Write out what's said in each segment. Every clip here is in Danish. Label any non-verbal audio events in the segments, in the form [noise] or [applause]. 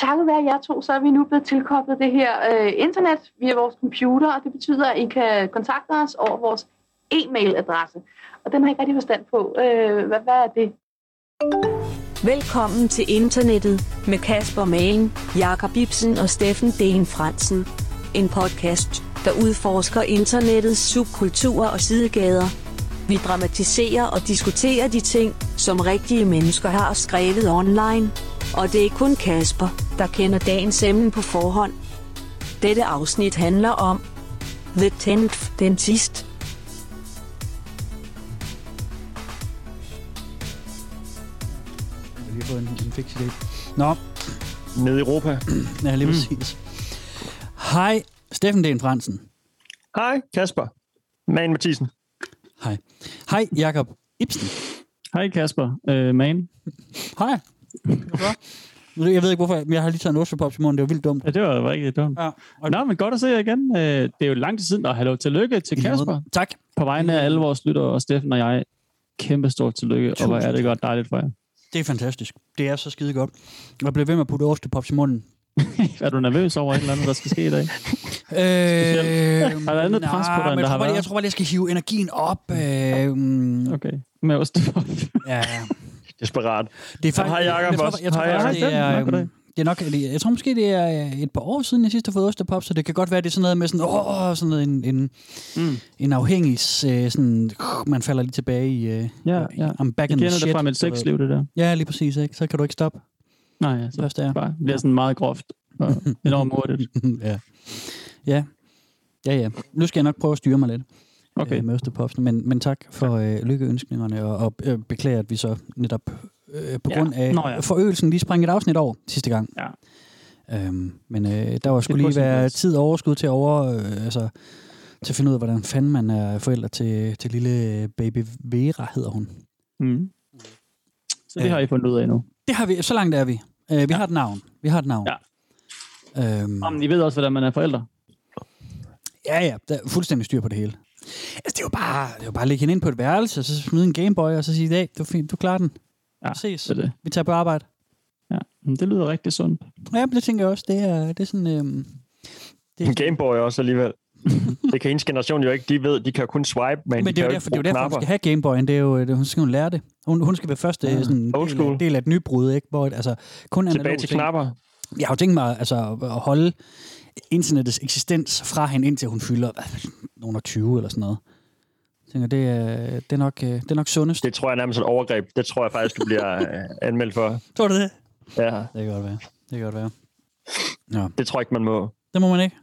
takket være jer to, så er vi nu blevet tilkoblet det her øh, internet via vores computer, og det betyder, at I kan kontakte os over vores e-mailadresse. Og den har jeg ikke rigtig forstand på. Øh, hvad, hvad er det? Velkommen til internettet med Kasper Malen, Jakob Ibsen og Steffen Den Fransen. En podcast, der udforsker internettets subkulturer og sidegader. Vi dramatiserer og diskuterer de ting, som rigtige mennesker har skrevet online. Og det er kun Kasper, der kender dagens emne på forhånd. Dette afsnit handler om The Tenth Dentist. Jeg har lige fået en, en fix idé. Nå, Nede i Europa. [clears throat] ja, lige præcis. Hej, Steffen Den Fransen. Hej, Kasper. Man Mathisen. Hej. Hej, Jakob Ibsen. Hej Kasper, øh, man. Hej. Hvorfor? Jeg ved ikke hvorfor, men jeg har lige taget en ostepops i munden. Det var vildt dumt. Ja, det var, var ikke dumt. Ja. Og Nå, men godt at se jer igen. Øh, Det er jo lang tid siden, og hallo, tillykke til. Kasper. Tak. På vegne af alle vores lyttere, og Steffen og jeg, kæmpe stort tillykke, og hvor er det Tusind godt dejligt for jer. Det er fantastisk. Det er så skide godt. Jeg bliver ved med at putte ostepops i munden. [laughs] er du nervøs over et eller andet, der skal ske i dag? Øh, Er der andet pres på dig, end der jeg har været? jeg tror bare, jeg skal hive energien op. Øh, Okay, med ostepop. ja, [laughs] Desperat. det er faktisk, hej, Jacob jeg tror, også. jeg tror, Hej, hej, det er, øhm, det er nok, det- jeg tror måske, det er øh, et par år siden, jeg sidst har fået ostepop, så det kan godt være, det er sådan noget med sådan, åh, sådan noget, en, en, Mm. en afhængig, øh, sådan, man falder lige tilbage i, øh, Ja, ja. I'm back in the kender shit. det fra mit sexliv, det der. Ja, lige præcis, ikke? Så kan du ikke stoppe. Nej, ja, så Først er. bare bliver sådan meget groft og [laughs] enormt hurtigt. ja. Ja. Ja, ja. Nu skal jeg nok prøve at styre mig lidt Okay. øh, med ostepopsene, men, men tak for øh, lykkeønskningerne, og, og øh, beklager, at vi så netop øh, på Ja. grund af Nå ja. forøgelsen lige sprang et afsnit over sidste gang. Ja. Øhm, men øh, der var skulle lige være plads. tid og overskud til over, øh, altså, til at finde ud af, hvordan fanden man er forældre til, til lille baby Vera, hedder hun. Mm. Så det Ja. har I fundet ud af nu. Det har vi, så langt er vi. Øh, vi ja. har et navn. Vi har et navn. Ja. Øhm, Jamen, I ved også, hvordan man er forældre. Ja, ja, der er fuldstændig styr på det hele. Altså, det er jo bare, det er jo bare at lægge hende ind på et værelse, og så smide en Gameboy, og så sige, hey, du, er fint, du klarer den. Ja, Ses. Det er det. Vi tager på arbejde. Ja, men det lyder rigtig sundt. Ja, men det tænker jeg også. Det er, det er sådan... Øhm, det En Gameboy også alligevel. [laughs] det kan ens generation jo ikke. De ved, de kan jo kun swipe, men, men de det er jo derfor, det er jo derfor hun skal have Gameboyen. Det er jo, det, hun skal jo lære det. Hun, hun skal være første Ja, sådan, old del, af, del af et nybrud, ikke? Hvor, altså, kun. Tilbage til ting. knapper. Jeg har jo tænkt mig altså, at holde internettets eksistens fra hende, indtil hun fylder nogen af 20 eller sådan noget. Jeg tænker, det er, det er, nok, øh, det er nok sundest. Det tror jeg nærmest er et overgreb. Det tror jeg faktisk, du bliver øh, anmeldt for. Tror du det? Ja, Det kan godt være. Det kan godt være. Nå, det tror jeg ikke, man må. det må man ikke.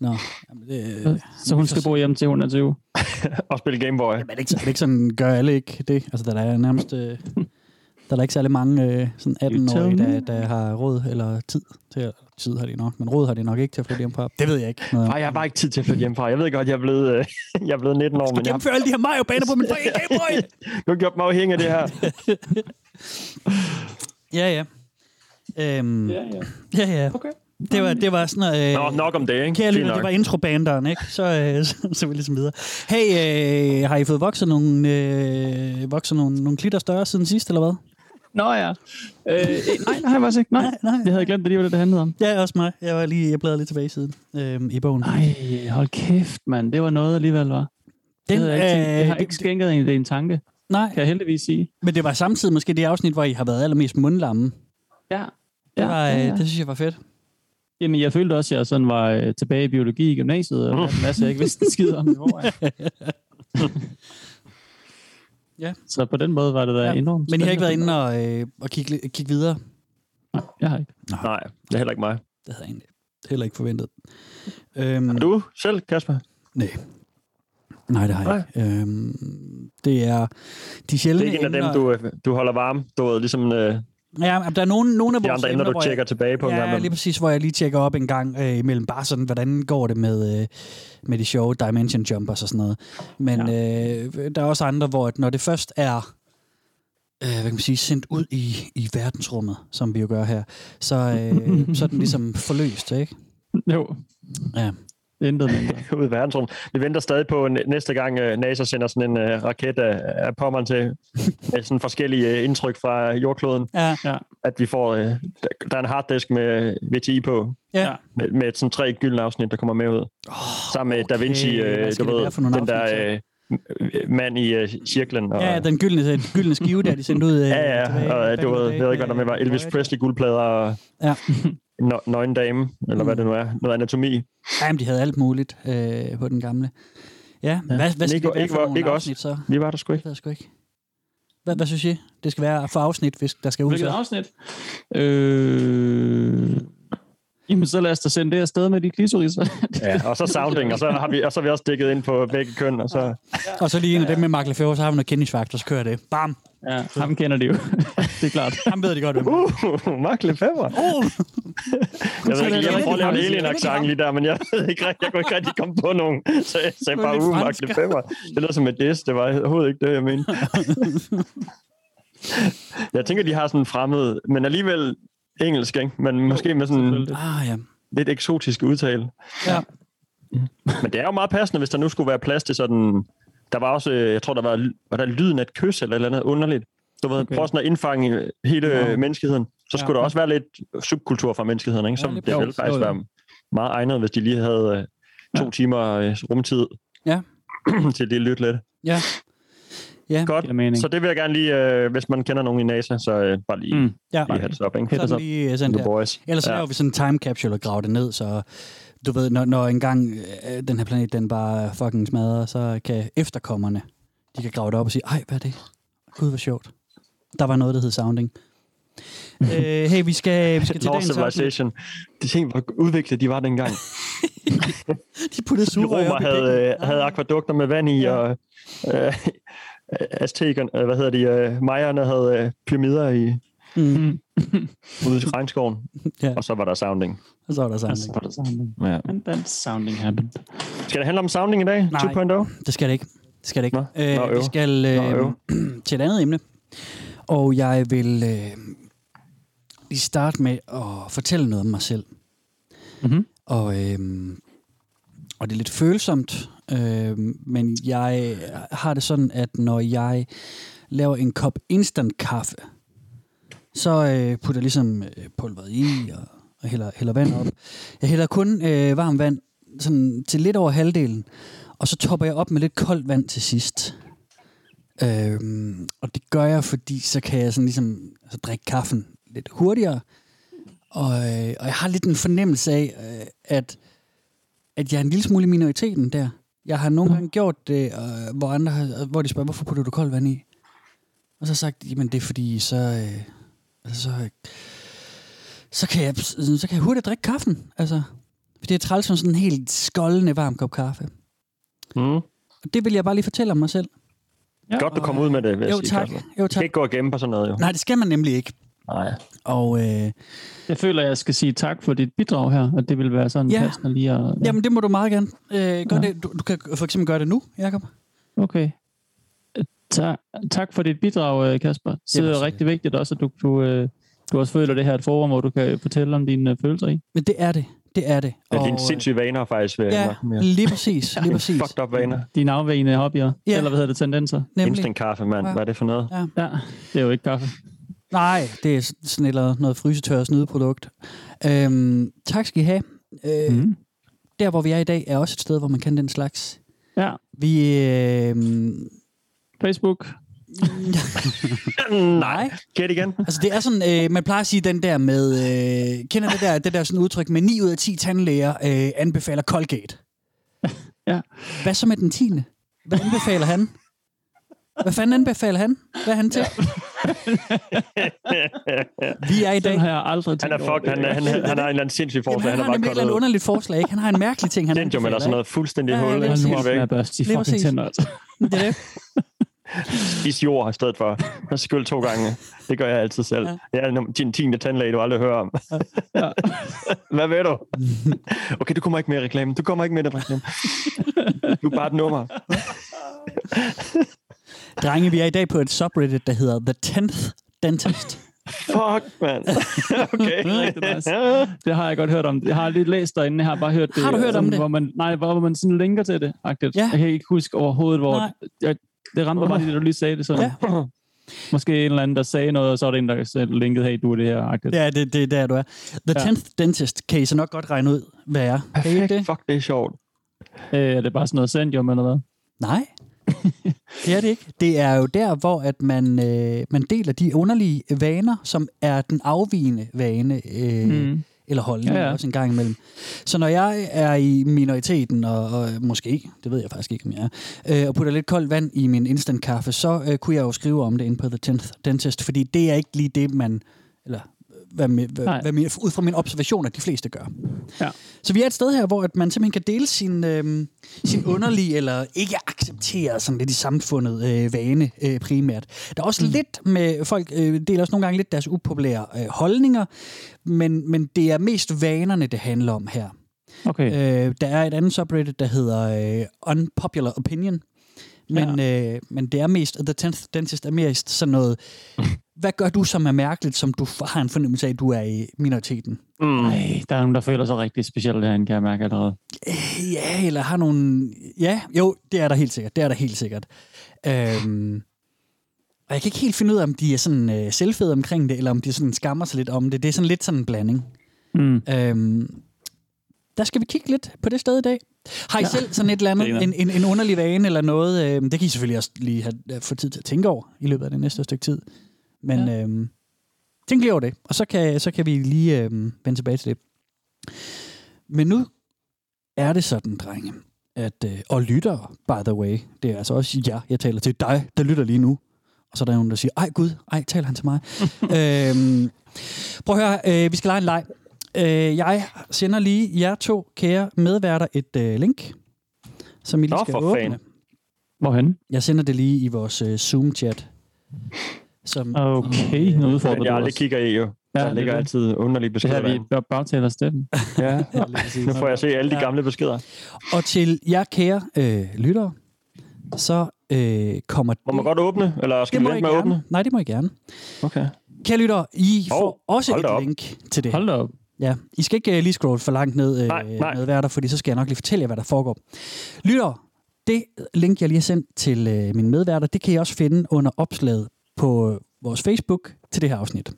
Nå, jamen, det, Så hun skal bo hjem til hun er 20. [laughs] Og spille Gameboy. Jamen, er det ikke, er det ikke sådan, gør alle ikke det? Altså, der er nærmest... Øh, [laughs] der er der ikke særlig mange øh, sådan 18-årige, der, der har råd eller tid til at... Tid har de nok, men råd har de nok ikke til at flytte hjem fra. Det ved jeg ikke. Nej, jeg har bare ikke tid til at flytte hjemmefra. Jeg ved godt, jeg er blevet, øh, [laughs] jeg er blevet 19 år, Du men jeg gennemfører alle de her Mario-baner på min fucking Gameboy! [laughs] du har gjort mig afhængig af det her. [laughs] ja, ja. Øhm, Ja, ja. ja, ja. Okay. Det var, det var sådan noget... Nå, nok om det, ikke? Kære lytter, det var introbanderen, ikke? Så, øh, så, så vi ligesom videre. Hey, øh, har I fået vokset nogle, øh, vokset nogle, nogle klitter større siden sidst, eller hvad? Nå ja. Øh, nej, nej, jeg faktisk ikke. Nej. Nej. Jeg havde glemt, det var det, det handlede om. Ja, også mig. Jeg var lige, jeg bladrede lidt tilbage i siden øh, i bogen. Nej, hold kæft, mand. Det var noget alligevel, var. Den, det, jeg ikke tænkt. det har øh, ikke skænket en, det en tanke, Nej, kan jeg heldigvis sige. men det var samtidig måske det afsnit, hvor I har været allermest mundlamme. Ja. Det, var, øh, det synes jeg var fedt. Jamen, jeg følte også, at jeg sådan var øh, tilbage i biologi i gymnasiet, og en masse, jeg ikke vidste en skid om i forvejen. [laughs] Ja. Så på den måde var det da Ja. enormt Men I har ikke været inde og, øh, og kigge, kigge videre? Nej, jeg har ikke. Nej, det er heller ikke mig. Det havde jeg egentlig heller ikke forventet. Øhm, Er du selv, Kasper? Nej. Nej, det har jeg ikke. Øhm, det er de Det sjældne er ikke en af dem, du, øh, du holder varm. Du ved, ligesom øh, Ja, men der er nogle, nogle af vores andre emner, du hvor tjekker jeg, tilbage på. en gang Ja, imellem. lige præcis, hvor jeg lige tjekker op en gang øh, imellem. Bare sådan, hvordan går det med, øh, med de sjove Dimension Jumpers og sådan noget. Men ja. øh, der er også andre, hvor at når det først er øh, hvad kan man sige, sendt ud i, i verdensrummet, som vi jo gør her, så, øh, så er den ligesom forløst, ikke? [laughs] Jo, Ja. Intet mindre. [laughs] ud i verdensrummet. Vi venter stadig på næ- næste gang uh, NASA sender sådan en uh, raket af, af Pommern til [laughs] med sådan forskellige uh, indtryk fra jordkloden, Ja, at vi får uh, der er en harddisk med VTI på, Ja. med, med sådan tre gyldne afsnit, der kommer med ud. Oh, Sammen med Da Vinci, okay. Hvad øh, skal du ved, den der øh, mand i øh, cirklen. Og, Ja, den gyldne, den gyldne skive, der de sendte ud. øh, [laughs] ja, ja, og back du ved, jeg ved ikke, hvad der med var. Elvis Presley guldplader og Ja. No, nøgen dame, eller hvad det nu er. Noget anatomi. Jamen, de havde alt muligt øh, på den gamle. Ja, hvad, hvad skal ikke- det være ikke- for nogle ikke os. afsnit, så? Vi var der sgu Det ikke. jeg sgu ikke. Hvad, hvad synes I? Det skal være for afsnit, hvis der skal ud. Hvilket afsnit? Øh... Jamen, så lad os da sende det afsted med de klitoris. [laughs] Ja, og så sounding, og så har vi, og så har vi også dækket ind på begge køn, og så... Og så lige en af dem med Mark Lefebvre, så har vi noget kendingsfaktor, så kører det. Bam! ja, ham kender de jo. [laughs] det er klart. Ham ved de godt, hvem er. Uh, Mark Lefebvre. Oh, Jeg ved ikke, jeg prøver at lave en accent lige der, men jeg ved ikke rigtig, jeg kunne ikke rigtig komme på nogen. Så jeg sagde bare, uh, Mark. Lefebvre. Det lyder som et diss, det var overhovedet ikke det, jeg mente. [laughs] jeg tænker, de har sådan en fremmed, men alligevel engelsk, ikke? Men måske med sådan ah, ja. lidt eksotisk udtale. Ja. Men det er jo meget passende, hvis der nu skulle være plads til sådan... Der var også, øh, jeg tror, der var, var der lyden af et kys eller et eller andet underligt. Du ved, Okay. prøv sådan at indfange hele Ja. menneskeheden. Så skulle Ja. der også være lidt subkultur fra menneskeheden, ikke? Så Ja, det jo, ville faktisk være meget egnet, hvis de lige havde øh, to Ja. timer øh, rumtid Ja. [clears throat] til det lytte lidt. Ja. Ja. Godt. Giver mening. Så det vil jeg gerne lige, øh, hvis man kender nogen i NASA, så øh, bare lige, mm. Ja. lige heads up, ikke? Heads Sådan up. lige øh, sådan The der. boys. Ellers så Ja. laver vi sådan en time capsule og graver det ned, så du ved, når, når engang øh, den her planet, den bare fucking smadrer, så kan efterkommerne, de kan grave det op og sige, ej, hvad er det? Gud, hvor sjovt. Der var noget, der hed sounding. [laughs] øh, hey, vi skal, vi skal til dagens. Civilization. De ting, hvor udviklet de var dengang. [laughs] De puttede sugerør op i havde, øh, havde akvadukter med vand i, Ja. og øh, Aztekerne, øh, hvad hedder de, øh, Majerne havde øh, pyramider i, Mm. [laughs] ude i regnskoven, [laughs] Ja. og så var der sounding. Og så var der Og så sounding. var der sounding. Ja. And then sounding happened. Skal det handle om sounding i dag? Nej. 2.0? Det skal det ikke. Det skal det ikke. Nå, øh, nå, vi skal øh, Nå, [clears throat] til et andet emne. Og jeg vil øh, lige starte med at fortælle noget om mig selv. Mm-hmm. Og, øh, og det er lidt følsomt, øh, men jeg har det sådan, at når jeg laver en kop instant kaffe, så øh, putter jeg ligesom øh, pulveret i og, og hælder, hælder vand op. Jeg hælder kun øh, varmt vand sådan til lidt over halvdelen, og så topper jeg op med lidt koldt vand til sidst. Øhm, og det gør jeg, fordi så kan jeg sådan ligesom altså, drikke kaffen lidt hurtigere. Og, øh, og jeg har lidt en fornemmelse af, øh, at, at jeg er en lille smule i minoriteten der. Jeg har nogle gange gjort det, øh, hvor, andre har, hvor de spørger, hvorfor putter du koldt vand i? Og så har jeg sagt, jamen det er fordi, så, øh, altså, så, så, kan jeg, så kan jeg hurtigt drikke kaffen. Altså, fordi det er træls som sådan en helt skoldende varm kop kaffe. Mm. Og det vil jeg bare lige fortælle om mig selv. Ja. Godt, du kom ud med det, vil jeg Jo sige. tak, jo Du skal tak. ikke gå og gemme på sådan noget, jo. Nej, det skal man nemlig ikke. Nej. Og øh, Jeg føler, at jeg skal sige tak for dit bidrag her, og det vil være sådan Ja. ja. passende lige at... Ja. jamen, det må du meget gerne. Øh, gør Ja. det. Du, du kan for eksempel gøre det nu, Jacob. Okay. Ta- tak for dit bidrag, øh, Kasper. Det er rigtig vigtigt også, at du, du, øh, du også føler det her et forum, hvor du kan fortælle om dine øh, følelser i. Men det er det. Det er det. Det er dine sindssyge vaner, faktisk, vil Ja, mere. lige præcis. Lige [laughs] præcis. Fucked up vaner. Dine afvægende hobbyer, Ja. eller hvad hedder det, tendenser. Nemlig. Instant kaffe, mand. Ja. Hvad er det for noget? Ja, det er jo ikke kaffe. Nej, det er sådan eller noget frysetør snydeprodukt. Øhm, tak skal I have. Øh. Mm. Der, hvor vi er i dag, er også et sted, hvor man kan den slags. Ja, Vi... Øh, Facebook. [laughs] nej. Gæt igen. Altså, det er sådan, øh, man plejer at sige den der med... Øh, kender det der, det der sådan udtryk med 9 ud af 10 tandlæger øh, anbefaler Colgate. Ja. Hvad så med den 10. Hvad anbefaler han? Hvad fanden anbefaler han? Hvad er han til? [laughs] Vi er i dag... Den har jeg aldrig Han er fuck, han, er- han, han, han har en eller anden sindssyg Jamen, forslag. han han har er nemlig et bare eller andet underligt forslag, ikke? Han har en mærkelig ting, han Dentium eller sådan noget fuldstændig Ja, hul. Han er væk. med at børste de fucking tænder, altså. Det er det. [laughs] Spis jord i stedet for. Og skyld to gange. Det gør jeg altid selv. Ja. Jeg er din tiende tandlæge, du aldrig hører om. Ja. [laughs] Hvad ved du? Okay, du kommer ikke med i reklamen. Du kommer ikke med den reklame. Du er bare et nummer. Drenge, vi er i dag på et subreddit, der hedder The 10th Dentist. Fuck, mand. [laughs] Okay. Rigtig nice. Det har jeg godt hørt om. Jeg har lidt læst derinde, jeg har bare hørt det. Har du hørt om sådan, det? Hvor man, nej, hvor man sådan linker til det. Agtigt. Ja. Jeg kan ikke huske overhovedet, hvor... Nej. Jeg, det ramte mig bare lige, da du lige sagde det sådan. Ja. Måske en eller anden, der sagde noget, og så var det en, der linkede, hey, du er det her. agtigt. Ja, det, det er der, du er. The Ja. 10th Dentist kan I så nok godt regne ud, hvad er. Kan I ikke det? Fuck, det er sjovt. Øh, er det bare sådan noget Sendium eller hvad? Nej, [laughs] det er det ikke. Det er jo der, hvor at man, øh, man deler de underlige vaner, som er den afvigende vane, øh, mm. eller holdning ja, Ja, også en gang imellem. Så når jeg er i minoriteten, og, og måske, det ved jeg faktisk ikke, om jeg er, øh, og putter lidt koldt vand i min instant kaffe, så øh, kunne jeg jo skrive om det inde på The 10th Dentist, fordi det er ikke lige det, man, eller hvad, med, hvad, Nej. hvad ud fra min observation, at de fleste gør. Ja. Så vi er et sted her, hvor at man simpelthen kan dele sin, øh, sin underlige eller ikke acceptere sådan lidt i samfundet øh, vane øh, primært. Der er også mm. lidt med, folk øh, deler også nogle gange lidt deres upopulære øh, holdninger, men, men det er mest vanerne, det handler om her. Okay. Øh, der er et andet subreddit, der hedder øh, Unpopular Opinion, men, ja. øh, men det er mest, The 10th Dentist er mest sådan noget, [laughs] hvad gør du, som er mærkeligt, som du har en fornemmelse af, at du er i minoriteten? Mm. Ej, der er nogen, der føler sig rigtig specielt derinde, kan jeg mærke allerede. Øh, Ja, eller har nogle... Ja, jo, det er der helt sikkert. Det er der helt sikkert. Øhm, og jeg kan ikke helt finde ud af, om de er sådan øh, selvfede omkring det, eller om de sådan skammer sig lidt om det. Det er sådan lidt sådan en blanding. Mm. Øhm, der skal vi kigge lidt på det sted i dag. Har I ja. Selv sådan et eller andet, en, en, en underlig vane eller noget? Øh, det kan I selvfølgelig også lige have, få tid til at tænke over i løbet af det næste stykke tid. Men ja. øhm, tænk lige over det, og så kan, så kan vi lige øhm, vende tilbage til det. Men nu er det sådan, drenge, at, øh, og lytter, by the way, det er altså også jer, jeg taler til dig, der lytter lige nu. Og så er der nogen, der siger, ej gud, ej, taler han til mig. [laughs] øhm, prøv at høre, øh, vi skal lege en leg. Øh, jeg sender lige jer to kære medværter et øh, link, som I lige Nå, skal åbne. fanden. Hvorhen? Jeg sender det lige i vores øh, Zoom-chat. Som, Okay, nu udfordrer Men du jeg aldrig kigger i, jo. Ja, Der det ligger er det. altid underlige Det her, beskeder. vi bør bagtaler Steffen. [laughs] Ja, nu får jeg se alle de gamle beskeder. Og til jer kære øh, lyttere, så øh, kommer Må man godt åbne, eller skal det vi må I vente med at åbne? Nej, det må I gerne. Okay. Kære lyttere, I Hov, får også et op. link til det. Hold da op. Ja, I skal ikke uh, lige scrolle for langt ned uh, Nej, nej. med værter, fordi så skal jeg nok lige fortælle jer, hvad der foregår. Lytter, det link, jeg lige har sendt til uh, mine medværter, det kan I også finde under opslaget på øh, vores Facebook til det her afsnit.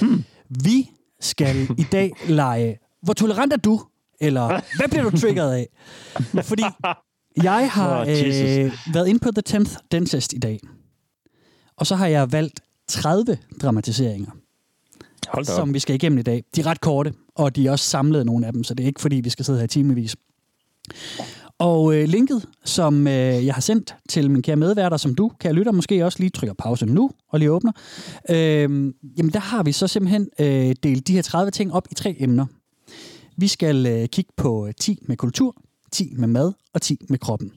Hmm. Vi skal i dag lege, hvor tolerant er du? Eller hvad bliver du triggeret af? Fordi jeg har Jesus. øh, været inde på The 10th Dentist i dag, og så har jeg valgt 30 dramatiseringer Hold op. som vi skal igennem i dag. De er ret korte, og de er også samlet nogle af dem, så det er ikke fordi, vi skal sidde her timevis. Og øh, linket, som øh, jeg har sendt til min kære medværter, som du, kære lytter, måske også lige trykker pause nu og lige åbner, øh, jamen der har vi så simpelthen øh, delt de her 30 ting op i tre emner. Vi skal øh, kigge på 10 med kultur, 10 med mad og 10 med kroppen.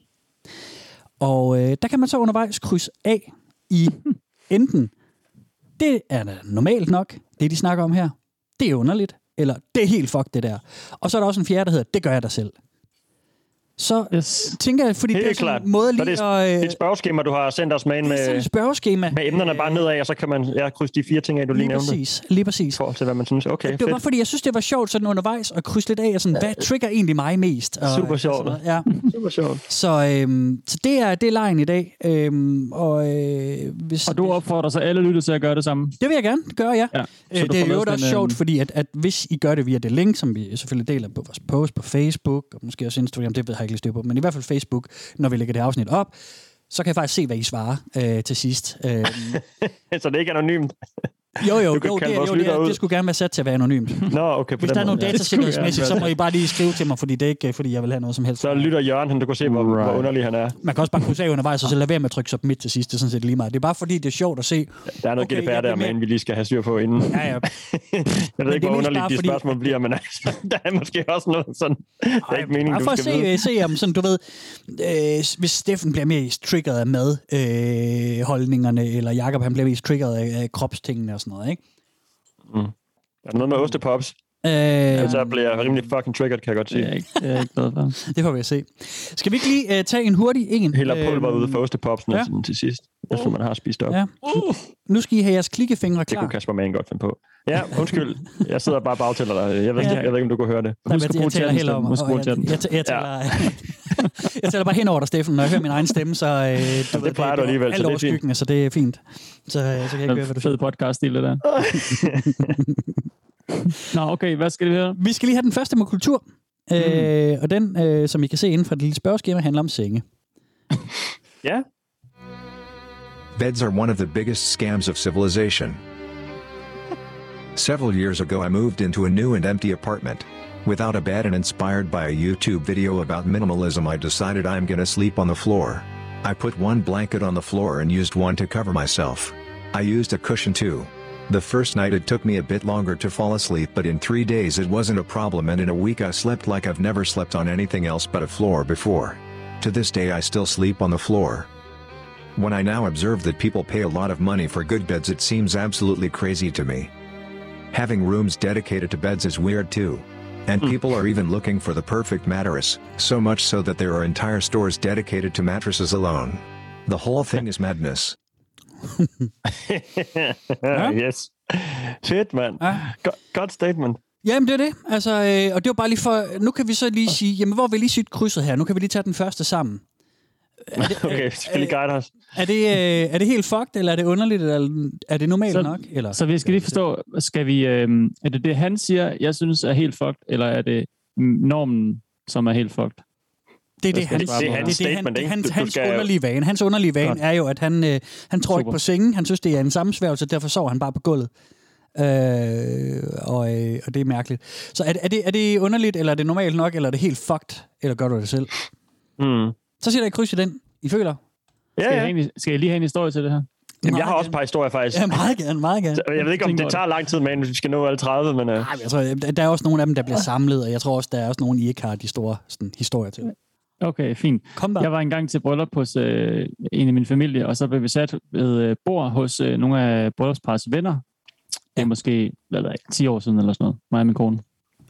Og øh, der kan man så undervejs krydse af i [laughs] enten det er da normalt nok, det de snakker om her. Det er underligt. Eller det er helt fuck det der. Og så er der også en fjerde, der hedder, det gør jeg da selv. Så Yes. tænker jeg, fordi Helt det er klart. en måde Så lige det at... Det er Øh, et spørgeskema, du har sendt os med, ind det er et spørgeskema. med emnerne bare nedad, og så kan man ja, krydse de fire ting af, du lige, Lige nævnte. præcis, lige præcis. Forhold til, hvad man synes. Okay, det var bare fedt. fordi, jeg synes, det var sjovt sådan undervejs at krydse lidt af, og sådan, hvad trigger egentlig mig mest? Og, Super og sjovt. noget. Ja. [laughs] Super sjovt. Så, øhm, så det er, det er lejen i dag. Øhm, og, øh, hvis, Og du opfordrer så alle lytter til at gøre det samme. Det vil jeg gerne gøre, ja. Ja. Øh, du det er jo også en, sjovt, øhm, fordi at, at hvis I gør det via det link, som vi selvfølgelig deler på vores post på Facebook, og måske også Instagram, det ved jeg ikke lige styr på, men i hvert fald Facebook, når vi lægger det afsnit op, så kan jeg faktisk se, hvad I svarer øh, til sidst. Øh, [laughs] så det er ikke anonymt jo, jo, Du kan jo, det, jo det, det skulle gerne være sat til at være anonymt. Nå, okay. På Hvis der er nogle datasikkerhedsmæssigt, så må I bare lige skrive til mig, fordi det er ikke, fordi jeg vil have noget som helst. Så lytter Jørgen, han, du kan se, hvor, Right. hvor underlig han er. Man kan også bare krydse af undervejs, og så lade være med at trykke submit til sidst. Det er sådan set lige meget. Det er bare fordi, det er sjovt at se. Der er noget Okay, GDPR der, men vi lige skal have styr på inden. Ja, ja. [laughs] Jeg ved ikke, det er hvor underligt bare de fordi- spørgsmål bliver, men altså, [laughs] der er måske også noget sådan. Det er ikke meningen, Bare du for at skal se, vide. se om sådan, du ved, øh, hvis Steffen bliver mest triggeret af madholdningerne, øh, holdningerne, eller Jakob han bliver mest triggeret af, af kropstingene og sådan noget, ikke? Er der noget med ostepops? Øh, Ja. Så bliver jeg rimelig fucking triggered, kan jeg godt Det er sige. jeg ikke, det er jeg ikke glad [laughs] for. det får vi at se. Skal vi ikke lige øh, tage en hurtig en? Hælder pulver ud for ostepopsene ja. til sidst, efter man har spist op. Ja. Nu skal I have jeres klikkefingre Det klar. kunne Kasper Mann godt finde på. Ja, undskyld. Jeg sidder bare og bagtæller dig. Jeg ved, Ja. jeg ved ikke, om du kunne høre det. Nej, Husk men at jeg bruge heller Steffen. Husk at bruge jeg, chatten. jeg, jeg, jeg taler, [laughs] jeg taler bare hen over dig, Steffen, når jeg hører min egen stemme, så øh, du det plejer du alligevel, alt så det er overskyggende, så det er fint. Så, øh, så kan jeg ikke høre, hvad du siger. Fed podcast det der. [laughs] Nå, okay, hvad skal vi høre? Vi skal lige have den første med kultur. Mm. Øh, og den, øh, som I kan se inden for det lille spørgeskema, handler om senge. [laughs] Ja, Beds are one of the biggest scams of civilization. Several years ago, I moved into a new and empty apartment. Without a bed and inspired by a YouTube video about minimalism, I decided I'm gonna sleep on the floor. I put one blanket on the floor and used one to cover myself. I used a cushion too. The first night it took me a bit longer to fall asleep, but in three days it wasn't a problem, and in a week I slept like I've never slept on anything else but a floor before. To this day, I still sleep on the floor. When I now observe that people pay a lot of money for good beds, it seems absolutely crazy to me. Having rooms dedicated to beds is weird too. And people are even looking for the perfect mattress, so much so that there are entire stores dedicated to mattresses alone. The whole thing is madness. [laughs] yes. Fedt, mand. Ja. Go- godt statement. Jamen, det er det. Altså, øh, og det var bare lige for... Nu kan vi så lige sige... Jamen, hvor har vi lige sygt krydset her? Nu kan vi lige tage den første sammen. [laughs] Okay, selvfølgelig guide os. Er det, øh, er det helt fucked, eller er det underligt, eller er det normalt Så- nok? Eller? Så vi skal lige forstå, skal vi, øh, er det det, han siger, jeg synes er helt fucked, eller er det normen, som er helt fucked? Det er det, hans, det- det er det, hans det, han, det ikke? hans, hans underlige vane. Hans underlige vane er jo, at han, øh, han tror ikke Super. på sengen. Han synes, det er en sammensværgelse, derfor sover han bare på gulvet. Øh, og, øh, og det er mærkeligt. Så er, det- er, det, er det underligt, eller er det normalt nok, eller er det helt fucked, eller gør du det selv? Mm. Så siger der et kryds i den. I føler? Ja, Skal, jeg, ja. en, skal jeg lige have en historie til det her? Jamen, jeg har også et par historier, faktisk. Ja, meget gerne, meget gerne. Så Jeg ved ikke, om det tager lang tid, men vi skal nå alle 30, men... Uh... Ej, men jeg tror, der- er også nogle af dem, der bliver samlet, og jeg tror også, der er også nogle, I ikke har de store sådan, historier til. Okay, fint. Kom der. Jeg var engang til bryllup hos øh, en af min familie, og så blev vi sat ved øh, bord hos øh, nogle af bryllupsparets venner. Det er måske hvad ved jeg, 10 år siden eller sådan noget, mig og min kone.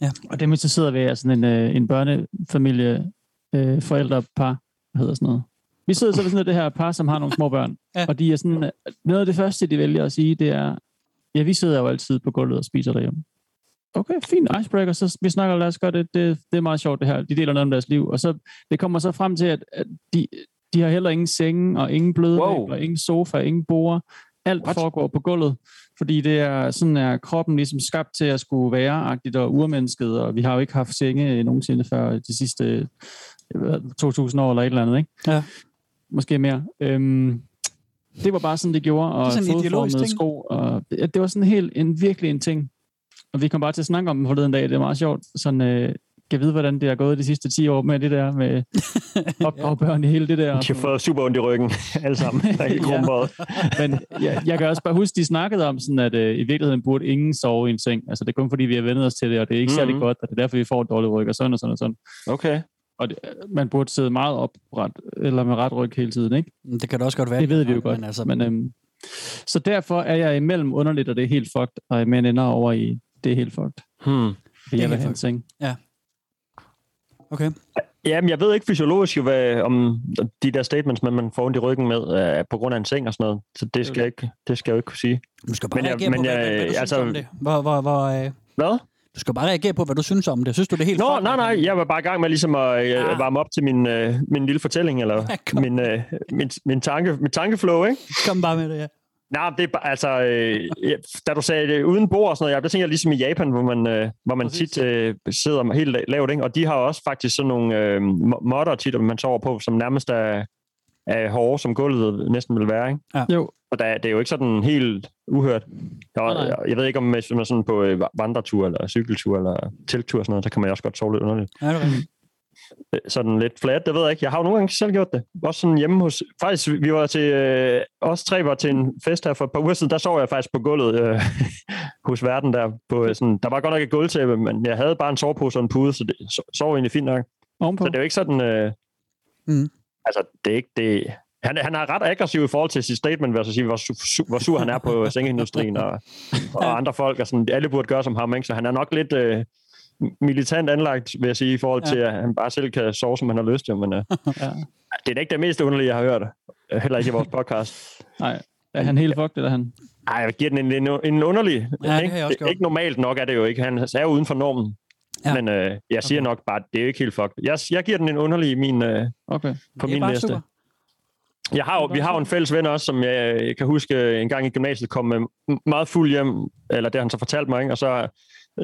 Ja. Og dem så sidder vi er sådan en, øh, en børnefamilie, øh, forældrepar, hvad hedder sådan noget. Vi sidder så ved sådan det her par, som har nogle små børn, [laughs] Ja. og de er sådan, noget af det første, de vælger at sige, det er, ja, vi sidder jo altid på gulvet og spiser derhjemme. Okay, fint icebreaker, så vi snakker, lad os gøre det, det, det er meget sjovt det her. De deler noget om deres liv, og så det kommer så frem til, at, at de, de har heller ingen senge, og ingen bløde Wow. og ingen sofa, ingen bord. Alt What? Foregår på gulvet, fordi det er sådan er kroppen ligesom skabt til at skulle være agtigt og urmennesket, og vi har jo ikke haft senge nogensinde før de sidste 2000 år eller et eller andet, ikke? Ja. Måske mere. Øhm, det var bare sådan, det gjorde, og Det er sådan en ideologisk fodformede sko, og det, det var sådan helt en virkelig en ting. Og vi kom bare til at snakke om den forleden dag, det er meget sjovt. Sådan, øh, kan vide, hvordan det er gået de sidste 10 år med det der, med [laughs] opdrage børn i hele det der. De har fået super ondt i ryggen, [laughs] alle sammen. Der er helt [laughs] Ja. Men jeg, jeg kan også bare huske, de snakkede om, sådan, at øh, i virkeligheden burde ingen sove i en seng. Altså, det er kun fordi, vi har vendt os til det, og det er ikke mm-hmm. særlig godt, og det er derfor, vi får et dårligt ryg, og sådan og sådan og sådan. Okay. Og det, man burde sidde meget opret, eller med ret ryg hele tiden, ikke? Det kan det også godt være. Det ved vi jo godt. Men altså, Men, øhm, så derfor er jeg imellem underligt, og det er helt fucked, og jeg ender over i, det er helt fucked. Hmm. Fordi er helt en seng. okay. Jamen, jeg ved ikke fysiologisk jo, hvad, om de der statements, man, man får ondt i ryggen med, er på grund af en seng og sådan noget. Så det skal, jeg ikke, det skal jeg jo ikke kunne sige. Du skal bare Men jeg- men på, hvad, jeg- hvad, hvad du synes altså- om det. Hvor, hvor, hvor, øh, Hvad? Du skal bare reagere på, hvad du synes om det. Synes du, det er helt Nå, fucked? nej, nej, jeg var bare i gang med ligesom at øh, Ah. varme op til min, øh, min lille fortælling, eller [laughs] Ja, kom. min, øh, min, min, tanke, min tankeflow, ikke? Kom bare med det, ja. Nej, det er bare, altså, øh, ja, da du sagde det uden bord og sådan noget, ja, der tænker jeg ligesom i Japan, hvor man, øh, hvor man Præcis. tit øh, sidder helt la- lavt, ikke? og de har også faktisk sådan nogle øh, mo- modder tit, man sover på, som nærmest er, er hårde, som gulvet næsten vil være. Ikke? Jo, Og der, det er jo ikke sådan helt uhørt. Jeg, Nej, nej. jeg, jeg ved ikke, om man er sådan på øh, vandretur, eller cykeltur, eller telttur og sådan noget, så kan man også godt sove lidt underligt. ja det er rigtigt. Øh, Sådan lidt flat, det ved jeg ikke. Jeg har jo nogle gange selv gjort det. Også sådan hjemme hos... Faktisk, vi var til... Øh, os tre var til en fest her for et par uger siden. Der sov jeg faktisk på gulvet øh, [laughs] hos verden der. På, øh, sådan, der var godt nok et gulvtæppe, men jeg havde bare en sovepose og en pude, så det so- sov egentlig fint nok. ovenpå. Så det er jo ikke sådan... Øh, Mm. Altså, det er ikke... Det, han, han er ret aggressiv i forhold til sit statement, vil jeg så sige, hvor, su, hvor sur han er på [laughs] sengeindustrien og, og andre folk. Og sådan, alle burde gøre som ham, ikke? Så han er nok lidt øh, militant anlagt, vil jeg sige, i forhold Ja. til, at han bare selv kan sove, som han har lyst til. Men øh, [laughs] Ja. det er da ikke det mest underlige, jeg har hørt. Øh, Heller ikke i vores [laughs] podcast. Nej, er han helt fucked, eller han? Nej, jeg giver den en, en, en underlig. Ja, det ikke? gjort. ikke normalt nok er det jo ikke. Han er jo uden for normen. Ja. Men øh, jeg siger Okay. nok bare, det er jo ikke helt fucked. Jeg, jeg giver den en underlig min, øh, Okay. på Det min liste. super. Jeg har jo, vi har jo en fælles ven også, som jeg, kan huske en gang i gymnasiet kom med meget fuld hjem, eller det har han så fortalt mig, ikke? og så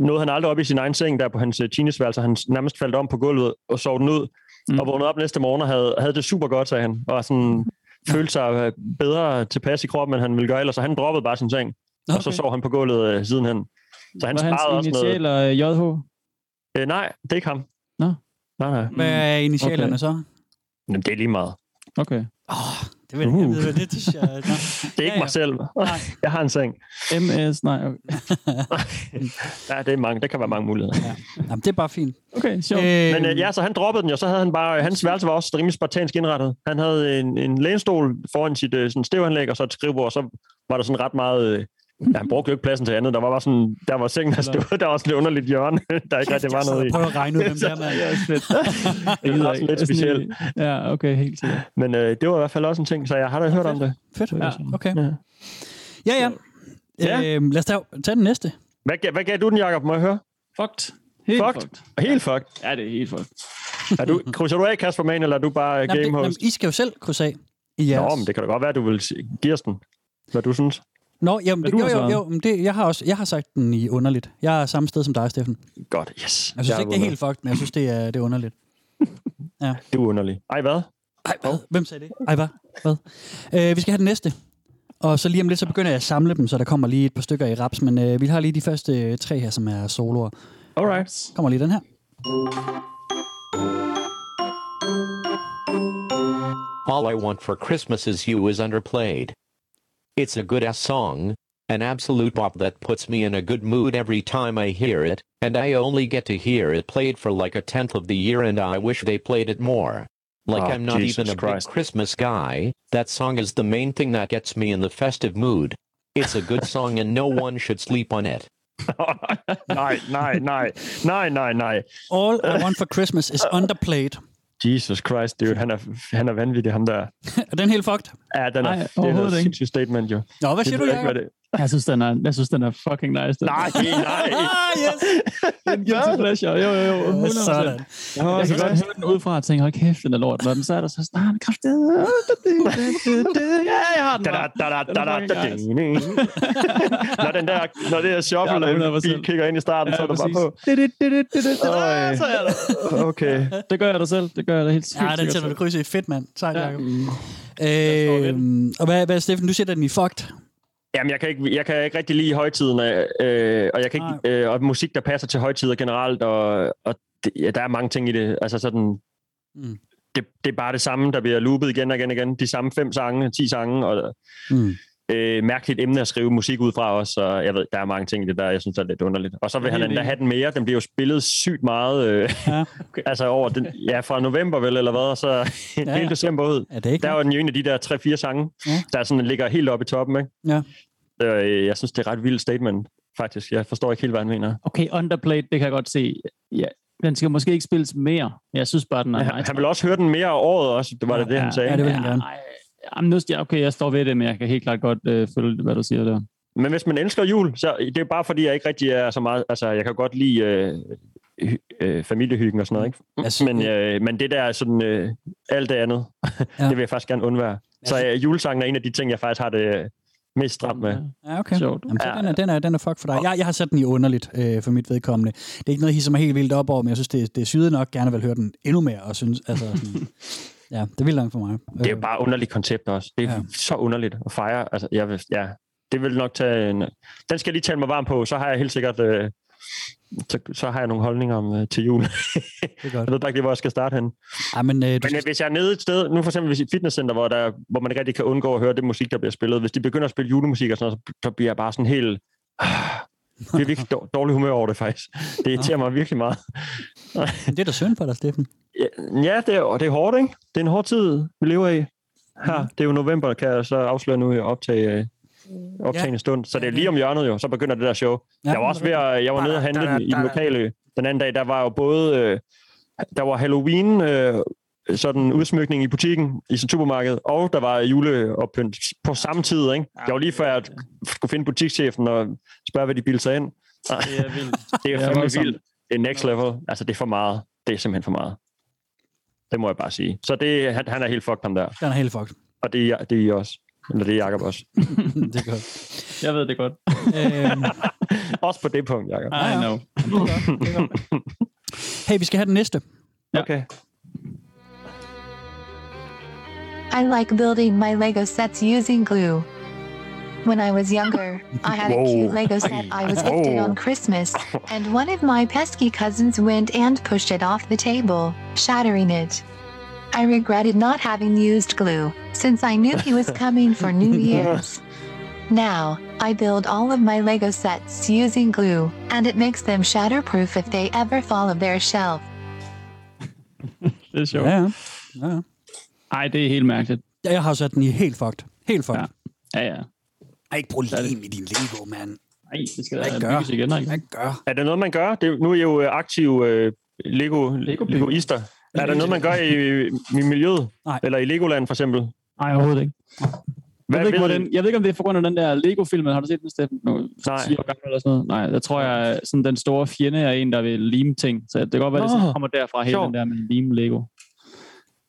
nåede han aldrig op i sin egen seng der på hans øh, teenageværelse. Han nærmest faldt om på gulvet og sov den ud, Mm. mm. og vågnede op næste morgen og havde, havde det super godt, sagde han. Og sådan følte sig øh, bedre tilpas i kroppen, end han ville gøre ellers. Så han droppede bare sin seng, okay. og så sov han på gulvet øh, sidenhen. Så han Var hans også initialer øh, JH? Øh, nej, det er ikke ham. Nå. Nej, nej. Hvad er initialerne Okay. så? Jamen, det er lige meget. Okay. Åh, det vil jeg Uh. vide. Det synes jeg... Det er ikke Ja, ja. mig selv. Jeg har en seng. MS, nej. Okay, [laughs] Ja, det er mange. Det kan være mange muligheder. Jamen, det er bare fint. okay sjovt. Men øh, ja, så han droppede den jo, så havde han bare, hans værelse var også rimelig spartansk indrettet. Han havde en, en lænestol foran sit øh, sådan stævanlæg, og så et skrivebord, og så var der sådan ret meget... Ja, han brugte jo ikke pladsen til andet. Der var bare sådan, der var sengen, der stod, der var sådan et underligt hjørne, [laughs] der ikke rigtig var noget i. Prøv at regne ud, hvem det er, [laughs] mand. [laughs] Det er også fedt. Det er også lidt specielt. Ja, okay, helt sikkert. Men øh, det var i hvert fald også en ting, så jeg har da hørt om det. Fedt. Ja. Okay. Ja. Ja, ja. Ja. Øhm, lad os tage, tage den næste. Hvad, gav- hvad gav du den, Jacob? Må jeg høre? Fucked. Helt Fucked? fucked. Helt fucked. Ja, det er helt fucked. Er du, krydser du af, Kasper Mann, eller er du bare Jamen, det, game jamen, host? I skal jo selv krydse af. I jeres. Nå, men det kan da godt være, at du vil give os den. Hvad du synes. Nå, jamen, det, jo, jo, jo, men det, jeg, har også, jeg har sagt den i underligt. Jeg er samme sted som dig, Steffen. Godt, yes. Jeg synes Jeg ikke, det er helt fucked, men jeg synes, det er, det er underligt. Du er underlig. Ej, hvad? Ej, hvad? Hvem sagde det? Ej, hvad? hvad? Øh, vi skal have den næste. Og så lige om lidt, så begynder jeg at samle dem, så der kommer lige et par stykker i raps. Men øh, vi har lige de første øh, tre her, som er soloer. Alright. Kommer lige den her. All I Want for Christmas Is You is underplayed. It's a good ass song, an absolute bop that puts me in a good mood every time I hear it, and I only get to hear it played for like a tenth of the year and I wish they played it more. Like Oh, I'm not Jesus even a Christ. big Christmas guy, that song is the main thing that gets me in the festive mood. It's a good song and no one should sleep on it. nej, nej, nej. Nej, nej, nej. All I Want for Christmas is underplayed. Jesus Christ, dude. Han er, han er vanvittig, ham der. [laughs] Er den helt fucked? Ja, den er, Nej, det er ikke. sindssygt statement, jo. Nå, hvad siger Det du, jeg ikke, Jacob? hvad det Jeg synes, den er, jeg synes, den er fucking nice. Den. Nej, nej. Ah, yes! [laughs] den guilty pleasure. Jo, jo, jo. 100%. Sådan. Jeg kan godt høre den udefra og tænke, hold kæft, den er lort. Når den så er der så sådan, ah, kraft. Ja, jeg har den Da, da, da, da, da, da, når den der, når det der Ja, shuffle der ja, 100%. bil kigger ind i starten, så er der bare på. Så er der. [laughs] Okay. Det gør jeg da selv. Det gør jeg da helt Ja, den sikkert sætter du selv. kryds i. Fedt, mand. Ja. Jacob. Øh, og hvad, hvad, Steffen, du sætter den i fucked. Jamen, jeg kan ikke, jeg kan ikke rigtig lide højtiden, øh, og jeg kan ikke, øh, og musik, der passer til højtider generelt, og, og det, ja, der er mange ting i det. Altså sådan, Mm. det, det er bare det samme, der bliver loopet igen og igen og igen. De samme fem sange, ti sange, og Mm. øh, mærkeligt emne at skrive musik ud fra også, og jeg ved, der er mange ting i det der, jeg synes, er lidt underligt. Og så vil han endda have den mere. Den bliver jo spillet sygt meget, øh, Ja. [laughs] altså over den, ja, fra november vel, eller hvad, og så Ja, [laughs] hele ja. december ud. Er det ikke? Der er jo en af de der 3-4 sange, ja. der sådan ligger helt oppe i toppen, ikke? Ja. Øh, jeg synes, det er et ret vildt statement, faktisk. Jeg forstår ikke helt, hvad han mener. Okay, underplayed, det kan jeg godt se. Ja, den skal måske ikke spilles mere. Jeg synes bare, den er Ja, nice. han, vil også høre den mere af året også. Det var det, det han sagde. Ja, det vil han gerne. ej, Jamen, nu, ja, okay, jeg står ved det, men jeg kan helt klart godt øh, følge, hvad du siger der. Men hvis man elsker jul, så det er bare fordi, jeg ikke rigtig er så meget... Altså, jeg kan godt lide øh, øh, familiehyggen og sådan noget, ikke? Altså, Men, øh, men det der er sådan... Øh, alt det andet, Ja. ja. det vil jeg faktisk gerne undvære. Så øh, julesangen er en af de ting, jeg faktisk har det øh, mest stramt med. Ja, okay. Sjovt. Jamen, så Ja. den, er, den, er, den er fuck for dig. Jeg, jeg har sat den i underligt øh, for mit vedkommende. Det er ikke noget, jeg hisser mig helt vildt op over, men jeg synes, det, er- det er syret nok. Gerne vil høre den endnu mere. Og synes, altså, sådan, [laughs] ja, det er vildt langt for mig. Det er jo bare underligt koncept også. Det er ja. så underligt at fejre. Altså, jeg vil, ja, det vil nok tage en... Den skal jeg lige tale mig varm på, så har jeg helt sikkert... Øh, så, så har jeg nogle holdninger om, øh, til jul. Det er [laughs] jeg godt. ved bare ikke hvor jeg skal starte hen. Ej, men, øh, Men skal, øh, hvis jeg er nede et sted, nu for eksempel hvis i et fitnesscenter, hvor, der, hvor man ikke rigtig kan undgå at høre det musik, der bliver spillet, hvis de begynder at spille julemusik og sådan noget, så, så bliver jeg bare sådan helt... Det er virkelig dår- dårlig humør over det, faktisk. Det irriterer mig virkelig meget. [laughs] det er da synd for dig, Steffen. Ja, det er, og det er hårdt, ikke? Det er en hård tid, vi lever i. Her, det er jo november, kan jeg så afsløre nu i optage, øh, optagende Ja. stund. Så det er Ja, lige om hjørnet jo, så begynder det der show. Ja, jeg var også ved at, jeg var nede og handle den i den lokale den anden dag. Der var jo både, øh, der var Halloween, øh, sådan udsmykning i butikken, i sådan supermarked, og der var juleopynt på samme tid, ikke? Jeg var lige før, at jeg skulle finde butikschefen og spørge, hvad de bildte sig ind. Det er vildt. Det er Ja, fandme voldsomt. vildt. det er next level. Altså, det er for meget. Det er simpelthen for meget. Det må jeg bare sige. Så det, han, han er helt fucked, ham der. Den er helt fucked. Og det er, det er I også. Eller det er Jacob også. [laughs] det er godt. Jeg ved det godt. Øhm, [laughs] også på det punkt, Jacob. I know. [laughs] hey, vi skal have den næste. Okay. I like building my Lego sets using glue. When I was younger, I had a cute Lego set I was gifted on Christmas, and one of my pesky cousins went and pushed it off the table, shattering it. I regretted not having used glue, since I knew he was coming for New [laughs] Year's. Now, I build all of my Lego sets using glue, and it makes them shatterproof if they ever fall off their shelf. [laughs] Det er sjovt. Ja, ja. ja, ja. Ej, det er helt mærkeligt. Jeg har sat den i helt fucked. Helt fucked. Ja. Ja, ja. Ej, ikke bruge lim i din Lego, mand. Nej, det skal Hvad da gør? bygges igen, ikke? Hvad gør? Er det noget, man gør? Det, er- nu er I jo øh, aktive øh, Lego, Lego- Legoister. Er der noget, man gør i, i miljøet? Nej. Eller i Legoland, for eksempel? Nej, overhovedet ikke. Hvad Jeg ved, ikke, hvordan, jeg ved ikke, om det er på grund af den der Lego-filmen. Har du set den, Steffen? Nu, Nej. 10 år gammel eller sådan noget. Nej, jeg tror, jeg sådan den store fjende er en, der vil lime ting. Så det kan godt være, det Nå. sådan kommer derfra, hele den der med lime Lego.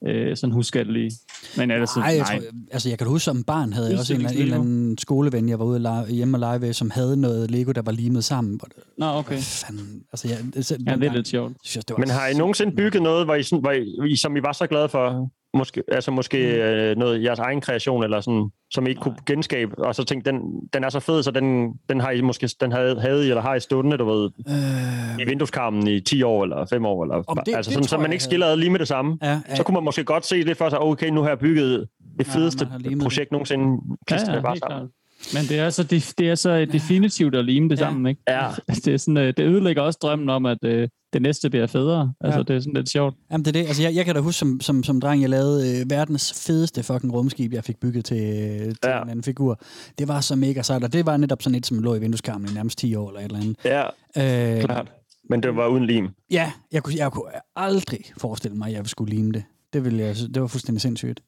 Øh, sådan husker jeg det lige. Men ellers, Nej, jeg, nej. tror, altså jeg kan huske, som barn havde jeg også en, eller anden- en eller anden skoleven, jeg var ude lege, hjemme og lege ved, som havde noget Lego, der var limet sammen. Nå, okay. Fanden? Altså, jeg, det, Ja, det er lidt sjovt. Synes, det var Men har I nogensinde bygget noget, hvor I, sådan, hvor I, I, som I var så glade for? Måske, altså måske Mm. øh, noget jeres egen kreation, eller sådan, som I ikke kunne genskabe, og så tænkte, den, den er så fed, så den, den har I måske den havde, havde I, eller har I stående, du ved, Øh, i vindueskarmen i 10 år, eller 5 år, eller, Om det- altså det sådan, så man ikke skiller ad lige med det samme. ja, ja, Så kunne man måske godt se det for sig, okay, nu har jeg bygget det Ja, fedeste limet projekt nogensinde, klistret ja, ja, bare helt sammen. klart. Men det er så, det, det er så definitivt at lime det Ja. sammen, ikke? Ja. [laughs] Det, er sådan, øh, det ødelægger også drømmen om, at øh, det næste bliver federe. Altså, Ja. det er sådan lidt sjovt. Jamen, det er det. Altså, jeg, jeg kan da huske, som, som, som dreng, jeg lavede øh, verdens fedeste fucking rumskib, jeg fik bygget til, til Ja. en anden figur. Det var så mega sejt, og det var netop sådan et, som lå i vindueskarmen i nærmest 10 år eller et eller andet. Ja, Øh, klart. Men det var uden lim. ja, jeg kunne, jeg kunne aldrig forestille mig, at jeg skulle lime det. Det, ville jeg, det var fuldstændig sindssygt.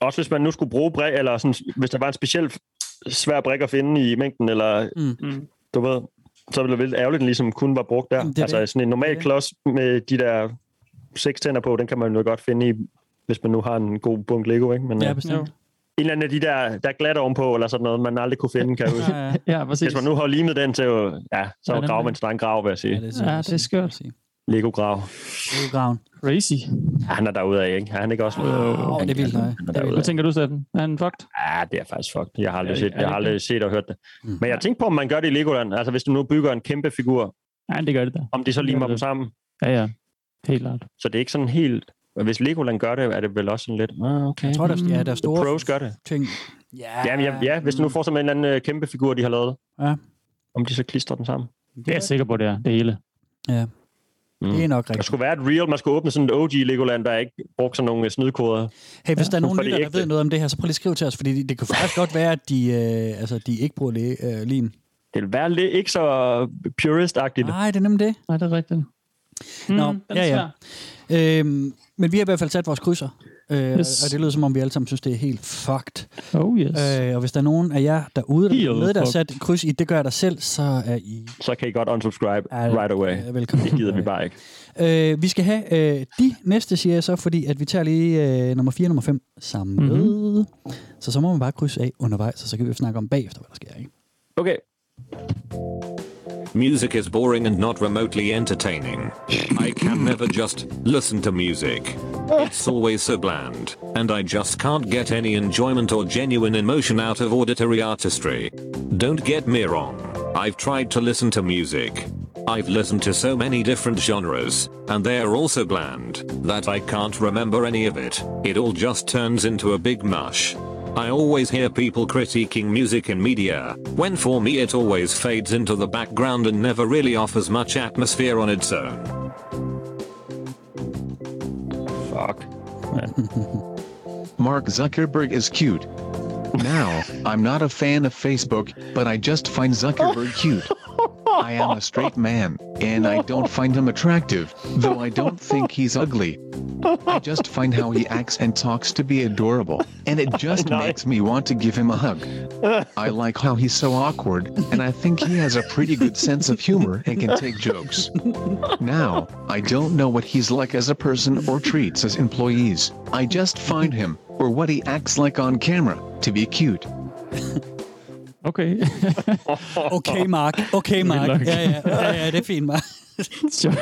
Også hvis man nu skulle bruge brik, eller sådan, hvis der var en speciel svær brik at finde i mængden, eller Mm. Mm. du ved, så ville det lidt ærgerligt, at den ligesom kun var brugt der. Det altså det. sådan en normal det. klods med de der seks tænder på, den kan man jo godt finde i, hvis man nu har en god bunk Lego, ikke? Men Ja, ja, bestemt. Jo. en eller anden af de der, der er glat ovenpå, eller sådan noget, man aldrig kunne finde, kan jeg huske. Ja, ja. Ja, præcis. Hvis man nu har limet den til, jo- ja, så Ja, ja, graver er- man en grav, vil jeg sige. Ja, det er, Ja, det er skørt. Lego-grav. Graven. Crazy. Ja, han er derude af, ikke? Er han ikke også? Åh, det er vildt nøje. Han er Det er derude Hvad af. tænker du, Steffen? Er han fucked? Ja, det er faktisk fucked. Jeg har aldrig, Er set, er jeg har aldrig set og hørt det. Mm. Men jeg tænkte på, om man gør det i Legoland. Altså, hvis du nu bygger en kæmpe figur, Ja, det gør det da. om de så limer dem sammen. Ja, ja. Helt klart. Så det er ikke sådan helt... Men Hvis Legoland gør det, er det vel også sådan lidt... Ah, okay. Jeg tror, der, ja, der er store Pros gør det. ting. Ja, Ja, men ja, ja, hvis du nu får sådan en eller anden øh, kæmpe figur, de har lavet. Ja. Om de så klistrer den sammen. Det er jeg sikker på, det er. Det hele. Ja, Mm. det er nok Der rigtigt. skulle være et real, man skulle åbne sådan et OG Legoland, der ikke brugte sådan nogle øh, snydkoder. Hey, hvis der er nogen det lytter, der ved noget om det her, så prøv lige at skrive til os, fordi det, det kan faktisk godt være, at de, øh, altså, de ikke bruger læ, øh, lim. Det vil være lidt ikke så purist-agtigt. Nej, det er nemlig det. Nej, det er rigtigt. Mm, Nå, er ja, ja. Øhm, men vi har i hvert fald sat vores krydser. Øh, Yes. Og det lyder som om, vi alle sammen synes, det er helt fucked. Oh, yes. Øh, og hvis der er nogen af jer derude, der, Helt er med, der sat et kryds i, det gør jeg dig selv, så er I Så kan I godt unsubscribe er, right away. øh, velkommen. Det gider vi bare ikke. [laughs] Øh, vi skal have øh, de næste, siger jeg så, fordi at vi tager lige øh, nummer 4 og nummer 5 sammen. Mhm. Mm-hmm. Så så må man bare krydse af undervejs, og så kan vi snakke om bagefter, hvad der sker. Ikke? Okay. Music is boring and not remotely entertaining. I can never just listen to music. It's always so bland, and I just can't get any enjoyment or genuine emotion out of auditory artistry. Don't get me wrong, I've tried to listen to music. I've listened to so many different genres, and they're all so bland that I can't remember any of it. It all just turns into a big mush. I always hear people critiquing music in media, when for me it always fades into the background and never really offers much atmosphere on its own. Fuck. [laughs] Mark Zuckerberg is cute. Now, I'm not a fan of Facebook, but I just find Zuckerberg [laughs] cute. I am a straight man, and I don't find him attractive, though I don't think he's ugly. I just find how he acts and talks to be adorable, and it just makes me want to give him a hug. I like how he's so awkward, and I think he has a pretty good sense of humor and can take jokes. Now, I don't know what he's like as a person or treats his employees. I just find him, or what he acts like on camera, to be cute. Okay. [laughs] Okay, Mark. Okay, Mark. Ja, ja, ja, ja, det er fint, Mark. [laughs] Sjovt.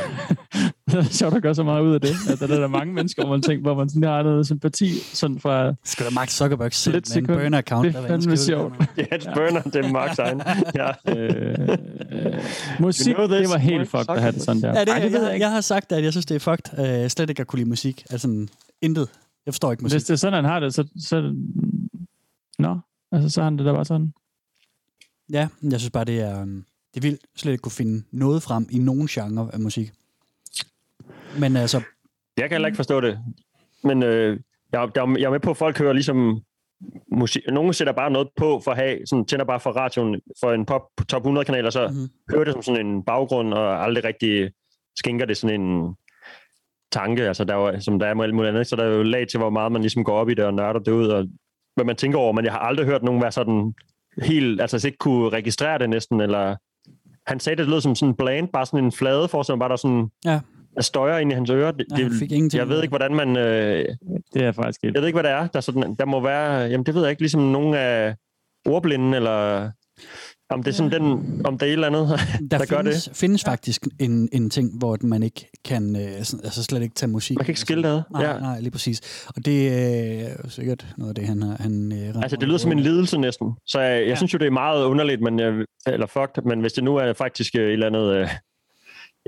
det [laughs] er sjovt at gøre så meget ud af det. At der er der mange mennesker, hvor man tænker, hvor man sådan har noget sympati sådan fra... Skal der Mark Zuckerberg selv med en sekund. burner-account? Det er fandme sjovt. er hans burner, det er Marks egen. Ja. Øh, øh, musik, You know det var helt fucked at have det sådan der. Ja, det, Ej, det ved jeg, jeg jeg, har sagt, at jeg synes, det er fucked. Uh, slet ikke at kunne lide musik. Altså, intet. Jeg forstår ikke musik. Hvis det er sådan, han har det, så... så Nå, altså så har han det der bare sådan. Ja, jeg synes bare, det er, um, det er vildt slet ikke kunne finde noget frem i nogen genre af musik. Men altså, Jeg kan heller ikke forstå det. Men øh, jeg, jeg, jeg er med på, at folk hører ligesom musik. Nogle sætter bare noget på for at have, sådan, tænder bare for radioen for en pop top 100 kanal, og så Mhm. mm-hmm. hører det som sådan en baggrund, og aldrig rigtig skænker det sådan en tanke, altså der er jo, som der er med alt muligt andet, så der er jo lag til, hvor meget man ligesom går op i det og nørder det ud, og hvad man tænker over, men jeg har aldrig hørt nogen være sådan helt, altså ikke kunne registrere det næsten, eller han sagde, det lød som sådan en bland, bare sådan en flade, for bare der sådan, Ja. der støjer ind i hans ører. Det, Ja, han fik ingenting jeg ved ikke, hvordan man... Øh, Det er faktisk helt... jeg ved ikke, hvad det er. Der, er sådan, der må være... Jamen, det ved jeg ikke. Ligesom nogle af ordblinde, eller... Om det er sådan den... Om det er et eller andet, [laughs] der, der, gør findes, det. findes faktisk en, en ting, hvor man ikke kan øh, altså slet ikke tage musik. Man kan ikke skille det. Nej, Ja. nej, lige præcis. Og det er jo sikkert noget af det, han har... Han, øh, Altså, det lyder som en lidelse næsten. Så jeg, jeg Ja. synes jo, det er meget underligt, men, eller fucked, men hvis det nu er faktisk øh, et eller andet... Øh,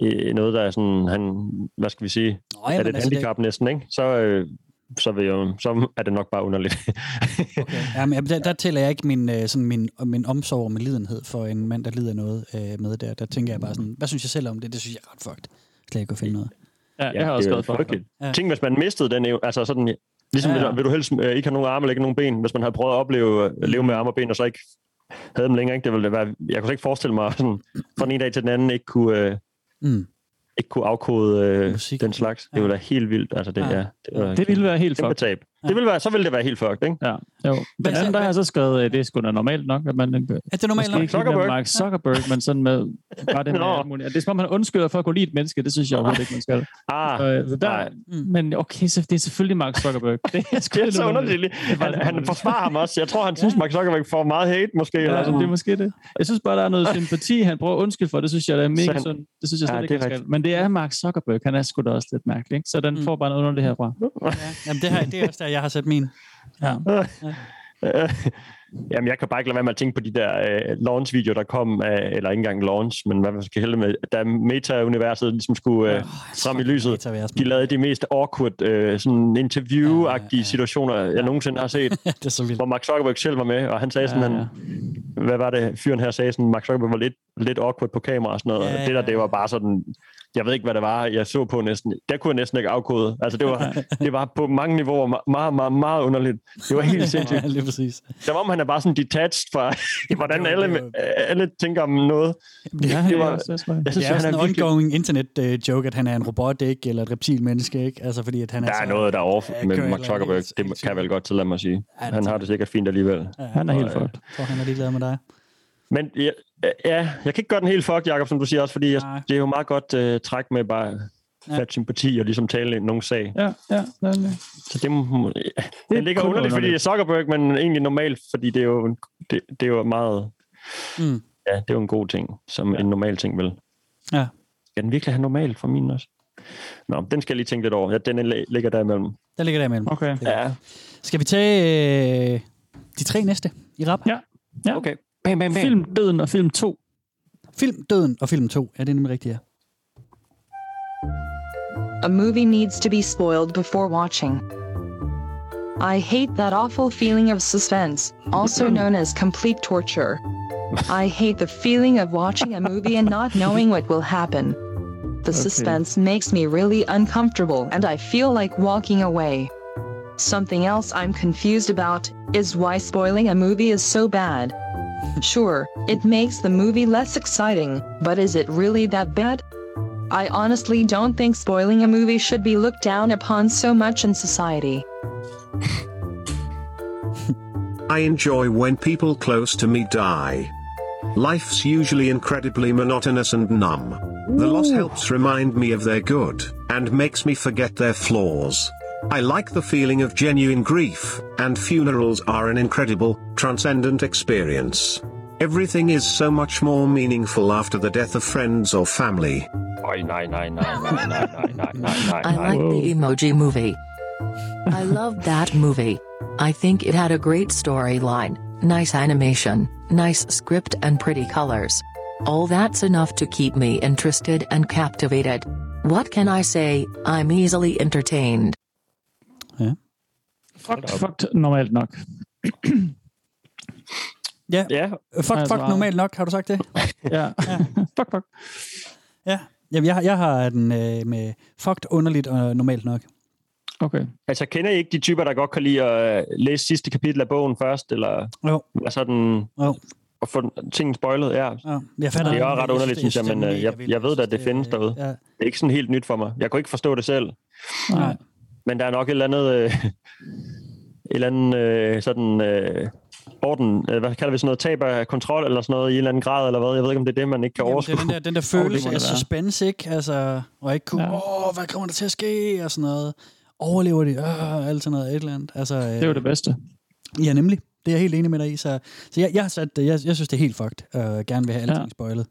øh, noget, der er sådan... Han, hvad skal vi sige? Nå, er jamen, det et altså, handicap næsten, ikke? Så, øh, så, vil jeg, så er det nok bare underligt. [laughs] Okay. Jamen, der, der tæller jeg ikke min, øh, sådan min, min omsorg og min lidenhed for en mand, der lider noget øh, med der. Der tænker jeg bare sådan, hvad synes jeg selv om det? Det synes jeg er ret fucked. Slet ikke at finde noget. Ja, jeg har også det skrevet for. Ja. Tænk, hvis man mistede den evne, altså sådan, ligesom Ja, ja. vil du helst øh, ikke have nogen arme eller ikke nogen ben, hvis man havde prøvet at opleve at leve med arme og ben, og så ikke havde dem længere, ikke? Det ville det være, jeg kunne slet ikke forestille mig, sådan, fra den ene dag til den anden, ikke kunne, øh, Mm. Ikke kunne afkode øh, den slags. Det Ja. ville være helt vildt. Altså, det, Ja. ja. Det, var Det ville være helt tab. [laughs] Det ville være, så ville det være helt fucked, ikke? Ja, jo. Den anden, der har så skrevet, øh, det er sgu da normalt nok, at man... Er det normalt Måske nok? Zuckerberg. Mark Zuckerberg, men sådan med bare det med. Det er som om, han undskylder for at kunne lide et menneske. Det synes jeg overhovedet ikke, man skal. Ah, Så, så der, nej. men okay, så det er selvfølgelig Mark Zuckerberg. Det er, sgu [laughs] det er så underligt. Er Han, han forsvarer ham også. Jeg tror, han synes, Mark Zuckerberg får meget hate, måske. Ja, eller sådan. det er måske det. Jeg synes bare, der er noget [laughs] sympati, han prøver at undskylde for. Det synes jeg, der er mega Så han- sundt. Det synes jeg slet Ja, ikke, er skal. Men det er Mark Zuckerberg. Han er sgu da også lidt mærkelig. Ikke? Så den Mm. får bare noget under det herfra. Jamen, det, her, det er også der, jeg har sat min. Ja. Øh, [laughs] Jamen, jeg kan bare ikke lade være med at tænke på de der øh, launch-videoer, der kom, af, eller ikke engang launch, men hvad man skal hælde med, da Meta-universet ligesom skulle øh, frem i lyset. De lavede de mest awkward øh, sådan interview-agtige Ja, ja, ja. situationer, jeg nogensinde har set, [laughs] det er så vildt. hvor Mark Zuckerberg selv var med, og han sagde sådan, Ja, han, hvad var det, fyren her sagde sådan, Mark Zuckerberg var lidt, lidt awkward på kamera og sådan noget, Ja, og det der, ja, det var bare sådan, jeg ved ikke, hvad det var, jeg så på næsten, der kunne jeg næsten ikke afkode, altså det var, [laughs] det var på mange niveauer meget, meget, meget, underligt. Det var helt [laughs] sindssygt. Ja, lige præcis. Som om han er bare sådan detached fra, [laughs] hvordan det var- alle, det var- alle tænker om noget. Ja, det det var- var, tror jeg. Synes, Det er han sådan er en virkelig... ongoing internet-joke, at han er en robot, ikke? Eller et reptilmenneske, ikke? Altså, fordi at han er Der er så... noget, der er over Ja, med Mark Zuckerberg. Det kan jeg vel godt tillade mig at sige. Ja, Han har det sikkert fint alligevel. Ja, Han er helt Og, fucked. Jeg tror, han er ligeglad med dig. Men ja, ja, jeg kan ikke gøre den helt fucked, Jacob, som du siger også, fordi jeg, det er jo meget godt uh, træk med bare Ja. fat sympati og ligesom tale ind nogen sag. Ja, ja, nemlig. Så det, må, det, er det ligger underligt, fordi det er Zuckerberg, men egentlig normalt, fordi det er jo, en- det, det er jo meget... Mm. Ja, det er jo en god ting, som ja. en normal ting vil. Ja. Skal den virkelig have normal for min også? Nå, den skal jeg lige tænke lidt over. Ja, den er- ligger der imellem. Der ligger der imellem. Okay. Ja, Skal vi tage øh, de tre næste i rap? Ja. Ja. okay. Bam, bam, bam. Film Døden og film 2. Film Døden og film 2. Ja, det er nemlig rigtigt, ja. A movie needs to be spoiled before watching. I hate that awful feeling of suspense, also known as complete torture. I hate the feeling of watching a movie and not knowing what will happen. The suspense makes me really uncomfortable and I feel like walking away. Something else I'm confused about is why spoiling a movie is so bad. Sure, it makes the movie less exciting, but is it really that bad? I honestly don't think spoiling a movie should be looked down upon so much in society. [laughs] I enjoy when people close to me die. Life's usually incredibly monotonous and numb. The loss helps remind me of their good, and makes me forget their flaws. I like the feeling of genuine grief, and funerals are an incredible, transcendent experience. Everything is so much more meaningful after the death of friends or family. I like the emoji movie. I love that movie. I think it had a great storyline, nice animation, nice script, and pretty colors. All that's enough to keep me interested and captivated. What can I say? I'm easily entertained. Fuck, fuck, normalt nok. Ja, Ja, fuck, Altså- fuck normalt nok, har du sagt det? Ja. [laughs] fuck, fuck. Ja. Jamen, jeg, har- jeg har den øh, med fucked underligt og normalt nok. Okay. altså kender I ikke de typer, der godt kan lide at øh, læse sidste kapitel af bogen først, eller Jo, være sådan, jo. og få ting spoilet? Ja, Ja, jeg fatter Det er også ret jeg underligt, synes, jeg, men, øh, jeg- jeg ved da, synes, det findes derude. Ja, det er ikke sådan helt nyt for mig. Jeg kunne ikke forstå det selv, nej. Men der er nok et eller andet, øh, et eller andet øh, sådan øh, orden, øh, hvad kalder vi sådan noget, tab af kontrol eller sådan noget i en eller anden grad, eller hvad? Jeg ved ikke, om det er det, man ikke kan Jamen, det overskue. er den der, den der [laughs] det følelse af det suspense, ikke? Altså, og ikke kunne, Ja. åh, hvad kommer der til at ske? Og sådan noget. Overlever de? Øh, alt sådan noget, et eller andet. Altså, øh, Det er jo det bedste. Ja, nemlig. Det er jeg helt enig med dig i. Så, så jeg, jeg, har sat, jeg, jeg synes, det er helt fucked. Uh, gerne vil have alting Ja. spoilet.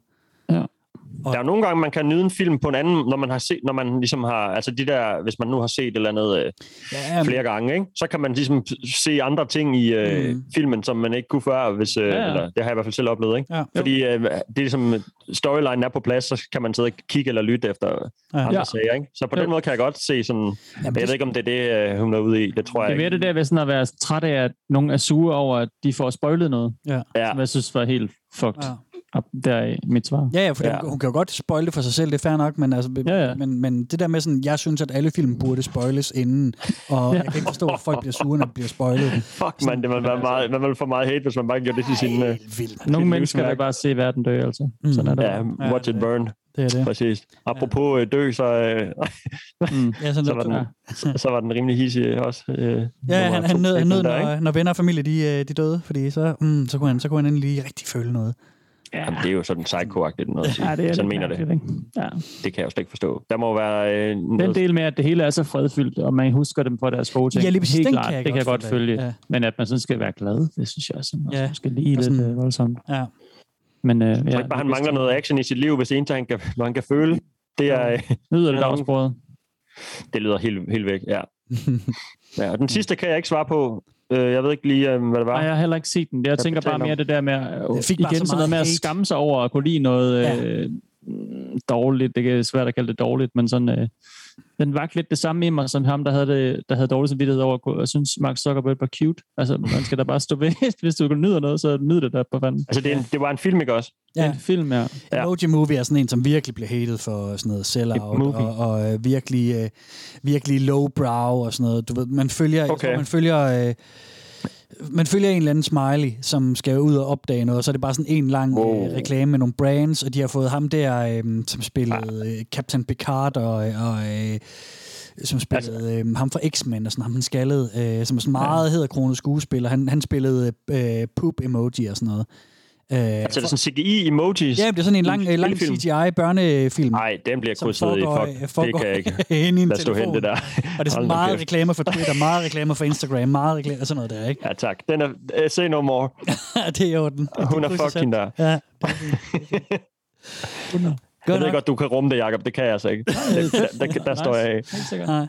Der er nogle gange, man kan nyde en film på en anden, når man har set, når man ligesom har, altså de der, hvis man nu har set et eller andet øh, Ja, flere gange, ikke? så kan man ligesom se andre ting i øh, Mm. filmen, som man ikke kunne før, hvis, øh, Ja, ja, ja. eller det har jeg i hvert fald selv oplevet, ikke? Ja. Fordi øh, det er ligesom, storyline er på plads, så kan man sidde og kigge eller lytte efter Ja. andre Ja. sager, ikke? Så på Jo. den måde kan jeg godt se sådan, Jamen, jeg det- ved ikke, om det er det, øh, hun er ude i, det tror Det jeg er mere ikke. det der ved sådan at være træt af, at nogen er sure over, at de får spoilet noget, Ja. som jeg synes var helt fucked. Ja. Der er mit svar. Ja, ja, for Ja. ja. hun kan jo godt spoile det for sig selv, det er fair nok, men, altså, Ja, ja. men, men det der med sådan, jeg synes, at alle film burde spoiles inden, og Ja. jeg kan ikke forstå, at folk bliver sure, når de bliver spoilet. [laughs] Fuck, man, det vil være meget, man vil få meget hate, hvis man bare gjorde det til sin... Øh. Nogle mennesker vil bare se verden dø, altså. Mm. Sådan er det. ja, watch it burn. Det er det. Præcis. Apropos øh, dø, så, øh, Mm. [laughs] Ja, sådan så, var den, Ja. så, så var den rimelig hissig også. Øh, ja, han, han nød, han nød når, når venner og familie de, øh, de døde, fordi så, mm, så, kunne han, så kunne han endelig lige rigtig føle noget. Ja. Jamen, det er jo sådan psycho-agtigt noget at sige. Ja, det er Sådan lidt mener det. ikke? Ja. Det kan jeg jo slet ikke forstå. Der må være øh, Den noget... del med, at det hele er så fredfyldt, og man husker dem for deres gode ting. Ja, lige præcis, Helt den klart, kan jeg det kan jeg godt følge. Ja. Men at man sådan skal være glad, det synes jeg også, Ja. måske lige lidt sådan- øh, voldsomt. Ja. Men øh, ja, Jeg tror ikke bare, han mangler noget action i sit liv, hvis eneste, han kan, når han kan føle, det er... Lyder nogen- [laughs] afsporet. det lyder helt, helt væk, ja. [laughs] ja. Og den sidste kan jeg ikke svare på. Øh, jeg ved ikke lige, øh, hvad det var. Nej, jeg har heller ikke set den. Jeg tænker bare mere om- det der med, øh, Det fik bare igen så sådan noget med at skamme sig over at kunne lide noget Ja. øh, dårligt. Det er svært at kalde det dårligt, men sådan, øh, den vagt lidt det samme i mig, som ham, der havde, det, der havde dårlig samvittighed over, at synes, Mark Zuckerberg var cute. Altså, man skal da bare stå ved. [laughs] Hvis du nyder noget, så nyd det der på fanden. Altså, det, en, det var en film, ikke også? Ja. En film, ja. Ja. Emoji Movie er sådan en, som virkelig blev hated for sådan noget sell-out, og, og øh, virkelig, øh, virkelig low-brow og sådan noget. Du ved, man følger, jeg Okay. tror, man følger, øh, man følger en eller anden smiley, som skal ud og opdage noget, og så er det bare sådan en lang Wow. øh, reklame med nogle brands, og de har fået ham der, øh, som spillede øh, Captain Picard, og, og øh, som spillede øh, ham fra X-Men, og sådan ham han skaldede, øh, som er sådan meget hedderkronet skuespiller. Han, han spillede øh, poop-emoji og sådan noget. Øh, Altså, er det sådan CGI-emojis? Ja, det er sådan en lang, En lang? CGI-børnefilm. Nej, den bliver krydset i foregår- fuck. Det kan jeg ikke. [laughs] inde i en Lad telefon. det der. Og det er sådan meget reklamer for Twitter, meget reklamer for Instagram, meget reklamer, sådan noget der, ikke? Ja, tak. Den er... Uh, say no more. [laughs] det er i orden. Hun er fucking der. Ja, [laughs] fint. Jeg Godt ved godt, du kan rumme det, Jacob. Det kan jeg altså ikke. Der, der, der, der står jeg af. Nej.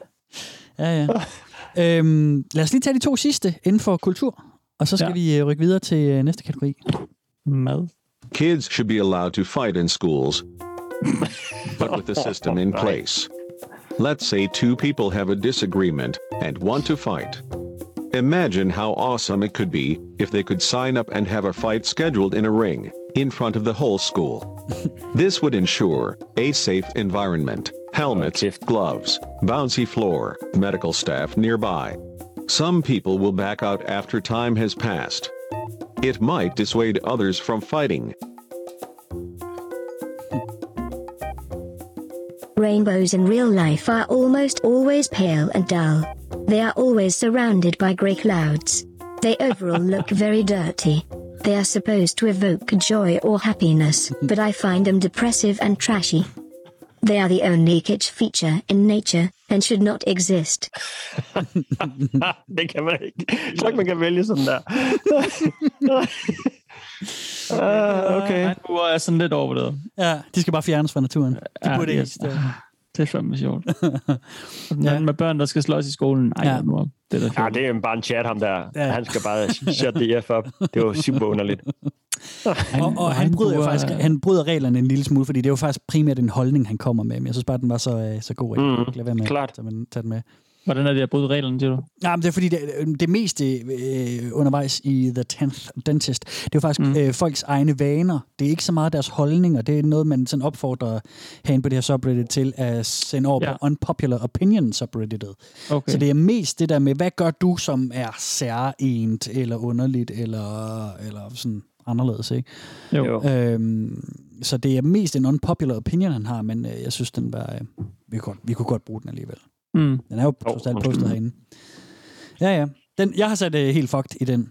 Ja, ja. Øhm, lad os lige tage de to sidste inden for kultur, og så skal Ja. vi øh, rykke videre til øh, næste kategori. Mad. Kids should be allowed to fight in schools, [laughs] but with the system in place. Let's say two people have a disagreement and want to fight. Imagine how awesome it could be if they could sign up and have a fight scheduled in a ring in front of the whole school. [laughs] this would ensure a safe environment, helmets, gloves, bouncy floor, medical staff nearby. Some people will back out after time has passed. It might dissuade others from fighting. Rainbows in real life are almost always pale and dull. They are always surrounded by grey clouds. They overall look [laughs] very dirty. They are supposed to evoke joy or happiness, but I find them depressive and trashy. They are the only kitsch feature in nature and should not exist. [laughs] det kan man ikke. Jeg tror ikke, man kan vælge sådan der. uh, [laughs] okay. Regnbuer er sådan lidt overvurderet. Ja, de skal bare fjernes fra naturen. De Ja, burde ikke yes. eksistere. Det er fandme sjovt. [laughs] ja. med børn, der skal slås i skolen. Ej, Ja. nu op. Det er da Ja, det er jo bare en chat, ham der. Ja. Han skal bare shut the F up. Det var super underligt. [laughs] Og, og han bryder jo faktisk han bryder reglerne en lille smule, fordi det er jo faktisk primært en holdning, han kommer med. Men jeg synes bare, den var så, øh, så god. at Jeg Mm, kan lade være med klart. at den- tage den med. Hvordan er det at bryde reglerne, siger du? Ja, men det er fordi, det, det meste øh, undervejs i The 10th Dentist, det er jo faktisk mm. øh, folks egne vaner. Det er ikke så meget deres holdninger. Det er noget, man sådan opfordrer herinde på det her subreddit til at sende over ja. på Unpopular Opinion subredditet. Okay. Så det er mest det der med, hvad gør du, som er særligt, eller underligt, eller, eller sådan anderledes, ikke? Jo. Jo. Øhm, så det er mest en unpopular opinion, han har, men øh, jeg synes, den var, øh, vi, kunne godt, vi kunne godt bruge den alligevel. Mm. Den er jo trods alt postet herinde. Ja, ja. Den, jeg har sat øh, helt fucked i den.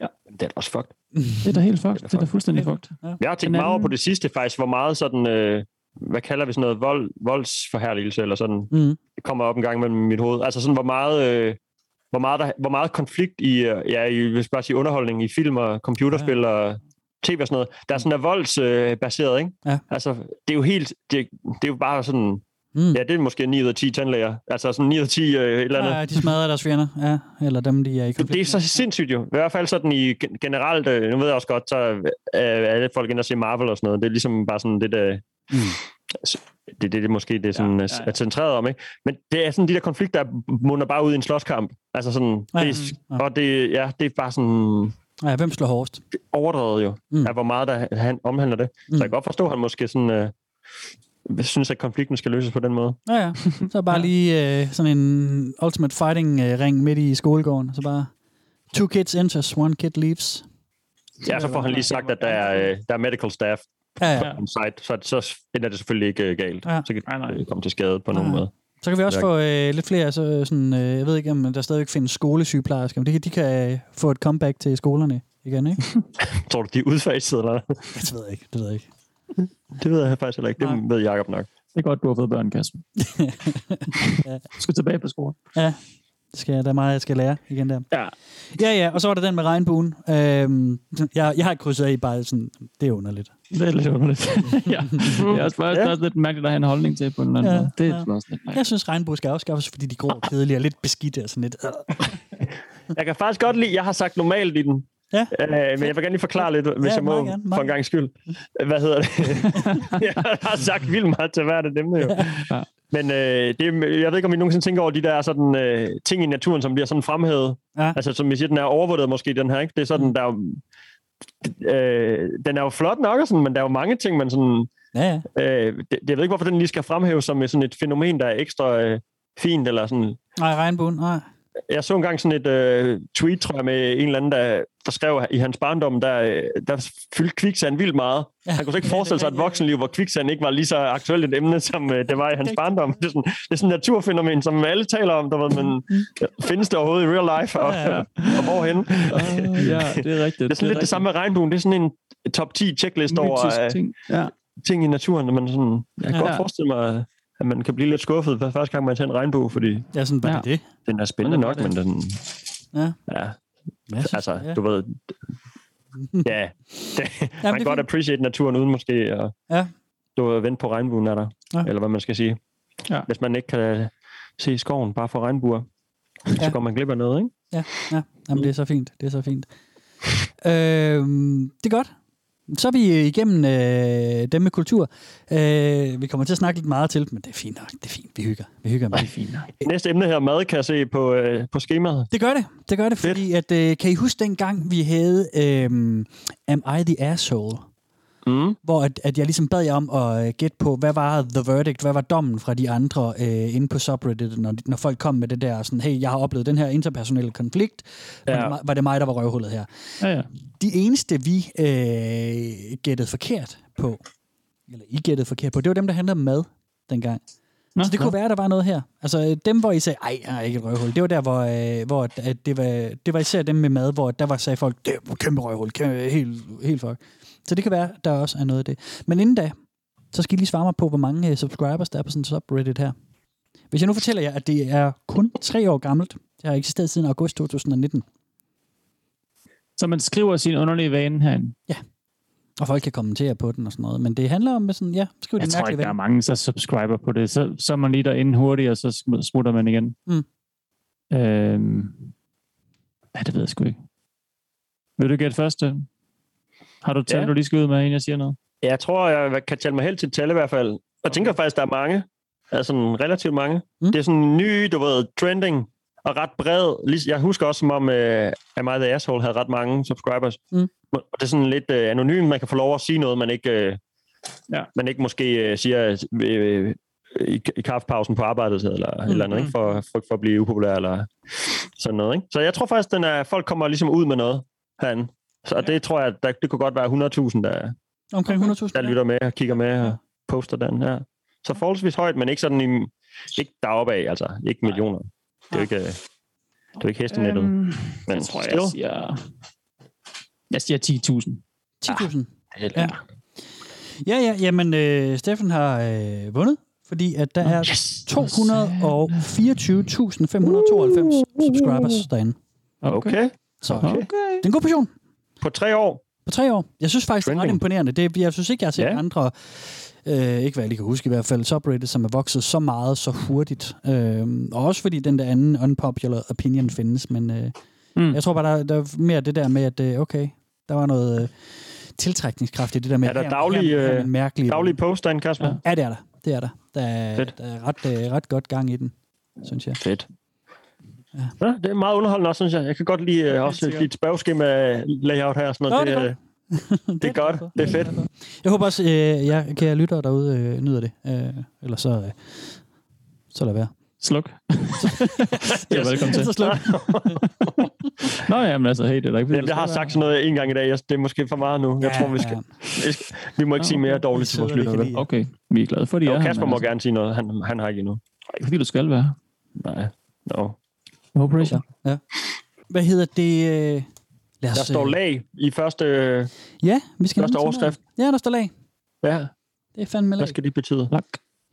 Ja, det er også fucked. Det er da helt fucked. Det er da fuldstændig fucked. Jeg har tænkt Den meget over på det sidste faktisk, hvor meget sådan, øh, hvad kalder vi sådan noget, vold, voldsforherligelse, eller sådan, mm. det kommer op en gang mellem mit hoved. Altså sådan, hvor meget, øh, hvor meget, der, hvor meget konflikt i, øh, ja, i, hvis bare sige underholdning i film og computerspil ja. og tv og sådan noget, der er sådan er voldsbaseret, øh, baseret, ikke? Ja. Altså, det er jo helt, det, det er jo bare sådan, Mm. ja, det er måske 9 ud af 10 tandlæger. Altså sådan 9 ud af 10 øh, et eller andet. Ja, ja, de smadrer deres fjender, ja. Eller dem, de er i konflikt Det er så sindssygt jo. I hvert fald sådan i gen- generelt, øh, nu ved jeg også godt, så er alle folk ind og se Marvel og sådan noget. Det er ligesom bare sådan lidt... Øh, mm. det, det, det er måske det, sådan, ja, ja, ja. er centreret om, ikke? Men det er sådan de der konflikter, der munder bare ud i en slåskamp. Altså sådan... Ja, Det, er- og det, ja, det er bare sådan... Ja, hvem slår hårdest? Overdrevet jo, Mm. af hvor meget der han omhandler det. Så jeg kan godt forstå, at han måske sådan... Øh, synes, at konflikten skal løses på den måde. Ja, ja. Så bare [laughs] lige øh, sådan en Ultimate Fighting øh, ring midt i skolegården. Så bare two kids enters, one kid leaves. Ja, så får han lige sagt, at der er, øh, der er medical staff Ja, ja. på site, så, så ender det selvfølgelig ikke øh, galt. Ja. Så kan det komme til skade på nogen Nej. måde. Så kan vi også Ja. få øh, lidt flere, så sådan, øh, jeg ved ikke, om der stadigvæk findes skolesygeplejersker, men de, kan- de kan øh, få et comeback til skolerne igen, ikke? [laughs] Tror du, de er udfaset, eller [laughs] Det ved jeg ikke, det ved jeg ikke. Det ved jeg faktisk heller ikke. Det ved Jacob nok. Det er godt, du har fået børn, Kasper. [laughs] ja. Du skal tilbage på skolen. Ja, det skal, der er meget, jeg skal lære igen der. Ja. Ja, ja, og så var der den med regnbuen. Øhm, jeg, jeg har krydset af i bare sådan, det er underligt. Det er lidt underligt. [laughs] ja. Det er også, bare, ja. også lidt mærkeligt at have en holdning til på en eller anden Ja, måde. Det er ja. også lidt mærkeligt. Jeg synes, regnbue skal afskaffes, fordi de grå og kedelige og lidt beskidte og sådan lidt. øh. Jeg kan faktisk godt lide, jeg har sagt normalt i den. Ja. Øh, men jeg vil gerne lige forklare lidt, hvis Ja, jeg må, gerne, for en gang skyld. Hvad hedder det? [laughs] jeg har sagt vildt meget til hvert af dem jo. Ja. Men øh, det, jeg ved ikke, om I nogensinde tænker over de der sådan, øh, ting i naturen, som bliver sådan fremhævet. Ja. Altså, som vi siger, den er overvurderet måske, den her. Ikke? Det er sådan, der er øh, den er jo flot nok, og sådan, men der er jo mange ting, man sådan... Ja, ja. Øh, det, jeg ved ikke, hvorfor den lige skal fremhæves som sådan et fænomen, der er ekstra øh, fint, eller sådan... Nej, regnbuen, nej. Jeg så engang sådan et øh, tweet, tror jeg, med en eller anden, der, der skrev i hans barndom, der, øh, der fyldte kviksand vildt meget. Ja. Han kunne slet ikke forestille sig et voksenliv, hvor kviksand ikke var lige så aktuelt et emne, som øh, det var i hans barndom. Det er sådan, det er sådan et naturfænomen, som alle taler om, der, ved, men findes det overhovedet i real life, og, Ja, ja. og hvorhen? Uh, ja, det er rigtigt. Det er sådan lidt det samme med regnbuen. Det er sådan en top 10 checklist over Mytisk øh, ting. Ja. ting i naturen, og man sådan, jeg kan Ja. godt forestille mig, at man kan blive lidt skuffet hver første gang, man ser en regnbue, fordi Ja, sådan Ja. det den er spændende nok, det? men den, Ja. ja, synes, altså, ja. du ved, [laughs] ja, det, man er kan godt fint. appreciate naturen uden måske at Ja. du ved, vente på regnbuen er der, Ja. eller hvad man skal sige. Ja. Hvis man ikke kan se skoven bare for regnbuer, så Ja. går man glip af noget, ikke? Ja, ja. Jamen, det er så fint. Det er så fint. [laughs] Øhm, det er godt. Så er vi igennem øh, dem med kultur. Øh, vi kommer til at snakke lidt meget til, men det er fint nok. Det er fint. Vi hygger. Vi hygger med. Det er fint. Næste emne her, mad, kan jeg se på, øh, på skemaet. Det gør det. Det gør det, fordi at, øh, kan I huske dengang, vi havde øh, Am I the Asshole? Mm. hvor at, at jeg ligesom bad jer om at øh, gætte på, hvad var the verdict, hvad var dommen fra de andre øh, inde på subreddit, når, når folk kom med det der sådan, hey, jeg har oplevet den her interpersonelle konflikt, ja. var, det, mig- var det mig, der var røvhullet her? Ja, ja. De eneste, vi øh, gættede forkert på, eller I gættede forkert på, det var dem, der handlede om mad dengang. Nå, så det nå. kunne være, der var noget her. Altså øh, dem, hvor I sagde, ej, jeg er ikke et røvhul. Det var der, hvor, øh, hvor at, at det, var, det var især dem med mad, hvor der var sagde folk, det er kæmpe røvhul, kæmpe, helt, helt fuck. Så det kan være, der også er noget af det. Men inden da, så skal I lige svare mig på, hvor mange øh, subscribers der er på sådan en subreddit her. Hvis jeg nu fortæller jer, at det er kun tre år gammelt, det har eksisteret siden august 2019, Så man skriver sin underlige vane herinde. og folk kan kommentere på den og sådan noget. Men det handler om sådan, ja, skriv Jeg din tror ikke, der er mange, der subscriber på det. Så, så er man lige derinde hurtigt, og så sm- smutter man igen. Mm. Øhm, ja, det ved jeg sgu ikke. Vil du gætte først? Har du tal, Ja. du lige skal ud med, inden jeg siger noget? Jeg tror, jeg kan tælle mig helt til tal i hvert fald. Jeg tænker faktisk, der er mange. Altså sådan relativt mange. Mm. Det er sådan ny, du ved, trending og ret bred. Jeg husker også, som om uh, Am I the Asshole havde ret mange subscribers. Mm. Og det er sådan lidt uh, anonymt. Man kan få lov at sige noget, man ikke, uh, ja. man ikke måske uh, siger uh, i, i kaffepausen på arbejdet, eller mm. eller andet, ikke? For, for, for at blive upopulær, eller sådan noget. Ikke? Så jeg tror faktisk, den er, folk kommer ligesom ud med noget herinde. Så det tror jeg, der, det kunne godt være 100.000, der, Omkring 100.000. der lytter med og kigger med og poster den. Ja. Så forholdsvis højt, men ikke sådan i, ikke deroppe af, altså ikke millioner. Det er jo ikke, øh, det er jo ikke hestenettet. Øhm, men jeg tror, jeg still. siger... Jeg siger 10.000. 10.000. Ja. Ja. Ja, ja, jamen, øh, Steffen har øh, vundet, fordi at der er yes. 224.592 subscribers derinde. Okay. Så okay. det er en god portion. På tre år? På tre år. Jeg synes faktisk, det er ret Trending. imponerende. Det, jeg synes ikke, jeg har set Ja. andre, øh, ikke hvad jeg lige kan huske i hvert fald, subreddit, som er vokset så meget, så hurtigt. Øh, og også fordi den der anden unpopular opinion findes, men øh, mm. jeg tror bare, der, der er mere det der med, at øh, okay, der var noget øh, tiltrækningskraft i det der med, Er der her- daglige, her- her øh, en mærkelig, daglige post derinde, Kasper? Ja. ja, det er der. Det er der. Der er, Fedt. der er ret, øh, ret godt gang i den, synes jeg. Fedt. Ja. ja, det er meget underholdende også, synes jeg. Jeg kan godt lide øh, også dit spørgeskema layout her. og Sådan noget. Nå, det, det er det, [laughs] det er godt. Det er fedt. Jeg håber også, øh, jeg kan lytte derude øh, nyder det. Øh, eller så, øh, så lad være. Sluk. ja, velkommen til. Så sluk. [laughs] Nå ja, men altså, hey, det er da ikke... Jamen, jeg har sagt sådan noget en gang i dag. Jeg- Det er måske for meget nu. Jeg Ja, tror, vi skal... Vi, skal, vi må ikke Nå, sige mere dårligt til vores lide. Okay, vi er glade for, de Jo, er her, Kasper men må altså, gerne sige noget. Han, han har ikke endnu. Ikke fordi du skal være. Nej. No. No pressure. Ja. Hvad hedder det? Øh, lad os, Der står øh, lag i første, øh, Ja, vi skal første overskrift. Ja, der står lag. Ja, Det er fandme lag. hvad skal det betyde? Lak.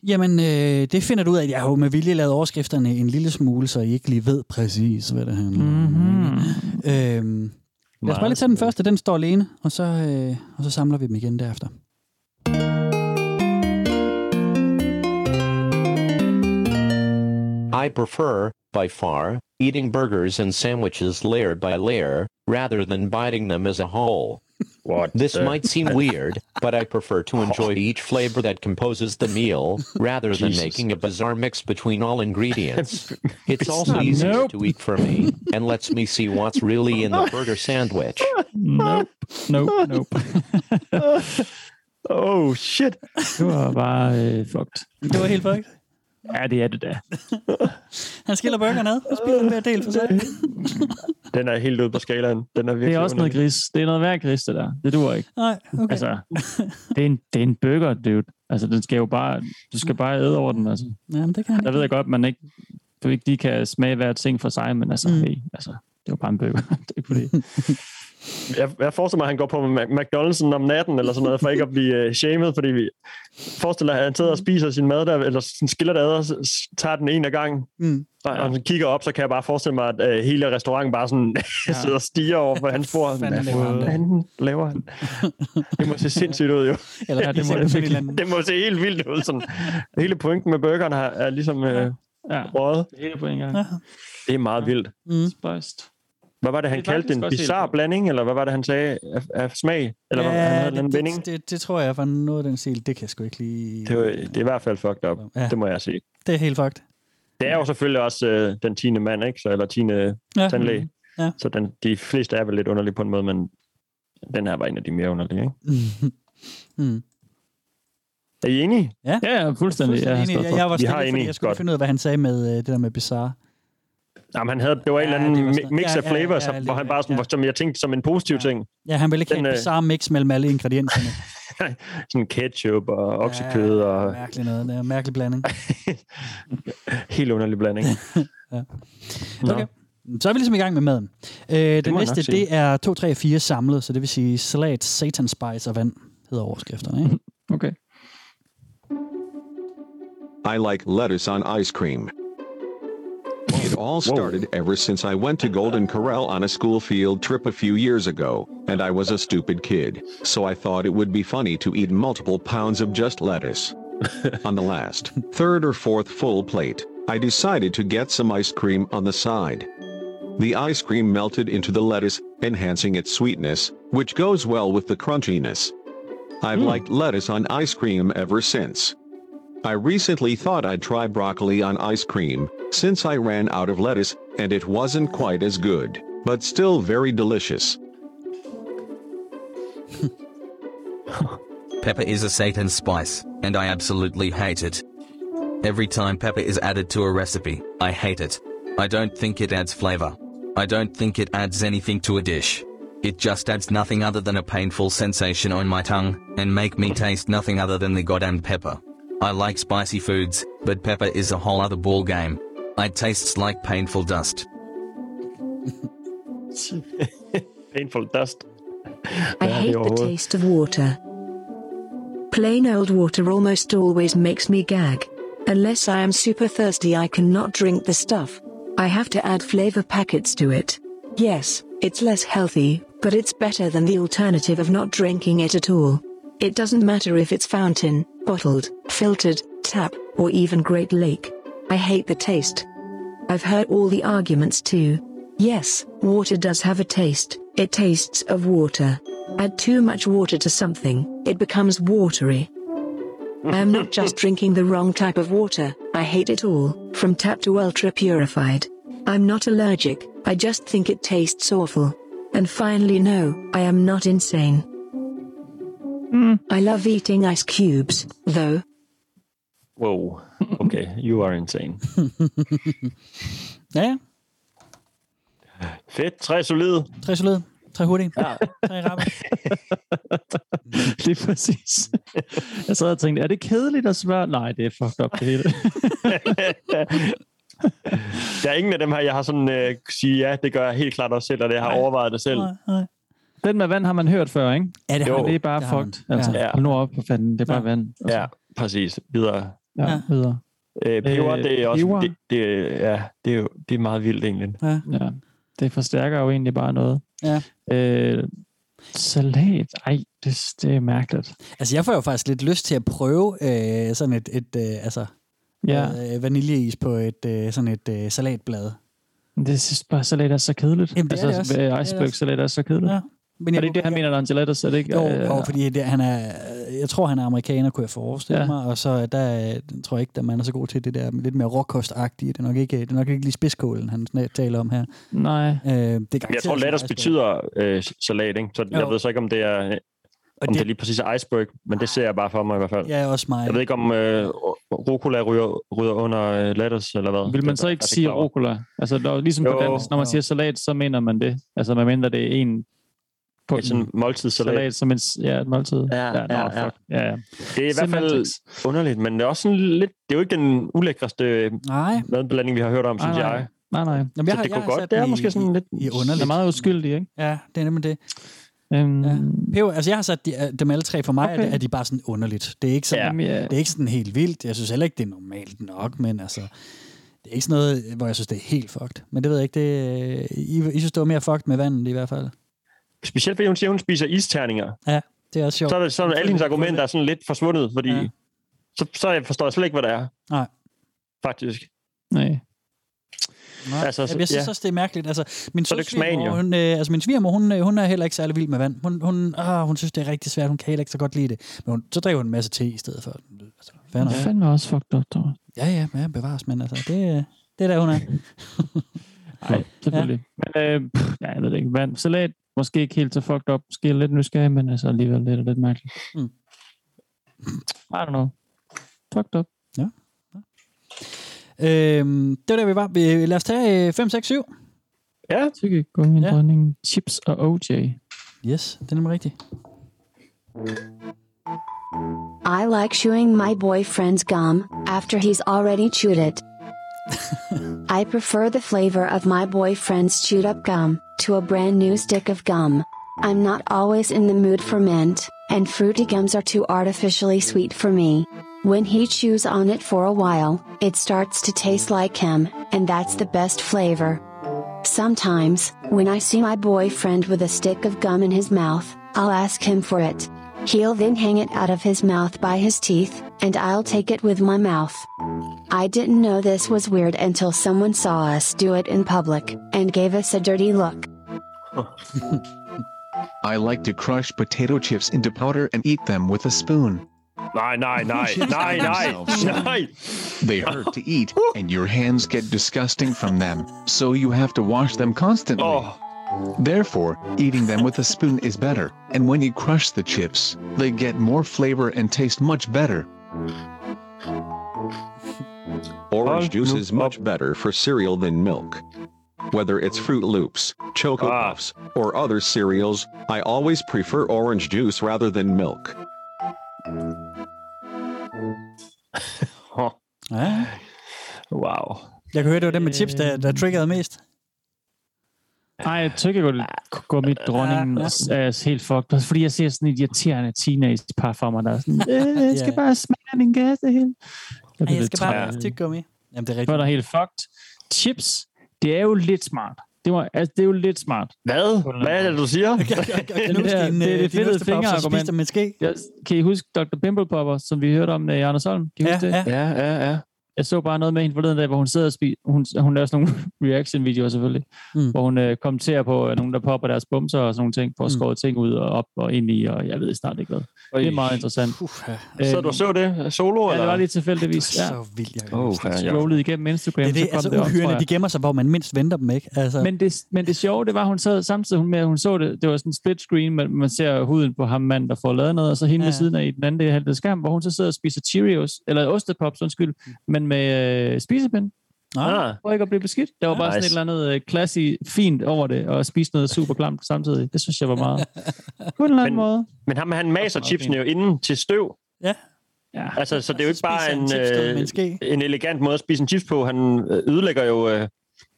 Jamen, øh, det finder du ud af. Jeg har jo med vilje lavet overskrifterne en lille smule, så I ikke lige ved præcis, hvad det handler om. Mm-hmm. Øhm, lad os bare lige tage den første. Den står alene, og så, øh, og så samler vi dem igen derefter. I prefer, by far, eating burgers and sandwiches layer by layer, rather than biting them as a whole. What This the- might seem weird, but I prefer to [laughs] enjoy each flavor that composes the meal, rather than Jesus. making a bizarre mix between all ingredients. [laughs] It's also not- easier Nope. to eat for me, and lets me see what's really in the burger sandwich. Nope. Nope, nope. [laughs] Oh, shit. Det var bare fucked. Det var helt fucked. Ja, det er det da. [laughs] Han skiller burgeren ad og spiser den hver del for sig. [laughs] Den er helt ude på skalaen. Den er Det virkelig er også noget underlig. gris. Det er noget værd gris, det der. Det duer ikke. Nej, okay. Altså, det er, en, det er en burger, dude. Altså, den skal jo bare, du skal bare æde over den. Altså. Jamen, det kan han Der ved jeg godt, man ikke, du ikke de kan smage hver ting for sig, men altså, Mm. hey, altså, det er jo bare en burger. [laughs] det er ikke fordi. Jeg, jeg forestiller mig, at han går på McDonald's'en om natten, eller sådan noget, for ikke at blive uh, shamed, fordi vi forestiller, at han sidder og spiser sin mad der, eller sådan skiller det ad, og tager den en af gangen. Mm. Og når han kigger op, så kan jeg bare forestille mig, at uh, hele restauranten bare sådan ja. [laughs] sidder og stiger over for hans bord. Hvad Hvad fanden laver han der? fanden laver han? Det må se [laughs] sindssygt ud, jo. Eller Ja, det må det, det det, det, Det må se helt vildt ud. Sådan. Hele pointen med burgeren her er ligesom øh, Ja, røget. det hele på en gang. Ja. Det er meget vildt. mm. Spøjst. Hvad var det, han Det er kaldte? En bizarre blanding, eller hvad var det, han sagde af, af smag? Eller hvad, han havde en det, vending? det, det, det, tror jeg for noget af den stil, det kan jeg sgu ikke lige... Det, var, det er i hvert fald fucked up. Ja. Det må jeg sige. det er helt fucked. Det er jo selvfølgelig også øh, den tiende mand, ikke? Så, eller tiende Ja. tandlæge. Ja. Så den, de fleste er vel lidt underlige på en måde, men den her var en af de mere underlige. Ikke? Hmm. [laughs] Er I enige? Ja, ja, ja fuldstændig. Fuldstændig Ja, enig. stået Jeg, for. jeg var Vi har stille, fordi enige. jeg skulle Godt. finde ud af, hvad han sagde med øh, det der med bizarre. Jamen, han havde, det var en Ja, eller anden sådan- mix ja, af ja, flavors, ja, ja, hvor han bare sådan, som jeg tænkte som en positiv ting. Ja, han ville ikke Den, have en øh, bizarre mix mellem alle ingredienserne. [laughs] Sådan ketchup og oksekød Ja, og Mærkeligt noget. Det er en mærkelig blanding. [laughs] helt underlig blanding. [laughs] ja. Nå. Okay. Så er vi ligesom i gang med maden. Øh, det jeg næste, det er 2, 3 og 4 samlet, så det vil sige salat, satan spice og vand, hedder overskrifterne. Ikke? Okay. I like lettuce on ice cream. It all started ever since I went to Golden Corral on a school field trip a few years ago, and I was a stupid kid, so I thought it would be funny to eat multiple pounds of just lettuce. [laughs] on the last, third or fourth full plate, I decided to get some ice cream on the side. The ice cream melted into the lettuce, enhancing its sweetness, which goes well with the crunchiness. I've hmm. liked lettuce on ice cream ever since. I recently thought I'd try broccoli on ice cream, since I ran out of lettuce, and it wasn't quite as good, but still very delicious. [laughs] Pepper is a Satan's spice, and I absolutely hate it. Every time pepper is added to a recipe, I hate it. I don't think it adds flavor. I don't think it adds anything to a dish. It just adds nothing other than a painful sensation on my tongue, and make me taste nothing other than the goddamn pepper. I like spicy foods, but pepper is a whole other ball game. It tastes like painful dust. [laughs] Painful dust. I hate the taste of water. Plain old water almost always makes me gag. Unless I am super thirsty, I cannot drink the stuff. I have to add flavor packets to it. Yes, it's less healthy, but it's better than the alternative of not drinking it at all. It doesn't matter if it's fountain, bottled, filtered, tap, or even Great Lake. I hate the taste. I've heard all the arguments too. Yes, water does have a taste, it tastes of water. Add too much water to something, it becomes watery. I am not [laughs] just drinking the wrong type of water, I hate it all, from tap to ultra purified. I'm not allergic, I just think it tastes awful. And finally, no, I am not insane. I love eating ice cubes, though. Wow. Okay, you are insane. [laughs] Ja, ja. Fedt. Tre solide. Tre solide. Tre hurtige. Ja. [laughs] Tre rappe. [laughs] Lige præcis. Jeg sad og tænkte, er det kedeligt at spørge? Nej, det er fucked up det hele. Der er ingen af dem her, jeg har sådan øh, sige, ja, det gør jeg helt klart også selv, og det jeg har overvejet det selv. Nej, nej. Den med vand har man hørt før, ikke? Ja, det har jo, det er bare fucked. Altså, Ja. hold nu op på fanden, det er bare Ja. vand. Ja, præcis. Videre. Ja, Ja. videre. Øh, peber, Øh, det er også, peber? det, det, ja, det er jo det er meget vildt egentlig. Ja. Ja, det forstærker jo egentlig bare noget. Ja. Øh, salat, ej, det, det er mærkeligt. Altså, jeg får jo faktisk lidt lyst til at prøve øh, sådan et, et øh, altså, Ja. øh, vaniljeis på et øh, sådan et øh, salatblad. Det synes bare, salat er så kedeligt. Jamen, det er det også. Det er det Iceberg også. salat er så kedeligt. Ja. Men er det ikke det, han mener, når han gelato, er det ikke? Jo, øh, jo fordi det, han er, jeg tror, han er amerikaner, kunne jeg forestille ja. Mig, og så der tror jeg ikke, at man er så god til det der lidt mere råkostagtige. Det er nok ikke, det er nok ikke lige spidskålen, han taler om her. Nej. Øh, det er Jeg tror, letters betyder øh, salat, ikke? Så jeg Jo. ved så ikke, om det er, om det, det er lige præcis iceberg, men det ser jeg bare for mig i hvert fald. Ja, også mig. Jeg ved ikke, om øh, rucola ryger, ryger under øh, lettuce, eller hvad. Vil man så ikke jeg sige rucola? Altså, når, ligesom på Jo, dansk, når man jo. siger salat, så mener man det. Altså, man mener, det er en på Det er sådan en måltidssalat. salat som en, ja, et måltid. Ja, nå, ja, ja. fuck. ja, ja. Det er i hvert fald underligt, men det er også sådan lidt... Det er jo ikke den ulækreste Nej. madblanding, vi har hørt om, synes Nej, nej. jeg. Nej, nej. Jamen, Så det kunne godt- det er måske sådan lidt- I underligt. Det er meget uskyldig, ikke? Ja, det er nemlig det. Øhm, Ja. Peber, altså jeg har sat de, dem alle tre for mig, okay. Er, de bare sådan underligt. Det er ikke sådan, Jamen, ja. det er ikke sådan helt vildt. Jeg synes heller ikke, det er normalt nok, men altså, det er ikke sådan noget, hvor jeg synes, det er helt fucked. Men det ved jeg ikke, det, I, I synes, det var mere fucked med vandet i hvert fald. Specielt fordi hun siger, at hun spiser isterninger. Ja, det er også sjovt. Så er det sådan, alle hendes argumenter er sådan lidt forsvundet, fordi Ja. så, så jeg forstår jeg slet ikke, hvad det er. Nej. Faktisk. Nej. Nej, Altså, altså, så- jeg synes ja. også, det er mærkeligt. Altså, min Så er det ikke smagen, svigermor, jo. hun, øh, altså, min svigermor, hun, øh, hun er heller ikke særlig vild med vand. Hun, hun, ah, hun synes, det er rigtig svært. Hun kan heller ikke så godt lide det. Men hun, så drikker hun en masse te i stedet for. Altså, fair nok. Det er fandme også fucked up, dog. Ja, ja, ja, bevares, men altså, det, øh, det er der, hun er. [laughs] Nej, selvfølgelig. Ja. Men øh, pff, ja, jeg ved det ikke. Vand, salat, Måske ikke helt så fucked up. Måske lidt nysgerrig, men altså alligevel lidt, lidt mærkeligt. Mm. I don't know. Fucked up. Ja. Øhm, det var der, vi var. Vi- Lad os tage øh, 5, 6, 7. Ja. Tykke gummi, ja. dronning, chips og OJ. Yes, det er nemlig rigtigt. I like chewing my boyfriend's gum after he's already chewed it. [laughs] I prefer the flavor of my boyfriend's chewed up gum to a brand new stick of gum. I'm not always in the mood for mint, and fruity gums are too artificially sweet for me. When he chews on it for a while, it starts to taste like him, and that's the best flavor. Sometimes, when I see my boyfriend with a stick of gum in his mouth, I'll ask him for it. He'll then hang it out of his mouth by his teeth, and I'll take it with my mouth. I didn't know this was weird until someone saw us do it in public, and gave us a dirty look. [laughs] I like to crush potato chips into powder and eat them with a spoon. Chips nej, by nej, themselves. nej. They hurt to eat, [laughs] and your hands get disgusting from them, so you have to wash them constantly. Therefore, eating them with a spoon is better, and when you crush the chips, they get more flavor and taste much better. Orange juice is much better for cereal than milk. Whether it's Fruit Loops, Choco ah. Puffs, or other cereals, I always prefer orange juice rather than milk. [laughs] Ja. Wow. Jeg kan høre, det var den med chips, der, der triggerede mest. Ej, tykke gummi dronningen er er helt fucked. Fordi jeg ser sådan et irriterende teenage-par for mig, der er sådan, øh, jeg [laughs] skal bare smage min gas, det hele. Ej, bliver jeg skal bare have tyggegummi. Jamen, det er Så er rigtigt. helt fucked. Chips, det er jo lidt smart. Det, var, altså, det er jo lidt smart. Hvad? Hvad er det, du siger? Den der, din, det øh, er det din fedede ostepop, så fingerargument. kan I huske Dr. Pimple Popper, som vi hørte om i Anders Holm? Kan I Ja, huske det? Ja, ja, ja. Jeg så bare noget med hende forleden dag, hvor hun sidder og spiser. Hun, hun laver sådan nogle [laughs] reaction-videoer selvfølgelig, Mm. mm. hvor hun øh, kommenterer på øh, nogen, der popper deres bumser og sådan nogle ting, for at Mm. skåre ting ud og op og ind i, og jeg ved snart ikke hvad. Det er meget interessant. Uh, Så du så det solo, Ja, det eller? var lige tilfældigvis. Ja. Så vildt, jeg Åh, oh, ja, ja. Scrollede igennem Instagram, Det det, så kom altså det op, jeg. de gemmer sig, hvor man mindst venter dem, ikke? Altså, Men det, men det sjove, det var, at hun sad samtidig med, at hun så det, det var sådan en split screen, men man ser huden på ham mand, der får lavet noget, og så hende Ja. ved siden af i den anden del af skærm, hvor hun så sidder og spiser Cheerios, eller ostepops, undskyld, men med øh, spisepind. Ah, For ikke at blive beskidt. Der var bare Nice. sådan et eller andet øh, classy, fint over det, og spise noget super klamt samtidig. Det synes jeg var meget. [laughs] På en eller anden Men- måde. men ham, han maser chipsene jo inden til støv. Ja. Ja. Altså, så det er jo ikke bare en med en øh, en elegant måde at spise en chips på. Han øh, ødelægger jo øh,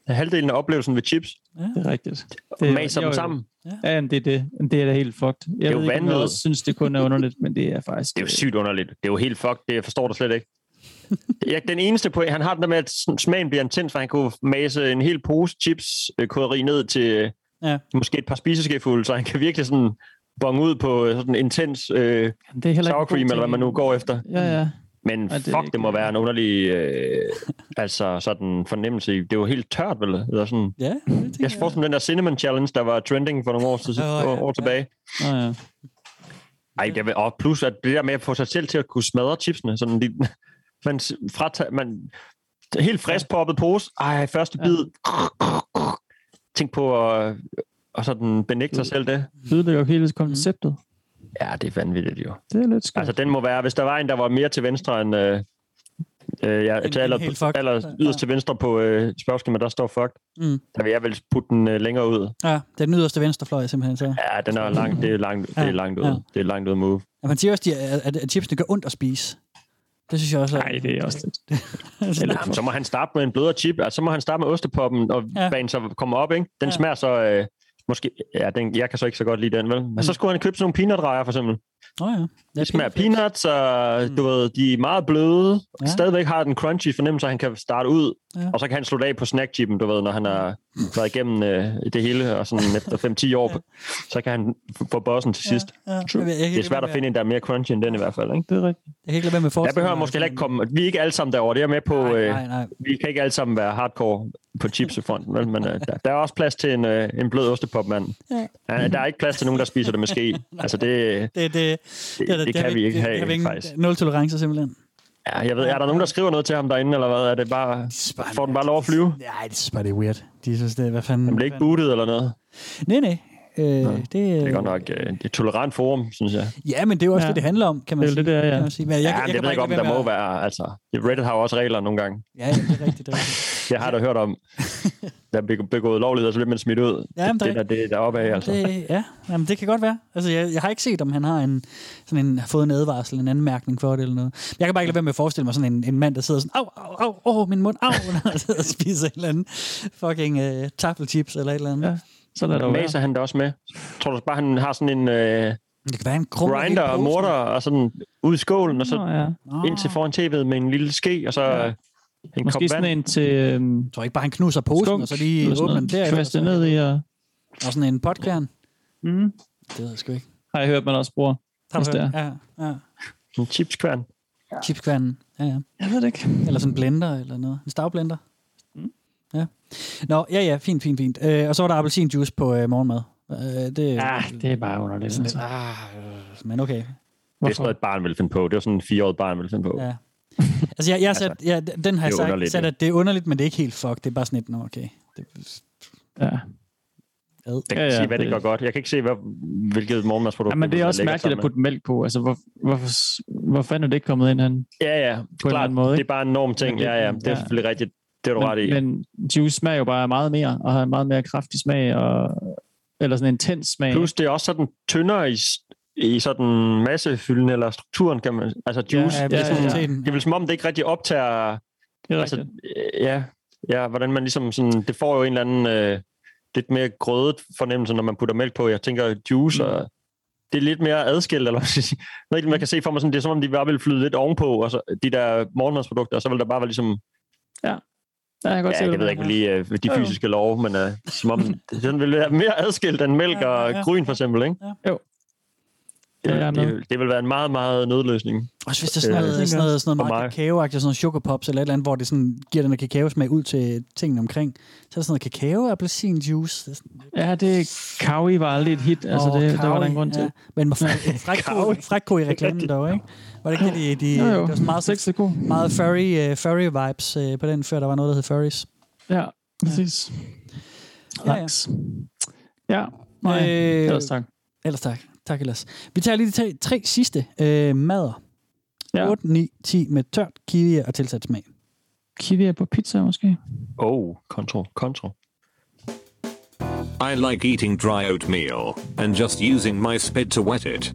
halvdelen af oplevelsen ved chips. Det er rigtigt. Det maser jo, dem sammen. Ja, men det er det. Det er da helt fucked. Jeg jo ved ikke, om jeg synes, det kun er underligt, men det er faktisk... Det er jo sygt underligt. Det er jo helt fucked. Det jeg forstår du slet ikke. Ja, den eneste på, han har den der med, at smagen bliver intens, for han kunne mase en hel pose chips øh, krydderi ned til Ja. måske et par spiseskefulde, så han kan virkelig sådan bonge ud på øh, sådan intens øh, det er sour en cream, eller hvad man nu går efter. Ja, ja. Men Ej, det fuck, det må være en underlig øh, altså sådan fornemmelse. Det jo helt tørt, vel? Eller sådan. Ja, Jeg får sådan den der Cinnamon Challenge, der var trending for nogle år, tid, Åh, ja, år, tilbage. Nå, ja. Ej, det, vil- og plus at det der med at få sig selv til at kunne smadre chipsene, sådan de, man, fratager, man helt frisk poppet pose, ej, første bid, tænk på at og sådan benægte sig selv det. Det ødelægger hele konceptet. Ja, det er vanvittigt jo. Det er lidt skørt. Altså, den må være, hvis der var en, der var mere til venstre end... Øh, øh, ja, En- til aller, yderst til venstre på øh, spørgeskemaet, der står fucked. Mm. Der vil jeg vel putte den øh, længere ud. Ja, det er den yderste venstrefløj, simpelthen. Så. Ja, den er langt, det er langt, det er langt ud. Ja. Det er langt ud move. Ja, man siger også, at, at chipsene gør ondt at spise. Det synes jeg også. Nej, det er også lidt. [laughs] Eller, så må han starte med en blødere chip. Altså, så må han starte med ostepoppen, og Ja. banen så kommer op, ikke? Den Ja. smager så... Øh, måske... Ja, den, jeg kan så ikke så godt lide den, vel? Men så skulle han købe sådan nogle peanut-rejer, for eksempel. Åh oh, ja. Det smager peanuts, og du ved, de er meget bløde. Ja. Ja. Stadigvæk har den crunchy fornemmelse, at han kan starte ud. Ja. Ja. Og så kan han slutte af på snackchippen, du ved, når han har været igennem øh, det hele, og sådan [laughs] efter 5-10 år, Ja. så kan han få bossen til sidst. Ja, True. jeg, jeg, Det er svært at finde en, der er mere crunchy end den i hvert fald, ikke? Det er rigtigt. Jeg kan ikke lade være med at Jeg behøver måske heller ikke komme... Vi er ikke alle sammen derovre, det er med på... Nej, øh, nej, nej. Vi kan ikke alle sammen være hardcore på chipsefronten, vel? men øh, der, der er også plads til en, øh, en blød ostepopmand. Ja. Ja, der er ikke plads til nogen, der spiser det med ske. [laughs] Altså, det, Det, det, det, det, det, kan vi ikke det, have, det, det, faktisk. Nul tolerance, simpelthen. Ja, jeg ved, er der nogen, der skriver noget til ham derinde, eller hvad? Er det bare, får den bare lov at flyve? Nej, det synes bare, det er weird. De synes, det er, hvad fanden... Den bliver ikke bootet eller noget? Nej, nej. Øh, det, Det er godt nok øh, det et tolerant forum, synes jeg. Ja, men det er jo også Ja. det, det handler om, kan man Det er sige. det, det er, ja. Kan man sige. Men jeg, Jeg, jeg, ja, jeg, jeg, kan ved ikke, om der må at- være... Altså, Reddit har jo også regler nogle gange. Ja, ja, det er rigtigt. Det er rigtigt. [laughs] Jeg har da hørt om, [laughs] der er beg- begået lovligheder, så bliver man smidt ud. Ja, det, der- det, der, det er deroppe af, altså. Det, ja, jamen, det kan godt være. Altså, jeg, jeg har ikke set, om han har en, sådan en, har fået en advarsel, en anmærkning for det eller noget. Jeg kan bare ikke lade være med at forestille mig sådan en, en mand, der sidder sådan, au, au, au, åh, min mund, au, [laughs] når han sidder og spiser en eller anden fucking uh, taffelchips eller et eller andet. Ja, så lader der jo. Maser han der også med? Tror du bare, han har sådan en øh, Det kan være en krum grinder og morter, og sådan ud i skålen, og så Nå, ja. ind til foran tv'et med en lille ske, og så Ja. ja. en Måske kop sådan vand. en til... Øhm, Jeg tror ikke bare, han knuser posen, skunk og så lige sådan åbner den der. Kvæste ned i og... Og sådan en potkværn. Mm. Det ved jeg sgu ikke. Har jeg hørt, man også bruger. Har du det hørt? Ja, ja. En chipskværn. Chipskværnen. Ja, ja. Jeg ved det ikke. Eller sådan en blender eller noget. En stavblender. Ja. Nå, ja, ja, fint, fint, fint. Øh, og så var der appelsinjuice på øh, morgenmad. Øh, det, Ja, det er bare underligt. sådan Altså. ah, øh, men okay. Det er sådan noget, et barn vil finde på. Det er sådan en fireårig barn vil finde på. Ja. Altså, jeg, jeg har [laughs] sat, ja, den har jeg det er sagt, underligt, sat, at det er underligt, men det er ikke helt fuck. Det er bare sådan et, nå, okay. Det, Ja. ad. Jeg kan Ja, ikke ja, sige, hvad det det- gør godt. Jeg kan ikke se, hvad, hvilket morgenmadsprodukt. Ja, men det er også mærkeligt at putte mælk på. Altså, hvor, hvorfor, hvor fanden er det ikke kommet ind, han? Ja, ja. en Klart, anden måde, det er ikke? bare en norm ting. Ja, ja. Det er selvfølgelig rigtigt. Det er du ret i. Men, men juice smager jo bare meget mere, og har en meget mere kraftig smag, og, eller sådan en intens smag. Plus, det er også sådan tyndere i, i sådan massefylden eller strukturen, kan man... Altså juice, Ja, det, er ja, sådan, ja. det er vel som om, det ikke rigtig optager... Det er Altså, rigtigt. øh, ja, ja, hvordan man ligesom sådan... Det får jo en eller anden øh, lidt mere grødet fornemmelse, når man putter mælk på. Jeg tænker, juice Mm. og... Det er lidt mere adskilt, eller hvad man kan se for mig sådan, det er som om, de bare vil flyde lidt ovenpå, og så, de der morgenmadsprodukter, og så vil der bare være ligesom... Ja, jeg kan godt Ja, se, jeg hvad ved ikke lige øh, de fysiske love, men øh, som om den vil være mere adskilt end mælk Ja, ja, og ja. gryn, for eksempel, ikke? Jo. Det, Ja, jeg det, det, vil være en meget, meget nødløsning. Også hvis det er sådan Øh, noget, tænker sådan noget, sådan noget meget kakaoagtigt, sådan noget sugar pops eller et eller andet, hvor det sådan giver den der kakaosmag ud til tingene omkring. Så er der sådan noget kakao, appelsin juice. Det er sådan, Ja, det Kawi var aldrig et hit. Altså, Åh, det, der var der kawi, en grund til. Ja. Men med fræk, [laughs] fræk, fræk ko i reklamen [laughs] dog, ikke? Var det ikke det, de, de Jo, jo. det var sådan meget, Sexy ko. meget furry, uh, furry vibes uh, på den, før der var noget, der hed furries. Ja, præcis. Ja, ja. Nice. Ja, nej, Øh, ellers tak. Ellers tak. Tak ellers. Vi tager lige de tre, tre sidste øh, mader. Ja. 8, 9, 10 med tørt, kiwi og tilsat smag. Kiwi er på pizza måske? Oh, kontro, kontro. I like eating dry oatmeal and just using my spit to wet it.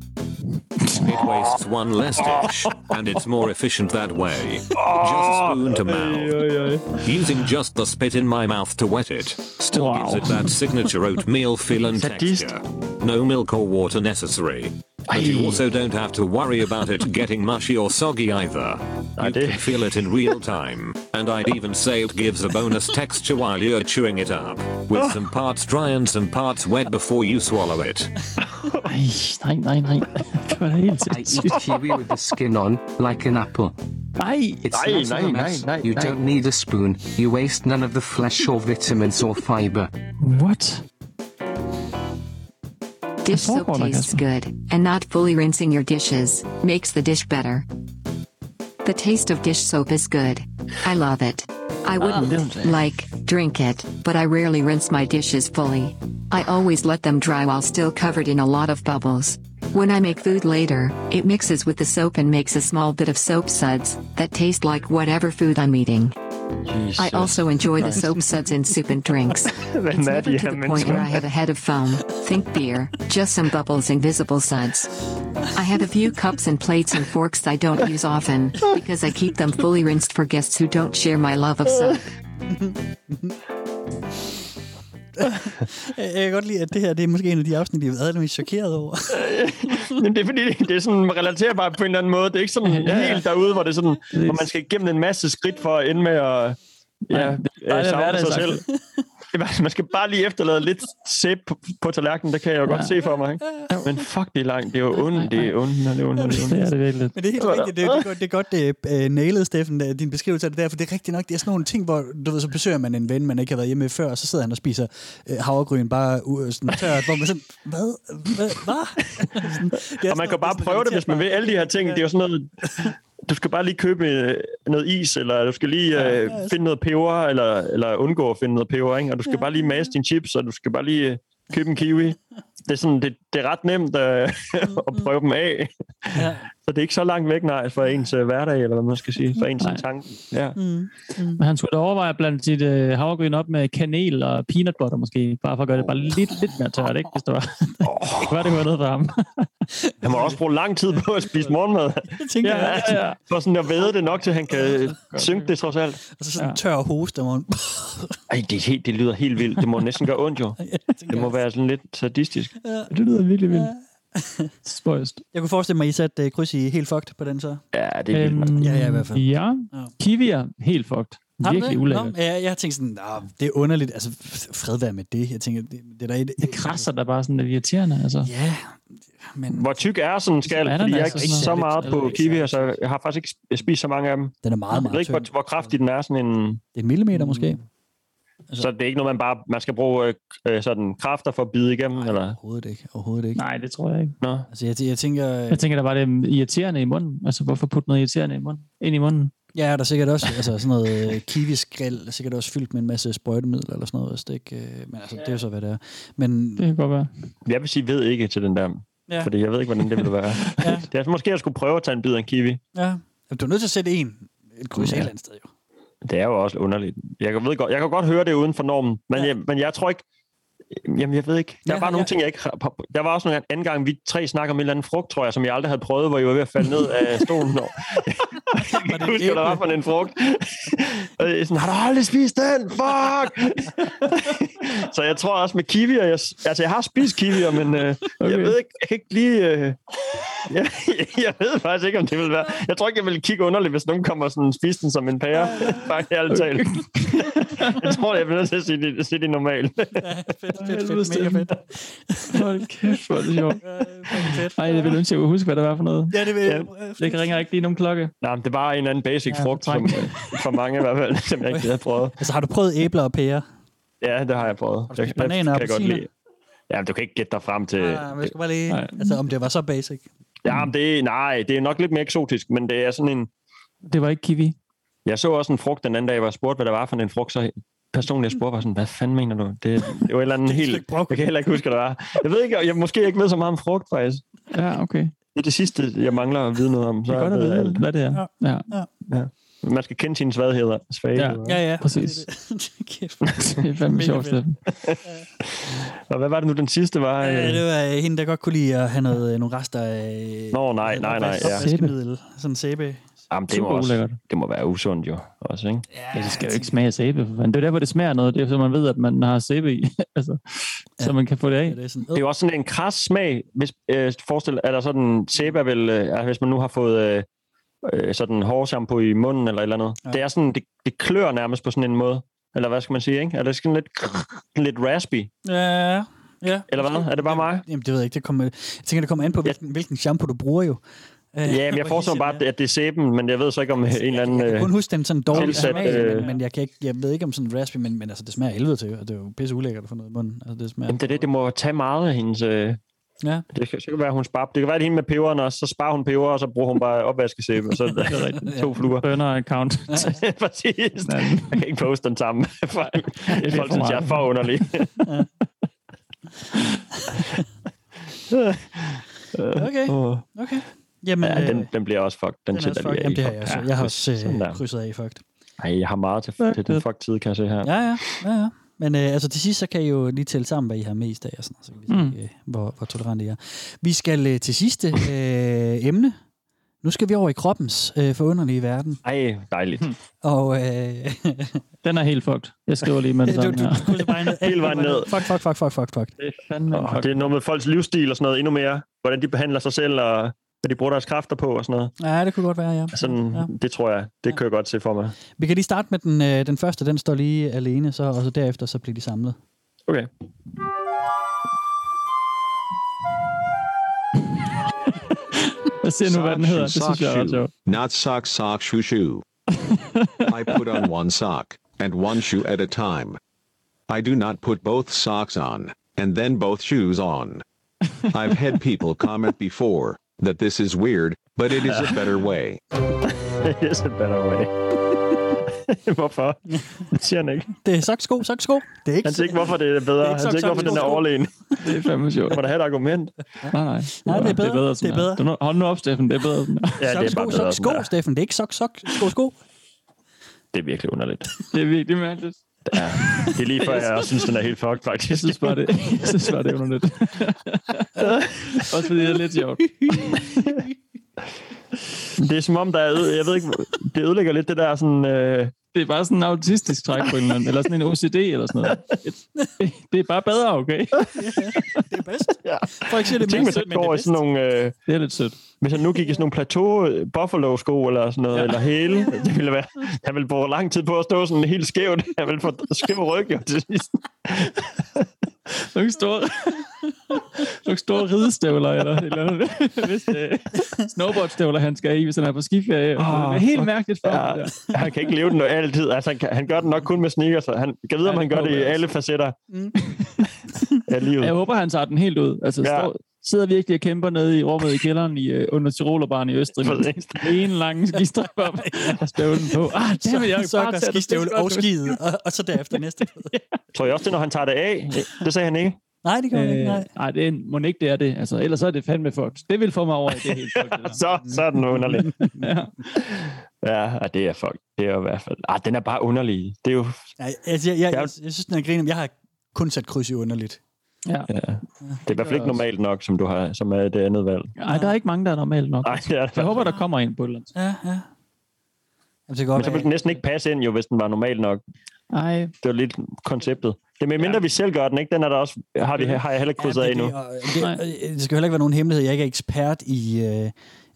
It wastes one less dish, and it's more efficient that way. Just spoon to mouth. Using just the spit in my mouth to wet it still Wow. gives it that signature oatmeal feel and texture. No milk or water necessary. But you also don't have to worry about it getting mushy or soggy either. You did. can feel it in real time, and I'd even say it gives a bonus texture while you're chewing it up, with some parts dry and some parts wet before you swallow it. I eat [laughs] kiwi with the skin on, like an apple. Nej, It's Nein, not a nein, mess. nein, nein, you nein. don't need a spoon. You waste none of the flesh or vitamins or fiber. what? Dish soap tastes good, and not fully rinsing your dishes makes the dish better. The taste of dish soap is good. I love it. I wouldn't, like, drink it, but I rarely rinse my dishes fully. I always let them dry while still covered in a lot of bubbles. When I make food later, it mixes with the soap and makes a small bit of soap suds that taste like whatever food I'm eating. I also enjoy the soap suds in soup and drinks. [laughs] It's er never to the point where I have a head of foam. Think beer, just some bubbles and visible suds. I have a few cups and plates and forks I don't use often, because I keep them fully rinsed for guests who don't share my love of soap. [laughs] [laughs] Jeg kan godt lide, at det her det er måske en af de afsnit, jeg har været mest chokeret over. Men det er fordi, det er sådan relaterbart på en eller anden måde. Det er ikke sådan Ja. helt derude, hvor det er sådan, hvor man skal igennem en masse skridt for at ende med at ja, Nej, det er øh, savne sig selv. [laughs] Er- Man skal bare lige efterlade lidt sæbe på, på tallerkenen, det kan jeg jo godt Ja. se for mig. Ikke? Men fuck, det er langt. Det er jo ondt, det er ondt, det er ondt, det er Det er virkelig. Men det er helt rigtigt. Det er, det er godt, det er godt det er nailet, Steffen, øh, din beskrivelse af det der, for det er rigtigt nok. Det er sådan nogle ting, hvor du ved, så besøger man en ven, man ikke har været hjemme med før, og så sidder han og spiser øh, havregryn bare uh, sådan tørt, hvor man sådan, hvad? Hvad? Sådan, er Og man kan bare prøve det, hvis man vil. Alle de her ting, det er jo sådan noget... Du skal bare lige købe øh, noget is, eller du skal lige øh, finde noget peber, eller, eller undgå at finde noget peber, ikke? Og du skal bare lige mase dine chips, og du skal bare lige... købe en kiwi. [laughs] Det er, sådan, det, det er ret nemt øh, [laughs] at prøve dem af. Ja. [laughs] Så det er ikke så langt væk, nej, for ens øh, hverdag, eller hvad man skal sige, for ens Nej. tanke. Ja. Mm. Mm. Men han skulle da overveje at blande sit øh, havregryn op med kanel og peanut butter måske, bare for at gøre det bare lidt, lidt mere tørt, ikke? Hvis det var. [laughs] det kunne være, det kunne noget for ham. Han må også bruge lang tid på at spise morgenmad. Det tænker Ja, jeg. ja, ja. For sådan at væde det nok til, han kan synke det trods alt. Og så sådan en tør hoste, man... Ej, det, er helt, det lyder helt vildt. Det må næsten gøre ondt, jo. Det må være sådan lidt sadistisk. Ja. Det lyder virkelig vildt. [laughs] Spøjst. Jeg kunne forestille mig, at I satte uh, kryds i helt fucked på den så. Ja, det er vildt. Øhm, Ja, ja, i hvert fald. Ja. Ja. Kiwi er helt fucked. Har Virkelig det? ulækkert. Nå, ja, jeg tænkte sådan, nah, det er underligt. Altså, fred være med det. Jeg tænker, det, det er da et... Det krasser da bare sådan lidt irriterende, altså. Ja, men Hvor tyk er sådan en skal? Fordi jeg er ananas ikke så noget. meget på kiwi, så jeg har faktisk ikke sp- spist så mange af dem. den er meget, Jeg meget ved ikke, hvor, hvor kraftig den er. Sådan en... Det er en millimeter måske. Altså- Så det er ikke noget, man bare man skal bruge øh, øh, sådan kræfter for at bide igennem? eller? Overhovedet ikke. Overhovedet ikke. Nej, det tror jeg ikke. Nå. Altså, jeg, jeg tænker... Jeg tænker, der var det irriterende i munden. Altså, hvorfor putte noget irriterende i munden? ind i munden? Ja, der er sikkert også altså, sådan noget øh, kiwiskrill, er sikkert også fyldt med en masse sprøjtemiddel eller sådan noget. Hvis det ikke, øh, men altså, det er jo så, hvad det er. Men Det kan godt være. Jeg vil sige ved ikke til den der. Ja. Ja. Fordi jeg ved ikke, hvordan det ville være. [laughs] Ja. Det er, måske, jeg skulle prøve at tage en bid af en kiwi. ja, du er nødt til at sætte en, et kryds ja. Ja. et eller andet sted, jo. Det er jo også underligt. Jeg kan, ved godt, jeg kan godt høre det uden for normen, men, ja. jeg, men jeg tror ikke... Jamen, jeg ved ikke. Der Ja, er bare nogle ja. ting, jeg ikke har... Der var også nogle anden gang, vi tre snakker om en eller anden frugt, tror jeg, som jeg aldrig havde prøvet, hvor jeg var ved at falde ned af [laughs] stolen. Og... jeg kan ikke huske, hvad der var for en frugt. Og jeg sådan, har du aldrig spist den? Fuck! [laughs] så jeg tror også med kiwier, jeg, altså jeg har spist kiwier, men øh, okay. jeg ved ikke, jeg kan ikke lige... Øh, jeg, jeg ved faktisk ikke, om det vil være... Jeg tror ikke, jeg vil kigge underligt, hvis nogen kommer sådan spise den som en pære. Faktisk ærligt talt. jeg tror, jeg bliver nødt til at sige det, sige det normalt. Ja, fedt, fedt, fedt, mega fedt. Hold kæft, hvor er det sjovt. Nej, jeg vil ønske, jeg kunne huske, hvad det var for noget. Ja, det vil Ja. Det ringer ikke lige nogen klokke. Nej, men det bare en eller anden basic Ja, frugt, som, for mange i hvert fald, [laughs] som jeg ikke havde prøvet. Altså, har du prøvet æbler og pærer? Ja, det har jeg prøvet. Har du det bananer og kan jeg godt lide. Ja, du kan ikke gætte dig frem til... Ja, men jeg skal bare lige... Nej. Altså, om det var så basic. Ja, men det, er- nej, det er nok lidt mere eksotisk, men det er sådan en... Det var ikke kiwi. Jeg så også en frugt den anden dag, hvor jeg spurgte, hvad det var for en frugt, så personen, jeg spurgte, var sådan, hvad fanden mener du? Det, det var et eller andet helt... Jeg kan heller ikke huske, hvad det var. Jeg ved ikke, jeg måske ikke ved så meget om frugt, faktisk. Ja, okay. Det er det sidste, jeg mangler at vide noget om. Så Det er godt at vide, alt. hvad det er. Ja. Ja. Man skal kende sine svagheder. svagheder. Ja, ja. Præcis. Kæft. Det er fandme sjovt, fedt. Steffen. Og hvad var det nu, den sidste var? Ja, Øh, det var øh, hende, der godt kunne lide at have noget, øh, nogle rester af... Nå, nej, nej, nej, ja. Sådan sæbe. Jamen, det, må også, ulækkert. det må være usundt jo også, ikke? Ja, det skal jo ikke smage sæbe. for fanden. Det er derfor, det smager noget. Det er så man ved, at man har sæbe i. [laughs] altså, så man kan få det af. Ja, det er sådan, Det er jo også sådan en kras smag, hvis øh, forestil eller sådan sæbe er vel, øh, hvis man nu har fået øh, øh, sådan hårshampoo i munden eller et eller andet. Ja. Ja. Det er sådan, det, det klør nærmest på sådan en måde. Eller hvad skal man sige, ikke? Er det sådan lidt, [laughs] lidt raspy? Ja, ja. Eller hvad? Er det bare mig? Jamen, det ved jeg ikke. Det kommer, jeg tænker, det kommer an på, hvilken, hvilken shampoo du bruger jo. Øh, Ja, men jeg forestiller mig bare, at det er sæben, men jeg ved så ikke om øh, en eller anden... Jeg kan Øh, kun huske den sådan dårlige tilsat, smag, øh, men, men jeg, kan ikke, jeg ved ikke om sådan raspy, men, men altså, det smager helvede til, og det er jo pisse ulækkert at få noget i munden. Altså, det smager... jamen, det er det, det må tage meget af hendes... Øh, Ja. det kan, så kan være, hun sparer. Det kan være, det er hende med peberen også. Så sparer hun peber, og så bruger hun bare opvaskesæbe. Og så [laughs] er det. To fluer. Burner account. [laughs] Præcis. Jeg kan ikke poste den samme. [laughs] Folk for folk synes, jeg er for underlig. Okay, okay. Jamen, Ja, øh, den, den bliver også fucked. Den, den lige Jamen, det har i jeg også. Jeg har også sådan øh, krydset af i fucked. Ej, jeg har meget til, til den fuck tid, kan jeg se her. Ja, ja, ja, ja. Men øh, altså til sidst, så kan I jo lige tælle sammen, hvad I har mest af, og sådan, så kan vi se, Mm. øh, hvor, hvor tolerante I er. Vi skal øh, til sidste øh, emne. Nu skal vi over i kroppens øh, forunderlige verden. Ej, dejligt. Og øh, [laughs] Den er helt fucked. Jeg skriver lige med [laughs] det du, samme du, her. du krydser bare ned. [laughs] Hele vejen ned. Fuck, fuck, fuck, fuck, fuck, fuck. Det er fandme Og fucked. det er noget med folks livsstil og sådan noget endnu mere. Hvordan de behandler sig selv, og hvad de bruger deres kræfter på og sådan noget. Ja, det kunne godt være, ja. Sådan, ja. ja. Det tror jeg, det kan jeg godt se for mig. Vi kan lige starte med den, øh, den første. Den står lige alene, så, og så derefter så bliver de samlet. Okay. [laughs] Jeg ser nu, hvad den hedder. Det synes jeg er ret sjovt. not sock sock shoe shoe. I put on one sock and one shoe at a time. I do not put both socks on and then both shoes on. I've had people comment before that this is weird, but it is a better way. It is a better way. Hvorfor? Det siger han ikke. Det er soksko, soksko. Det er ikke, Han siger ikke, hvorfor det er bedre. Det er ikke han siger ikke, sok, hvorfor sok, den er sko. overlegen. Det er fandme sjovt. Må der have et argument? Nej, nej. Nej, det er bedre. Det er bedre, Det er bedre. Du, hold nu op, Steffen. Det er bedre. Ja, det er bare Sok, bedre. sko, sådan der. Steffen. Det er ikke sok, sok, sko, sko. Det er virkelig underligt. Det er virkelig mærkeligt. Ja, det er lige før, jeg også synes, den er helt fucked, faktisk. Jeg synes bare, det, jeg synes bare, det er underligt. [laughs] Også fordi det er lidt sjovt. [laughs] Det er som om, der er, jeg ved ikke, det ødelægger lidt det der sådan... Øh, Det er bare sådan en autistisk træk på en eller anden, eller sådan en OCD eller sådan noget. Det, det er bare bedre, okay? Det er bedst. ja. Folk siger, det er bedst, men det går er i sådan nogle... Øh, Det er lidt sødt. hvis han nu gik i sådan nogle plateau øh, buffalo-sko eller sådan noget, ja. eller hæle, det ville være... Han ville bruge lang tid på at stå sådan helt skævt. Han ville få skæv ryg, jo, til sidst. Nogle store, [laughs] nogle store ridestøvler, eller, eller andet. [laughs] Hvis det snowboardstøvler, han skal i, hvis han er på skiferie. Oh, det er helt fuck. mærkeligt for Ja, ham. Han kan ikke leve den altid. Altså, han, kan, han gør den nok kun med sneakers. så Han kan vide, om Ja, han det gør det i jeg alle facetter Mm. [laughs] af livet. Jeg håber, han tager den helt ud. Altså, Ja. står, sidder virkelig og kæmper nede i rummet i kælderen i, uh, under Tyrolerbaren i Østrig. Med en lang skistrøm op og støvlen på. Ah, dammit, jeg kan så, bare så det. skistøvle og skide, og, og så derefter næste. Tror jeg også, det når han tager det af? Det sagde han ikke. Nej, det kan man ikke. Øh, Nej. nej, det er, må ikke det er det. Altså, ellers så er det fandme fucked. Det vil få mig over i det helt fucked. det. [laughs] Så, så er den underlig. [laughs] ja. Ja, og det er fuck. Det er jo i hvert fald... Ah, den er bare underlig. Det er jo... Nej, altså, jeg, jeg, jeg, jeg, synes, den er griner. Jeg har kun sat kryds i underligt. Ja. Ja. Det er i hvert fald ikke normalt nok, som du har, som er det andet valg. Ej, der er ikke mange, der er normalt nok. Nej, er det. Jeg håber, der kommer en på et eller andet. Ja, ja. Jamen, det godt Men så ville den næsten ikke passe ind, jo, hvis den var normal nok. Nej. Det var lidt konceptet. Det er med mindre, ja. vi selv gør den, ikke? Den er der også, har, vi, har jeg heller ikke krydset ja, af det, endnu. det, det, det skal jo heller ikke være nogen hemmelighed. Jeg er ikke ekspert i, øh,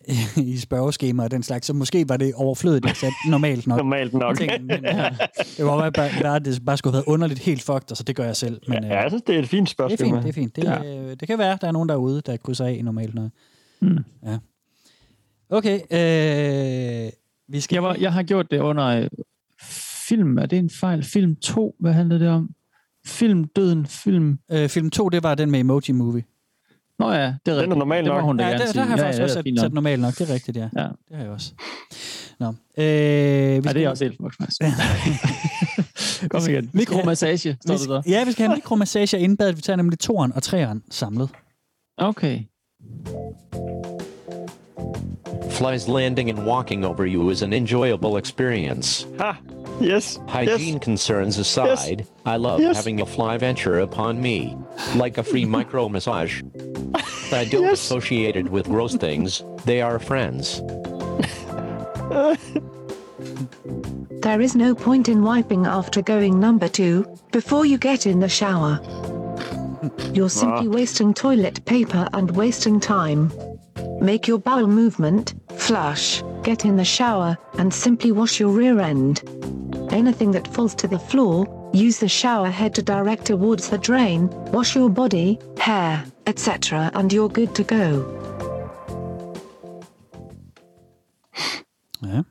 [laughs] i spørgeskemaer og den slags, så måske var det overflødigt at sætte normalt nok. Normalt nok. Ting, men, ja, det var bare, bare, at det bare skulle have været underligt helt fucked, og så det gør jeg selv. Men, Ja, jeg synes, det er et fint det er spørgsmål. fint, det er fint. Det, ja. øh, det kan være, der er nogen derude, der krydser af i normalt nok. Mm. Ja. Okay, øh, vi skal... Jeg, var, jeg har gjort det under øh, film. Er det en fejl? Film 2, hvad handler det om? Film Døden, film... Øh, film 2, det var den med Emoji Movie. Nå ja, det er rigtigt. Den er normal det nok. hun da Ja, gerne der, der har jeg ja, faktisk ja, også det sat, sat nok. normalt nok. Det er rigtigt, ja. Ja. Det har jeg også. Nå. Øh, vi Ja, det skal- er også helt fucked. [laughs] Kom igen. Mikromassage, står vi det der. ja, vi skal have mikromassage inden badet. Vi tager nemlig toeren og treeren samlet. Okay. Flies landing and walking over you is an enjoyable experience. Ha! Yes. Hygiene concerns aside, I love Yes. having a fly venture upon me, like a free [laughs] micro massage. I don't associate it with gross things, they are friends. [laughs] There is no point in wiping after going number two, before you get in the shower. You're [laughs] simply wasting toilet paper and wasting time. Make your bowel movement, flush, get in the shower, and simply wash your rear end. Anything that falls to the floor, use the shower head to direct towards the drain, wash your body, hair, etc., and you're good to go. Ja.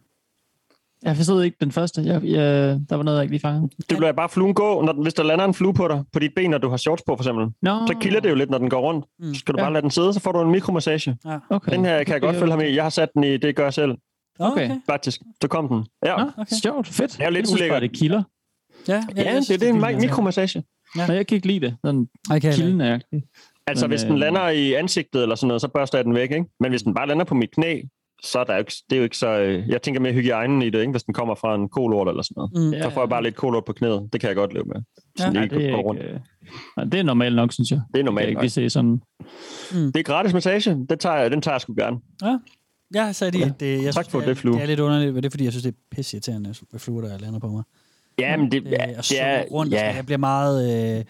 Jeg forstod ikke den første. Jeg, jeg, der var noget, jeg ikke lige fangede. Det bliver bare fluen gå, når den, hvis der lander en flue på dig, på dit ben, når du har shorts på, for eksempel. Nå. Så kilder det jo lidt, når den går rundt. Så skal du Ja. bare lade den sidde, så får du en mikromassage. Ja. Okay. Den her kan jeg godt følge ham i. Jeg har sat den i, det gør jeg selv. Okay. Faktisk. Så kom den. Ja. Nå, okay. Sjovt, fedt. Det er jo lidt jeg synes bare, ulækkert. det kilder. Ja, Ja, det, det er en mi- mikromassage. Ja. Men jeg kan ikke lide det. Sådan Okay, kilden er Altså, Men, hvis den øh, lander i ansigtet eller sådan noget, så børster jeg den væk, ikke? Men hvis den bare lander på mit knæ, så er der jo ikke, det er jo ikke så... øh, Jeg tænker mere hygiejnen i det, ikke? Hvis den kommer fra en kolort eller sådan noget. Mm. Så får jeg bare lidt kolort på knæet. Det kan jeg godt leve med. Sådan Ja, lige det, er gå ikke, rundt. øh, nej, det er normalt nok, synes jeg. Det er normalt ikke nok. se sådan. Mm. Det er gratis massage. Det tager jeg, den tager jeg sgu gerne. Ja. Jeg har sat i, at det, jeg Tak synes, for det, det, er, Flue. det er lidt underligt, men det er fordi, jeg synes, det er pisseirriterende med fluer, der lander på mig. Ja, men det, Det, ja, jeg det er... rundt, ja. Ja. jeg bliver meget, øh,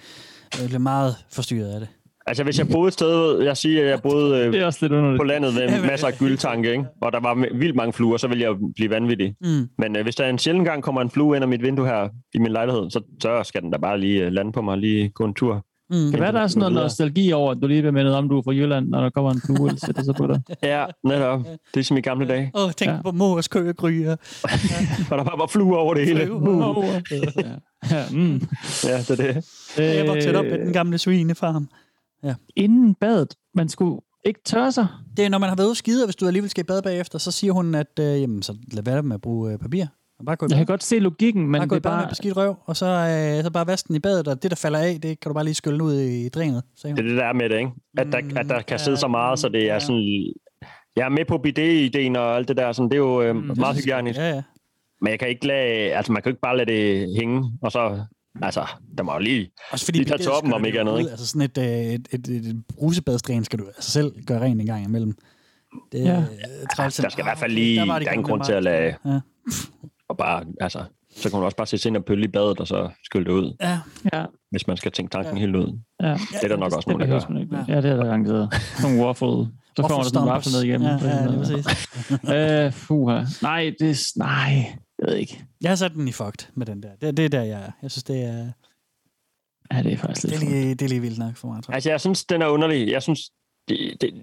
jeg bliver meget forstyrret af det. Altså, hvis jeg boede et sted, jeg siger, at jeg boede øh, Det er også lidt på landet med [laughs] masser af gyldtanke, ikke? og der var vildt mange fluer, så ville jeg blive vanvittig. Mm. Men øh, hvis der en sjældent gang kommer en flue ind af mit vindue her i min lejlighed, så, så skal den da bare lige øh, lande på mig og lige gå en tur. Mm. Kan være, der er sådan noget nostalgi over, at du lige vil mindet om, du er fra Jylland, når der kommer en flue, eller sætter sig på dig. [laughs] Ja, netop. Det er som i gamle dage. Åh, oh, tænk Ja. ja. på mors køgegryger. [laughs] Og der bare var fluer over det hele. Uh. Ja, mm. Ja, det er det. Jeg vokset op med den gamle svinefarm. Inden badet, man skulle ikke tørre sig. Det er, når man har været ude og skide, og hvis du alligevel skal i bad bagefter, så siger hun, at øh, jamen, så lad være med at bruge øh, papir Bare gå i Jeg kan godt se logikken, men bare gå det er bad med bare... beskidt røv, og så, øh, så bare vaske den i badet, og det, der falder af, det kan du bare lige skylle ud i drænet. Det er det, der er med det, ikke? At der, at der kan sidde så meget, så det er sådan... Jeg er med på BD-ideen og alt det der, sådan, det er jo øh, meget hygiejnisk. Ja, ja. Men jeg kan ikke lade, altså man kan ikke bare lade det hænge, og så, altså, der må jo lige, Også fordi lige tage toppen, om ikke det andet, ikke? Altså sådan et, øh, et, et, et, et brusebadsdræn skal du altså selv gøre rent en gang imellem. Det, Ja. ja. træls, Der skal i hvert fald lige, der, var de er ingen gamle grund til at lade, Ja. og bare, altså, så kan man også bare sætte sig ind og pølle i badet, og så skylle det ud, Ja. Ja, hvis man skal tænke tanken helt ud. ja. Det er der nok også Det nogen, der gør. man ikke. Ja, det er der garanteret. Nogle waffle. Så får man sådan en waffle ned igennem. Ja, ja, lige præcis. øh, fuha. Nej, det er... Nej, jeg ved ikke. Jeg har sat den i fucked med den der. Det, det er der, jeg er. Jeg synes, det er, Ja, det er faktisk det lidt er, lige, det er lige vildt nok for mig, tror jeg. Altså, jeg synes, den er underlig. Jeg synes, det, det,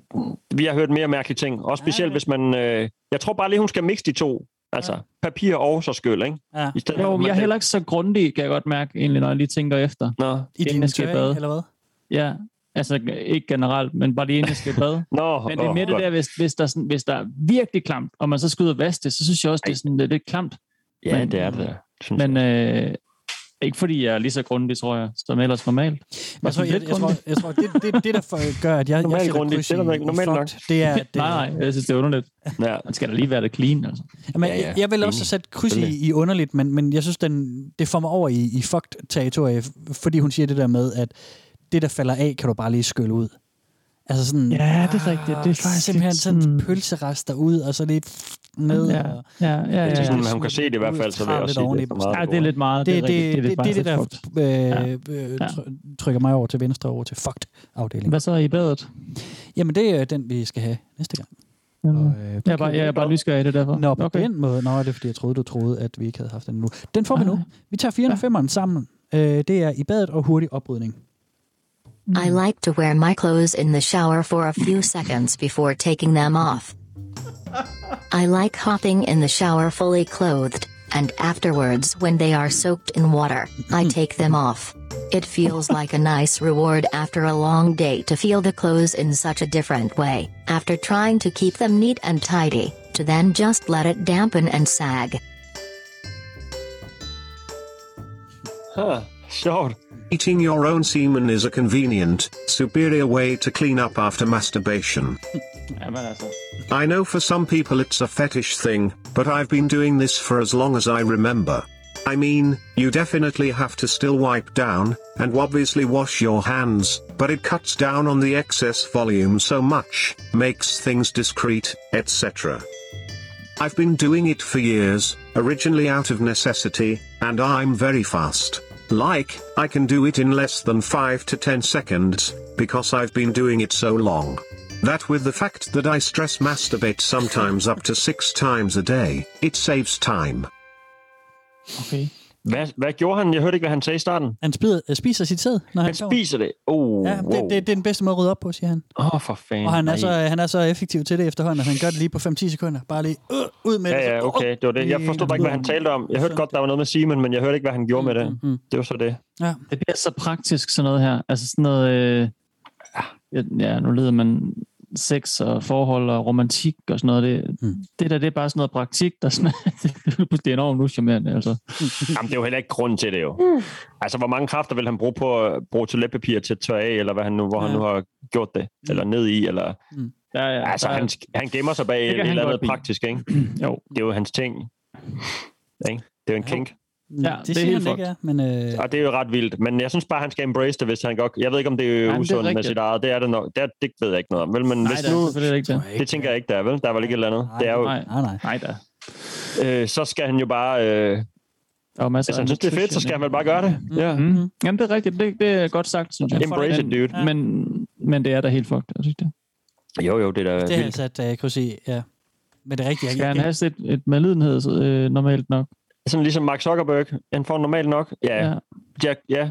vi har hørt mere mærkelige ting. Også specielt, hvis man... Øh, jeg tror bare lige, hun skal mixe de to. Altså, ja. papir og så skyld, ikke? Ja. I stedet Jo, jeg er heller ikke så grundig, kan jeg godt mærke, egentlig, når jeg lige tænker efter. Nå. I din tøj, eller hvad? Ja, altså ikke generelt, men bare lige inden jeg skal i bad. [laughs] Nå, Men det er åh, mere det godt. der, hvis, hvis, der, er sådan, hvis der er virkelig klamt, og man så skal ud og vaske det, så synes jeg også, det er sådan lidt, lidt klamt. Ja, Men- det er det. Synes Men øh, ikke fordi jeg er lige så grundig, tror jeg, som ellers normalt. Jeg tror, jeg, jeg, tror, jeg tror det, det, det, der for, gør, at jeg, Normalt jeg grundigt. kryds Det er ikke normalt nok. det er, at, øh, nej, nej, jeg synes, det er underligt. Ja. Man skal da lige være det clean, altså. Jamen, Ja, ja, ja. Jeg vil også sætte kryds i, i underligt, men, men jeg synes, den, det får mig over i, i fucked-territorie, fordi hun siger det der med, at det, der falder af, kan du bare lige skylle ud. Altså sådan, Ja, det er rigtigt. Det er faktisk simpelthen sådan sådan- pølserester ud, og så lidt ned. Ja, og, ja, ja. ja, Det er ja. sådan, man kan se det i hvert fald, så vil jeg også sige, det er meget. Ja, det er lidt meget. Det, er det, det, det, det, det, der øh, øh, tr- trykker mig over til venstre over til fucked-afdelingen. Hvad så i badet? Jamen, det er den, vi skal have næste gang. Mm. Og, øh, Jeg er bare, jeg er bare nysgerrig, det er derfor. Nå, på Okay. den måde. Nå, det er fordi, jeg troede, du troede, at vi ikke havde haft den nu. Den får vi nu. Vi tager 4 og 5'eren sammen. Øh, det er i badet og hurtig oprydning. I like to wear my clothes in the shower for a few seconds before taking them off. I like hopping in the shower fully clothed, and afterwards, when they are soaked in water, I hmm. take them off. It feels [laughs] like a nice reward after a long day to feel the clothes in such a different way, after trying to keep them neat and tidy, to then just let it dampen and sag. Huh, sjovt. Eating your own semen is a convenient, superior way to clean up after masturbation. [laughs] I know for some people it's a fetish thing, but I've been doing this for as long as I remember. I mean, you definitely have to still wipe down, and obviously wash your hands, but it cuts down on the excess volume so much, makes things discreet, etc. I've been doing it for years, originally out of necessity, and I'm very fast. Like, I can do it in less than 5 to 10 seconds, because I've been doing it so long. That with the fact that I stress masturbate sometimes up to 6 times a day, it saves time. Okay. Hvad, hvad gjorde han? Jeg hørte ikke, hvad han sagde i starten. Han spiser, øh, spiser sit sæd, når han, Han sover. spiser det. Oh, Ja, wow. det, det, det er den bedste måde at rydde op på, siger han. Åh, oh, for fanden. Og han er, så, han er så effektiv til det efterhånden, at han gør det lige på 5-10 sekunder. Bare lige øh, ud med det. Ja, så, ja, okay. Det var det. Jeg forstod bare ikke, hvad han talte om. Jeg hørte godt, der var noget med Simon, men jeg hørte ikke, hvad han gjorde med det. Mm, Det var så det. Ja. Det bliver så praktisk, sådan noget her. Altså sådan noget... Øh, ja, ja, nu leder man sex og forhold og romantik og sådan noget. Det, mm. det der, det er bare sådan noget praktik, der sådan, [laughs] det er enormt uschammerende, altså. Jamen, det er jo heller ikke grund til det jo. Altså, hvor mange kræfter vil han bruge på at bruge toiletpapir til at tørre af, eller hvad han nu, hvor han Ja. nu har gjort det, eller ned i, eller... Ja, ja, Altså, der er- han, han gemmer sig bag Det et han eller andet praktisk, ikke? [clears throat] Jo. Det er jo hans ting. Ikke? Det er jo en kink. Ja, det, det siger han ikke, ja. Men, øh, Og det er jo ret vildt. Men jeg synes bare, han skal embrace det, hvis han godt... Jeg ved ikke, om det er Nej, det er usundt med sit eget. Det er det nok. Det, er, det ved jeg ikke noget om. Vel? Men Nej, hvis der er nu... selvfølgelig ikke det. Det tænker jeg ikke, der er, vel? Der er vel ikke et eller andet. det er jo... Nej, nej, nej. nej da. Øh, så skal han jo bare... Øh, Der er masser hvis han synes, det er fedt, så skal han vel bare gøre det. Ja. Mm. Jamen, det er rigtigt. Det, det er godt sagt, synes jeg. Embrace it, dude. Men, men det er da helt fucked, jeg synes det. Jo, jo, det er da det har jeg vildt. sat uh, kryds i, ja. Men det er rigtigt. Skal han have et, et medlidenhed øh, normalt nok? Sådan ligesom Mark Zuckerberg. Han får normalt nok. Ja. Ja. Ja, ja.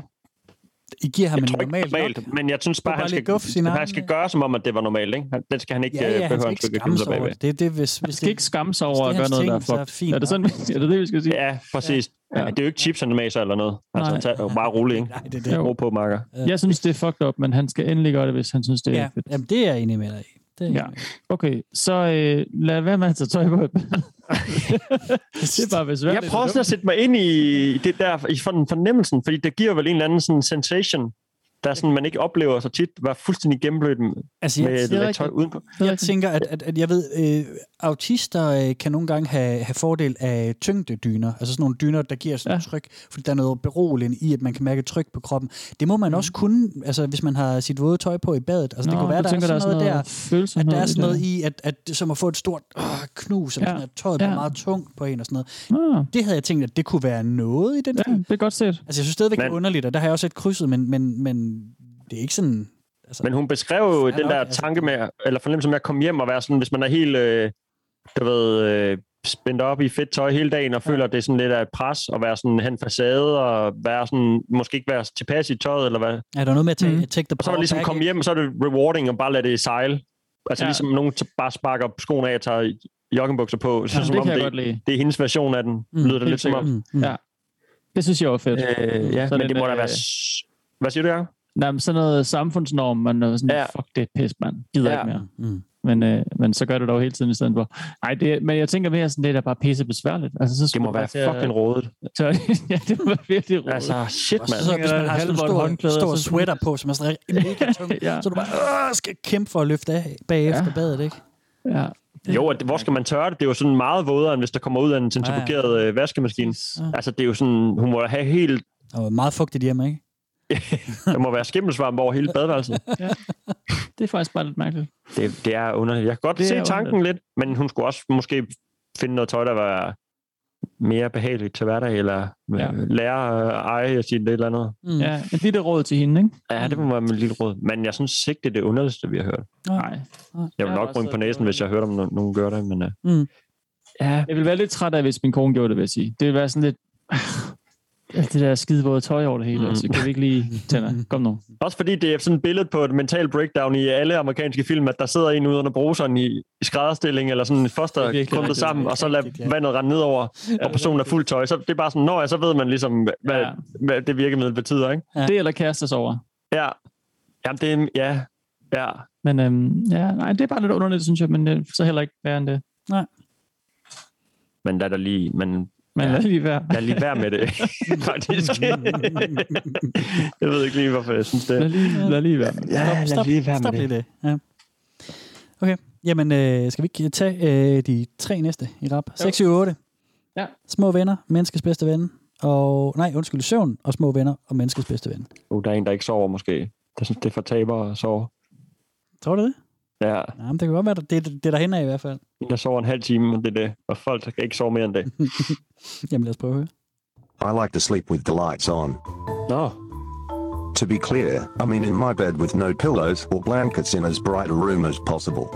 I giver ham Jeg en tror ikke normalt, nok. men jeg synes bare, bare han skal, guf sin han egen- skal gøre, som om, at det var normalt. Ikke? Han- Den skal han ikke Ja, ja, øh, han behøve skal at ikke skamme sig over bagved. det. Det, det, hvis, Han hvis skal ikke skamme sig over at det er gøre noget, der er er fucked. fint Er det, sådan, [laughs] er det det, vi skal sige? Ja, præcis. Ja. Det er jo ikke chips, han maser eller noget. Altså, Nej. tag, bare rolig, ikke? Nej, det er Ro på, Marker. Jeg synes, det er fucked up, men han skal endelig gøre det, hvis han synes, det er Ja, fedt. jamen, det er jeg enig med dig i. Det Ja. Okay, så øh, lad være med at tage tøj på. [laughs] det er bare besværligt. Jeg prøver sådan at sætte mig ind i det der, i sådan fornemmelsen, fordi det giver vel en eller anden sådan sensation, der er sådan, man ikke oplever så tit, var fuldstændig gennemblødt med Altså, jeg, med et tøj udenpå. jeg tænker, at, at, at jeg ved, øh, autister øh, kan nogle gange have, have fordel af tyngdedyner. Altså sådan nogle dyner, der giver sådan ja. tryk, fordi der er noget beroligende i, at man kan mærke tryk på kroppen. Det må man også kunne, altså hvis man har sit våde tøj på i badet. Altså, Nå, det kunne være, der tænker, er sådan der er noget, sådan noget der, at der er sådan noget i, at, at som at få et stort øh, knus, eller Ja. sådan, at tøjet Ja. meget tungt på en og sådan noget. Ah. Det havde jeg tænkt, at det kunne være noget i den Ja, det er godt set. Altså, jeg synes stadigvæk, det er Men- underligt, og der har jeg også et krydset, men, men, men det er ikke sådan... Altså, Men hun beskrev jo Ja, den der altså. tanke med, eller fornemmelse med at komme hjem og være sådan, hvis man er helt, øh, du ved, øh, spændt op i fedt tøj hele dagen, og føler, at det er sådan lidt af et pres, og være sådan hen facade, og være sådan, måske ikke være tilpas i tøjet, eller hvad. er der noget med at tage, Mhm. mm. take the Og så er det ligesom komme hjem, og så er det rewarding, og bare lade det sejle. Altså Ja. ja. ligesom nogen t- bare sparker skoene af og tager joggingbukser på. Så Ja, som det om det, det er hendes version af den, Mm, lyder det lidt som om. sikkert. Mm, mm. Ja. Det synes jeg var fedt. Øh, ja, Sådan men det må da øh, være... s- Hvad siger du, Jacob? Nej, men sådan noget samfundsnorm, man er sådan, Ja. ja. fuck det er pis, mand. Gider Ja. ikke mere. Mm. Men, øh, men så gør det dog hele tiden i stedet for. Nej, det, men jeg tænker mere sådan, det er bare pisse besværligt. Altså, så Det må være til at- fucking rådet. Så, [laughs] ja, det må være virkelig rådet. Altså, shit, så, mand. så, hvis man har sådan en stor, håndklæde, stor og så- sweater på, som er sådan mega [laughs] tung, Ja. så du bare øh, skal kæmpe for at løfte af bagefter Ja. badet, ikke? Ja. Jo, det, hvor skal man tørre det? Det er jo sådan meget vådere, end hvis der kommer ud af en centrifugeret øh, vaskemaskine. Altså, det er jo sådan, hun må da have helt... Og meget fugtigt hjemme, ikke? [laughs] Der må være skimmelsvamp over hele badeværelset. ja. Det er faktisk bare lidt mærkeligt. Det, det er underligt. Jeg kan godt Det se tanken lidt, men hun skulle også måske finde noget tøj, der var mere behageligt til hverdag, eller Ja. ja. lære at eje og sige det eller andet. Mm. Ja, et lille råd til hende, ikke? Ja, det må være mit lille råd. Men jeg synes ikke, det er det underligste, vi har hørt. Nej. Jeg vil nok også- på næsen, hvis jeg hørte, om no- nogen gør det, men uh, Mm. Ja. Jeg ville være lidt træt af, hvis min kone gjorde det, vil jeg sige. Det ville være sådan lidt... Ja, det der skide våde tøj over det hele. Mm. Mm. Så kan vi ikke lige [laughs] tænde. Kom nu. også fordi det er sådan et billede på et mental breakdown i alle amerikanske film, at der sidder en ude under bruseren i, i skrædderstilling, eller sådan en foster er rigtigt. sammen, og så lader vandet rende nedover, og personen er fuld tøj. Så det er bare sådan, når jeg så ved man ligesom, hvad, Ja. hvad det virkemiddel betyder, ikke? Ja. Det eller kastes over. Ja. Jamen, det er, ja, ja. Men øhm, ja, nej, det er bare lidt underligt, synes jeg, men det er så heller ikke værre end det. Men lad der lige, men Men Ja. lad lige være. lad lige være med det, [laughs] faktisk. jeg ved ikke lige, hvorfor jeg synes det. Lad lige, lad lige være. Ja, lad stop, lige være stop med lige det. det. Ja. Okay, jamen øh, skal vi ikke tage øh, de tre næste i rap? 6, 7, 8. Ja. Små venner, menneskets bedste ven. Og, nej, undskyld, søvn og små venner og menneskets bedste ven. Uh, der er en, der ikke sover måske. Der synes, det er for tabere at sove. Tror du det? Ja, Ja, men det kan godt være, det, det, det er derhen af i hvert fald. en, der sover en halv time, og det er det. Og folk kan ikke sove mere end det. [laughs] Jamen lad os prøve at høre. I like to sleep with the lights on. Nå, To be clear, I mean in my bed with no pillows or blankets in as bright a room as possible.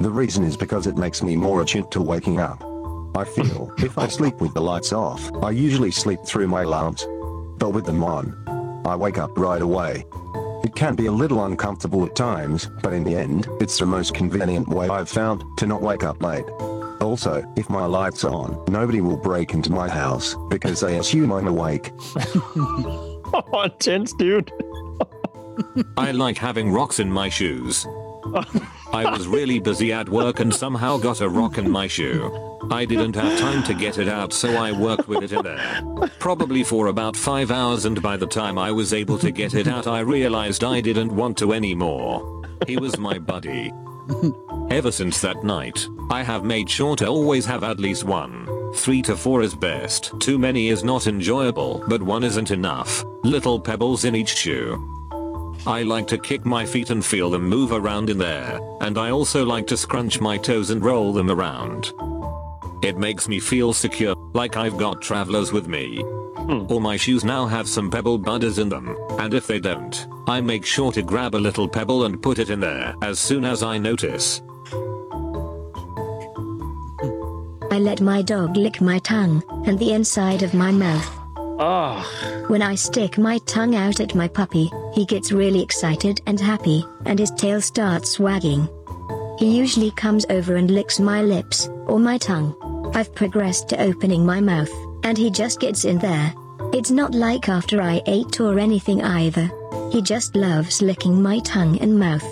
The reason is because it makes me more attuned to waking up. I feel [laughs] if I sleep with the lights off, I usually sleep through my alarms. But with them on, I wake up right away. It can be a little uncomfortable at times, but in the end, it's the most convenient way I've found to not wake up late. Also, if my lights are on, nobody will break into my house because they assume I'm awake. [laughs] oh, intense, dude. [laughs] I like having rocks in my shoes. [laughs] I was really busy at work and somehow got a rock in my shoe. I didn't have time to get it out, so I worked with it in there. Probably for about five hours, and by the time I was able to get it out, I realized I didn't want to anymore. He was my buddy. Ever since that night, I have made sure to always have at least one. Three to four is best. Too many is not enjoyable, but one isn't enough. Little pebbles in each shoe. I like to kick my feet and feel them move around in there, and I also like to scrunch my toes and roll them around. It makes me feel secure, like I've got travelers with me. Hmm. All my shoes now have some pebble budders in them, and if they don't, I make sure to grab a little pebble and put it in there as soon as I notice. I let my dog lick my tongue and the inside of my mouth. Oh, When I stick my tongue out at my puppy, he gets really excited and happy, and his tail starts wagging. He usually comes over and licks my lips, or my tongue. I've progressed to opening my mouth, and he just gets in there. It's not like after I ate or anything either. He just loves licking my tongue and mouth.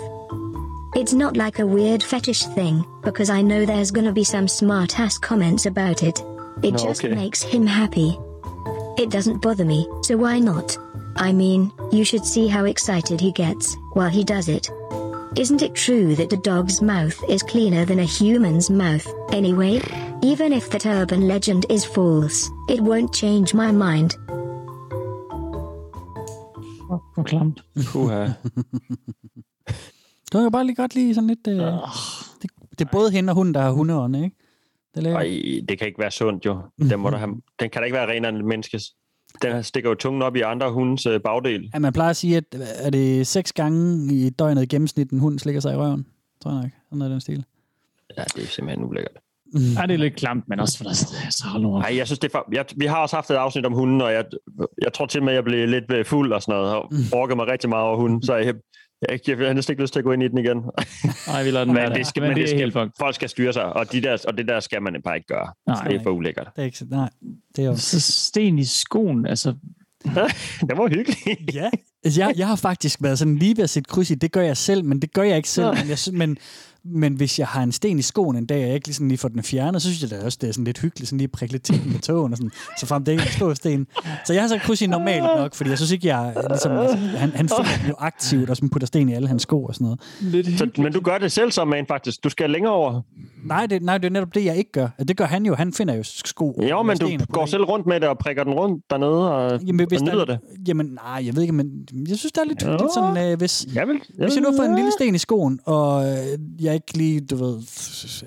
It's not like a weird fetish thing, because I know there's gonna be some smart ass comments about it. It No, just okay. makes him happy. It doesn't bother me, so why not? I mean, you should see how excited he gets while he does it. Isn't it true that a dog's mouth is cleaner than a human's mouth, anyway? Even if that urban legend is false, it won't change my mind. Hvor klamt. Puha. [laughs] Du kan bare lige godt lide sådan lidt... Øh, det, det er både hende og hun, der har hundeånd, ikke? Det er. Ej, det kan ikke være sundt jo. Den, må der have, den kan da ikke være renere end et menneskes. Den stikker jo tungen op i andre hundes øh, bagdel. Ja, man plejer at sige, at øh, er det seks gange i døgnet i gennemsnit, en hund slikker sig i røven? Tror jeg nok. Sådan i den stil. Ja, det er simpelthen ulækkert. Ja, det er lidt klamt, men også for dig. Så hold nu op. Nej, jeg synes, det er for, jeg, vi har også haft et afsnit om hunden, og jeg, jeg tror til med, at jeg blev lidt øh, fuld og sådan noget, og orker mig rigtig meget over hunden, så jeg, jeg, jeg, jeg har næsten ikke lyst til at gå ind i den igen. [laughs] Nej, vi lader den være men det skal, Men men det det er skal, helt fucked. folk skal styre sig, og, de der, og det der skal man bare ikke gøre. Nej. det er for ulækkert. Det er ikke, nej, det er jo... Så sten i skoen, altså... [laughs] det var hyggeligt. Ja. Altså, jeg, jeg har faktisk været sådan lige ved at sætte kryds i, det gør jeg selv, men det gør jeg ikke selv. Men, jeg, men, men hvis jeg har en sten i skoen en dag, og jeg ikke lige, sådan lige får den fjernet, så synes jeg da også, det er sådan lidt hyggeligt, sådan lige at prikke lidt til den med tågen, og sådan, så frem det ikke en stor sten. Så jeg har sat kryds i normalt nok, fordi jeg synes ikke, jeg ligesom, altså, han, han finder den jo aktivt, og sådan putter sten i alle hans sko og sådan noget. Lidt så, men du gør det selv som man faktisk. Du skal længere over. Nej, det, nej, det er netop det, jeg ikke gør. Det gør han jo. Han finder jo sko. Jo, men du går selv rundt med det og prikker den rundt dernede og, Jamen, hvis og nyder der, det. Jamen, nej, jeg ved ikke, men jeg synes, det er lidt Ja. hyggeligt sådan, øh, hvis, Jeg vil, hvis jeg nu får en lille sten i skoen, og øh, jeg ikke lige, du ved,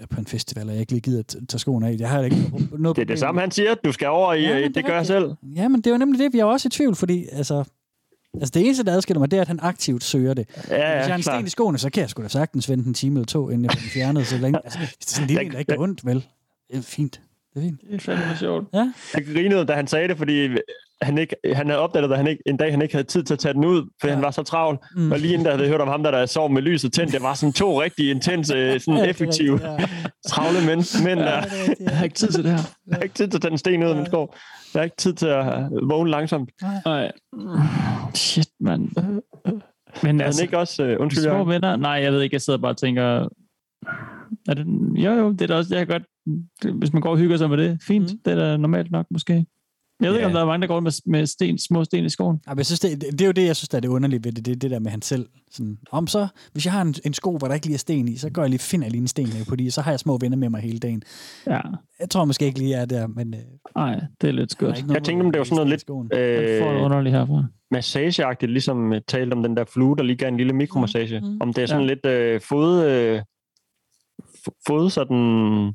er på en festival, og jeg ikke lige gider at tage skoen af, jeg har ikke noget, Det er det samme, han siger. Du skal over i, Ja, ja, det, det er gør jeg selv. Ja, men det er jo nemlig det, vi er jo også i tvivl, fordi altså, altså det eneste, der adskiller mig, det er, at han aktivt søger det. Ja, Hvis jeg ja, har en sten i skoene, så kan jeg sgu da sagtens vente en time eller to, inden jeg får den fjernet, så længe. [laughs] Altså, det er sådan en lille, en, der ikke gør ondt, vel? Det er fint. Det er fint. Det er fandme sjovt. Ja. Jeg grinede, da han sagde det, fordi han, ikke, han havde opdaget, at han ikke, en dag han ikke havde tid til at tage den ud, for ja. han var så travl. Mm. Og lige inden der havde jeg hørt om ham, der, der sov med lyset tændt, det var sådan to rigtig intense, [laughs] sådan Ja, effektive, rigtigt, ja. travle mænd, mænd der. Jeg har ikke tid til det her. Jeg har ikke tid til at tage den sten ud af min skov. Jeg har ikke tid til at øh, vågne langsomt. Nej. Shit, mand. Men Er altså, han ikke også... Uh, undskyld, små Jørgen? venner? Nej, jeg ved ikke. Jeg sidder bare og tænker... Er det, jo, jo, det er da også... Jeg kan godt, hvis man går og hygger sig med det, fint. Mm. Det er da normalt nok, måske. Jeg ved ikke, om der er mange, der går med, med sten, små sten i skoen. Ja, men jeg synes, det, det, det, er jo det, jeg synes, der er det underlige ved det, det, er det der med han selv. Sådan, om så, hvis jeg har en, en sko, hvor der ikke lige er sten i, så går jeg lige, finder jeg lige en sten på de, så har jeg små venner med mig hele dagen. Ja. Jeg tror måske ikke lige, jeg er der, men... Øh, Nej, det er lidt skørt. Jeg tænkte, om det var sådan noget lidt Man får noget underligt herfra. massageagtigt, ligesom øh, talt om den der flue, der lige gav en lille mikromassage. Mm. Om det er sådan ja. lidt øh, fod, øh, fod sådan,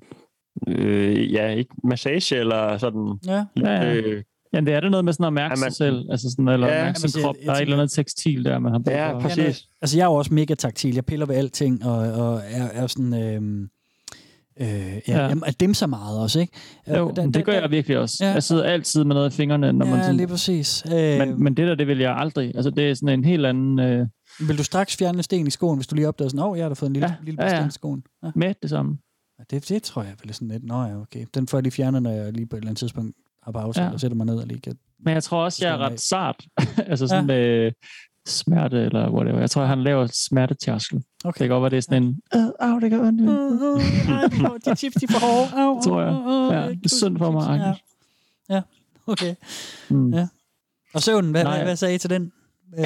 øh, ja, ikke massage eller sådan. Ja. lidt, Ja, ja. Øh, Ja, det er det noget med sådan at mærke Ja, man- sig selv, altså sådan, eller Ja, ja, mærke man sin siger, krop. jeg Der er et eller andet tekstil der, man har brug Ja, for. præcis. Ja, noget- altså, jeg er jo også mega taktil. Jeg piller ved alting, og, og er, er sådan... Øh, øh, ja, Ja. ja. Jamen, at dem så meget også, ikke? Jo, Øh, men der- det gør der- jeg virkelig også. Ja. Jeg sidder altid med noget i fingrene, når man Ja, sådan, lige præcis. Øh, men, men det der, det vil jeg aldrig. Altså, det er sådan en helt anden... Øh, Vil du straks fjerne en sten i skoen, hvis du lige opdager sådan, åh, oh, jeg har da fået en lille, Ja, ja, lille ja, ja. sten i skoen. Ja. med det samme. Det, det tror jeg vel sådan lidt, nå ja, okay. Den får jeg lige fjernet, når jeg lige på et eller andet tidspunkt har pause, Ja. eller sætter mig ned og lige kan... Men jeg tror også, jeg er ret sart. [laughs] altså sådan ja. med smerte, eller whatever. Jeg tror, han laver smertetærskel. Okay. Det kan godt være, det er sådan en... Øh, au, det gør ondt. Au, de chips, de er for hårde. Au, tror jeg. Ja, det er synd for mig. Ja. Ja, okay. Mm. Ja. Og søvnen, hvad, Nej. hvad sagde I til den? [laughs]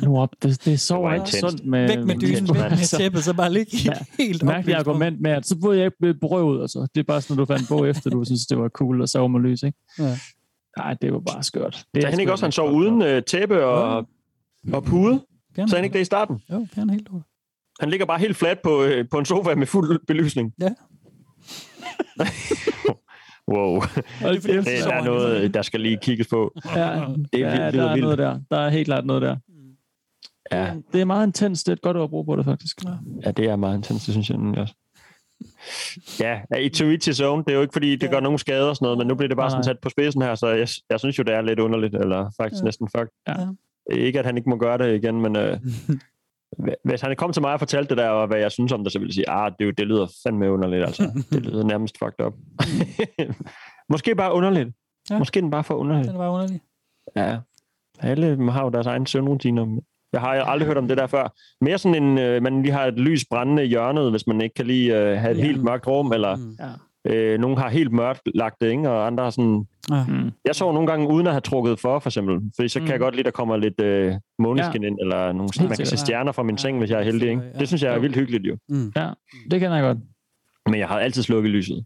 Hold nu op, det, det er så Det ikke sundt med... væk med dynen, væk med tæppet, så bare ligge Ja. helt Mærkeligt oplyst. argument med, at så får jeg ikke blive berøvet. Altså. Det er bare sådan, at du fandt på efter, du synes, det var cool at sove med lys, ikke? Ja. Nej, det var bare skørt. det er han ikke også, han sov uden øh, tæppe og, og pude? Fjern Så han ikke det i starten? Jo, fjern helt lort. Han ligger bare helt fladt på, øh, på en sofa med fuld belysning. Ja. [laughs] wow. Hold Det, kæft, der er noget, der skal lige kigges på. Ja, Det er ja der er vildt. noget der. Der er helt klart noget der. Ja, Det er meget intens. Det er et godt ord at bruge på det, faktisk. Ja. ja, det er meget intens, det synes jeg nemlig også. [laughs] Ja, ja, i to each his own. Det er jo ikke, fordi det gør nogen skade og sådan noget, men nu bliver det bare Nej, sådan sat på spidsen her, så jeg, jeg synes jo, det er lidt underligt, eller faktisk Ja. næsten fuck. Ja. Ikke, at han ikke må gøre det igen, men øh, [laughs] hvis han kom til mig og fortalte det der, og hvad jeg synes om det, så ville jeg sige, ah, det, er jo- det lyder fandme underligt, altså. [laughs] Det lyder nærmest fucked up. Måske bare underligt. Ja. Ja. Måske den bare for underligt. Den var underlig. Ja. Alle har jo deres egen søvnrutiner. Jeg har aldrig hørt om det der før. Mere sådan en, øh, man lige har et lys brændende i hjørnet, hvis man ikke kan lige øh, have et Ja. helt mørkt rum, eller Mm. Ja. øh, nogen har helt mørkt lagt det, ikke? og andre har sådan... Ja. Mm. Jeg sover nogle gange uden at have trukket for, for eksempel. Fordi så kan Mm. jeg godt lide, at der kommer lidt øh, måneskin ind, eller nogle, man kan se stjerner fra min seng, hvis jeg er heldig. Ikke? Det synes jeg er vildt hyggeligt jo. Mm. Ja, det kan jeg godt. Men jeg har altid slukket lyset.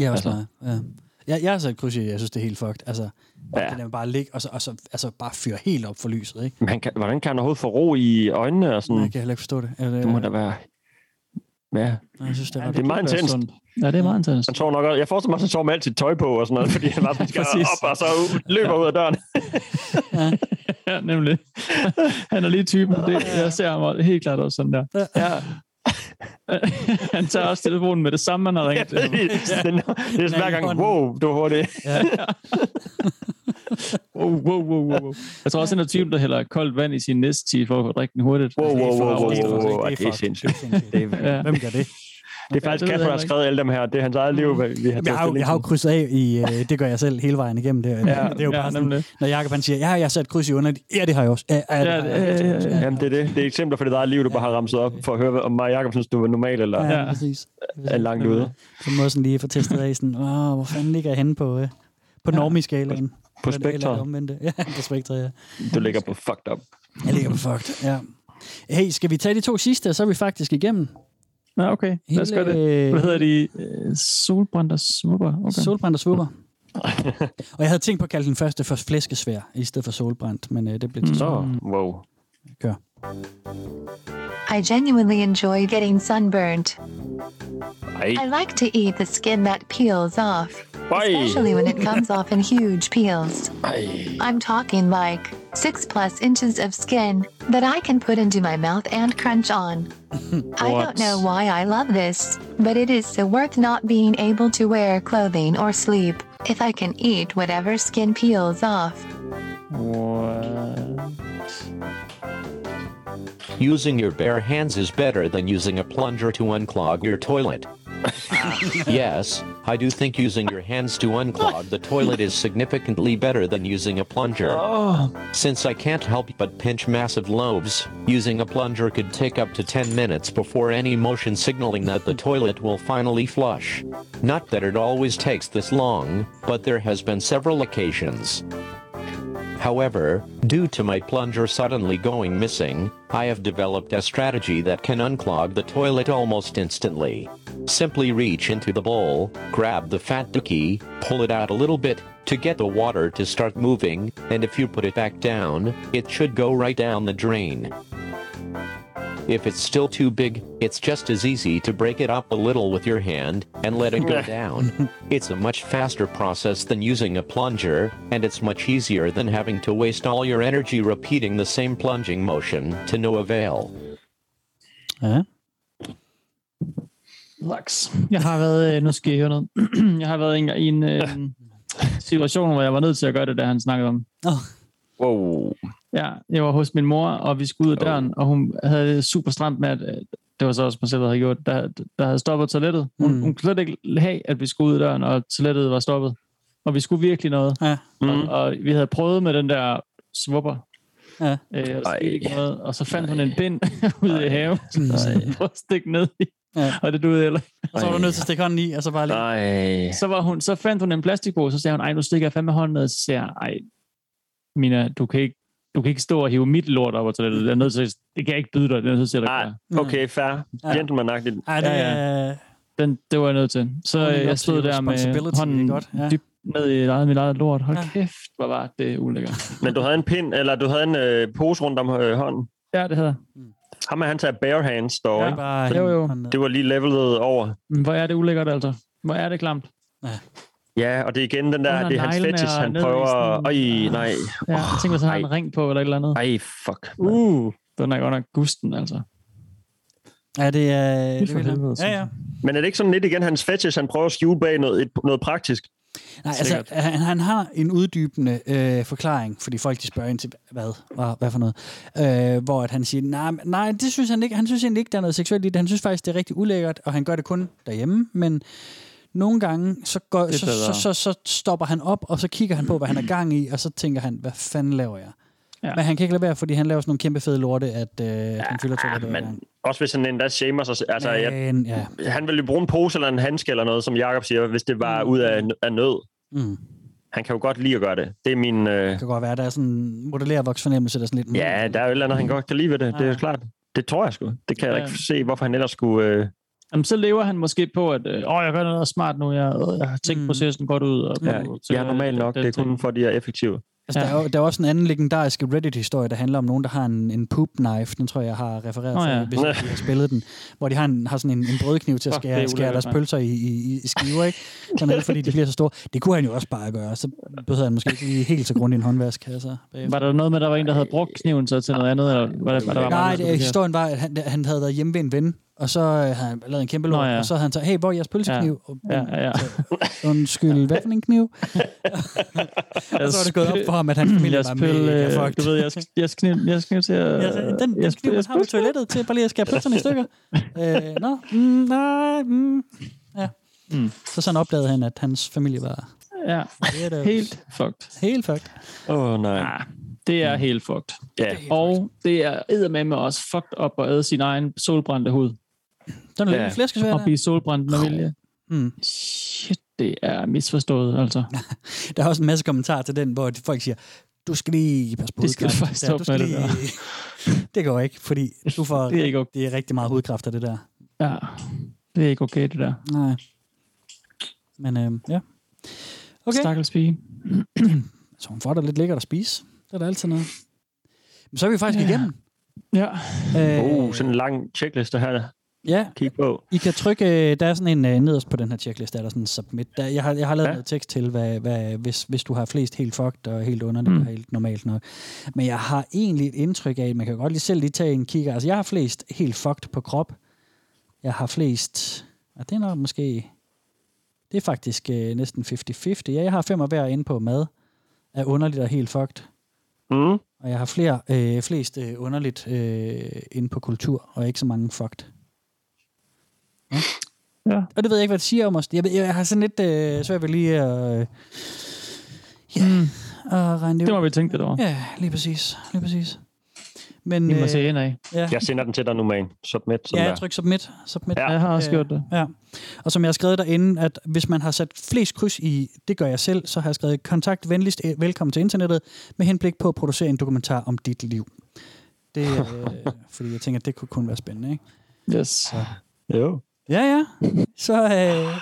Ja, også Altså. meget. Ja. Jeg, jeg har sat kryds i, jeg synes, det er helt fucked. Altså, Ja. ja. kan bare ligge, og så, og så altså, bare fyre helt op for lyset, ikke? Men han kan, hvordan kan han overhovedet få ro i øjnene? Og sådan? Jeg kan heller ikke forstå det. Eller, Det må da være... Ja, Jeg synes, det er, det er meget intenst. Ja, det er meget intenst. Han sover nok også. Jeg forestiller mig, at han sover med alt sit tøj på og sådan noget, fordi han bare skal op og så løber ud af døren. [laughs] ja, nemlig. Han er lige typen. Det, jeg ser ham helt klart også sådan der. Ja. [laughs] Han tager også telefonen med det samme, man har ringet til ham. Den- det er hver gang, wow, du var hurtigt. Ja. [laughs] wow, wow, wow, wow. Jeg tror også, han er typen, der hælder koldt vand i sin næste for at drikke den hurtigt. Wow, wow, wow, wow, Det er wow, det er det er sindssygt. Det Ja. Hvem gør det? det er faktisk Kasper, der har skrevet alle dem her. Det er hans eget liv, vi har Jamen, jeg, har, jo- jeg har jo krydset af i, øh, det gør jeg selv hele vejen igennem det. Ja, det er jo ja, bare sådan, nemlig. når Jacob han siger, ja, jeg har sat kryds i under. Ja, det har jeg også. Ja, ja, det Ja, det- ja, ja, ja. Jamen, det er det. Det er eksempler for dit eget liv, du bare har ramset op, for at høre, om mig og Jacob synes, du var normal, eller Ja, ja. præcis. er langt ude. Så må jeg sådan lige få testet af, sådan, Åh, hvor fanden ligger jeg henne på, øh, på normie-skalaen? På Eller- eller spektret. omvendte. [laughs] Ja, på spektret, ja. Du ligger på fucked up. Jeg ligger på fucked, ja. Hey, skal vi tage de to sidste, og så er vi faktisk igennem. Ja, okay. Lad os gøre det. Hvad hedder de? Øh, Solbrændte svupper. Okay. Solbrændt og svupper. [laughs] og jeg havde tænkt på at kalde den første for flæskesvær, i stedet for solbrændt, men øh, det blev til Så, wow. Kør. I genuinely enjoy getting sunburned. Ej. I like to eat the skin that peels off, especially when it comes off in huge peels. Ej. I'm talking like six plus inches of skin that I can put into my mouth and crunch on. I What? don't know why I love this, but it is so worth not being able to wear clothing or sleep if I can eat whatever skin peels off. Using your bare hands is better than using a plunger to unclog your toilet. [laughs] yes, I do think using your hands to unclog the toilet is significantly better than using a plunger. Oh. Since I can't help but pinch massive loaves, using a plunger could take up to 10 minutes before any motion signaling that the toilet will finally flush. Not that it always takes this long, but there has been several occasions. However, due to my plunger suddenly going missing, I have developed a strategy that can unclog the toilet almost instantly. Simply reach into the bowl, grab the fat dookie, pull it out a little bit to get the water to start moving, and if you put it back down, it should go right down the drain. If it's still too big, it's just as easy to break it up a little with your hand and let it go down. [laughs] It's a much faster process than using a plunger, and it's much easier than having to waste all your energy repeating the same plunging motion to no avail. Ja. Laks. Jeg har været, øh, nu skal I høre noget. [clears throat] Jeg har været en, gang i en øh, [laughs] situation, hvor jeg var nødt til at gøre det, der han snakkede om. Oh. Wow. Ja, jeg var hos min mor, og vi skulle ud af døren, og hun havde det super stramt med, at øh, det var så også mig selv, der havde gjort, der, der havde stoppet toilettet. Hun, Mm. hun kunne slet ikke have, at vi skulle ud af døren, og toilettet var stoppet. Og vi skulle virkelig noget. Ja. Mm. Og, og vi havde prøvet med den der svupper. Ja. Øh, og, ikke noget, og så fandt hun en pind [laughs] ude i haven, så prøvede at stikke ned i. Ja. Og det duede heller. Og så var du nødt til at stikke hånden i, og så bare lige... Nej. Så, var hun, så fandt hun en plastikpose, så sagde hun, ej, nu stikker jeg fandme hånden ned, så siger jeg, ej, Mina, du kan ikke, du kan ikke stå og hive mit lort op og toilettet. Jeg er nødt til, det kan jeg ikke byde dig, det er nødt til at Nej, gøre. okay, fair. Ja. Gentleman-agtigt. Ej, det, Ja, ja, Den, det var jeg nødt til. Så Owning øh, jeg to stod der med hånden godt, ja. dybt ned i eget, mit eget lort. Hold Ja. kæft, hvor var det ulækkert. Men du havde en pind, eller du havde en øh, pose rundt om øh, hånden. Ja, det havde jeg. Ham er han tager bare hands dog, Ja. bare Jo, jo. Det var lige levelet over. Men hvor er det ulækkert, altså. Hvor er det klamt. Ja, og det er igen den der, Under det er hans fetish, han prøver... sådan- Øj, nej. Ja, jeg tænker, så har han en ring på eller et eller andet. Ej, fuck. Uh, den er godt nok gusten, altså. Ja, det er... Det helvede, synes Ja, ja. Men er det ikke sådan lidt igen hans fetish, han prøver at skjule bag noget, et, noget praktisk? Nej, altså, han, han har en uddybende øh, forklaring, fordi folk de spørger ind til, hvad, hvad, hvad for noget, øh, hvor at han siger, nej, nej, det synes han ikke, han synes egentlig ikke, der er noget seksuelt i det, han synes faktisk, det er rigtig ulækkert, og han gør det kun derhjemme, men nogle gange, så, går, Det så, så, så, så stopper han op, og så kigger han på, hvad han er gang i, og så tænker han, hvad fanden laver jeg? Ja. Men han kan ikke lade være, fordi han laver sådan nogle kæmpe fede lorte, at øh, ja, han fylder toilettet hver men også hvis han endda shamer sig. Altså, Men, jeg, ja. Han ville jo bruge en pose eller en handske eller noget, som Jakob siger, hvis det var ud af, af nød. Mm. Han kan jo godt lide at gøre det. Det er min... Øh... Det kan godt være, der er sådan en modellervoksfornemmelse, der er sådan lidt... Ja, der er jo et eller andet, han godt kan lide ved det. Det er jo klart. Det tror jeg sgu. Det kan jeg Ja. ikke se, hvorfor han ellers skulle... Øh... Jamen, så lever han måske på, at øh, åh, jeg gør noget smart nu, jeg, øh, jeg har tænkt Mm. processen godt ud. Og, Ja, jeg er normalt nok. Det er kun for, at de er effektive. Altså, ja. der, er jo, der er også en anden legendarisk Reddit-historie, der handler om nogen, der har en, en poop knife. Den tror jeg, jeg har refereret til, ja. hvis I har spillet den. Hvor de har, en, har sådan en, en brødkniv til at Fuck, det skære, er skære deres pølser i, i, i skiver, ikke? Sådan er fordi de bliver så store. Det kunne han jo også bare gøre. Så behøver han måske ikke lige helt så grundigt en håndvask. Altså, bagefter. Var der noget med, at der var en, der havde brugt kniven så til noget andet? Eller var der, var der var Nej, meget, der det, historien var, at han, han havde været hjemme ved en ven, og så øh, havde han lavet en kæmpe lort, Nå, ja. og så havde han sagt, hey, hvor er jeres pølsekniv? Og, Ja, ja, ja. Undskyld, hvad for en kniv? [laughs] og så var det gået op for ham, at hans familie Jeg var mega øh, fucked. Du ved, jeg, jeg, kniv, jeg kniv til at... Ja, så den, den jeg, kniv, man har på toilettet til bare lige at skære pølserne i stykker. [laughs] øh, nå, mm, nej, mm. Ja. Mm. Så sådan opdagede han, at hans familie var Ja, helt fucked. Helt fucked. Åh, oh, nej. Ja, det er helt fucked. Ja. Og det er eddermame også fucked op at æde sin egen solbrændte hud. Den er Ja. lidt flæskesvær Og der. blive solbrændt med vilje. Mm. Shit, det er misforstået, altså. [laughs] Der er også en masse kommentarer til den, hvor folk siger, du skal lige passe på Det skal du Ja, stoppe med, det lige... [laughs] det går ikke, fordi du får, Det er ikke okay. det er rigtig meget hudkræft af det der. Ja, det er ikke okay, det der. Nej. Men øh, ja. Okay. Stakkels pige. [clears throat] Så hun får da lidt lækkert at spise. Det er da altid noget. Men så er vi faktisk Ja. igennem. Ja. Øh, Uh, sådan en lang checkliste her. Ja. Kig på. I kan trykke, der er sådan en uh, nederst på den her checklist, der er der sådan en submit. Der, jeg, har, jeg har lavet ja. Noget tekst til, hvad, hvad, hvis, hvis du har flest helt fucked og helt underligt Mm. og helt normalt nok. Men jeg har egentlig et indtryk af, at man kan godt lige selv lige tage en kigger. Altså, jeg har flest helt fucked på krop. Jeg har flest... Ja, det er nok måske... Det er faktisk øh, næsten 50-50. Ja, jeg har fem af hver inde på mad er underligt og helt fucked. Mm. Og jeg har flere, øh, flest øh, underligt øh, inde på kultur, og ikke så mange fucked. Ja. Og det ved jeg ikke, hvad det siger om os. Jeg, ved- jeg har sådan lidt øh, svært ved lige at... Øh, ja, Mm. at regne det Det ud. må vi tænke lidt over. Ja, lige præcis. Lige præcis. Men, Vi må øh, se ind af. Ja, Jeg sender den til dig nu, man. Submit. Sådan ja der. jeg trykker submit. submit. Ja. Jeg har også Øh, gjort det. Ja. Og som jeg har skrevet derinde, at hvis man har sat flest kryds i, det gør jeg selv, så har jeg skrevet kontakt venligst øh, velkommen til internettet med henblik på at producere en dokumentar om dit liv. Det er, øh, [laughs] fordi jeg tænker, at det kunne kun være spændende, ikke? Yes. Jo. Ja, ja. [laughs] Så, øh,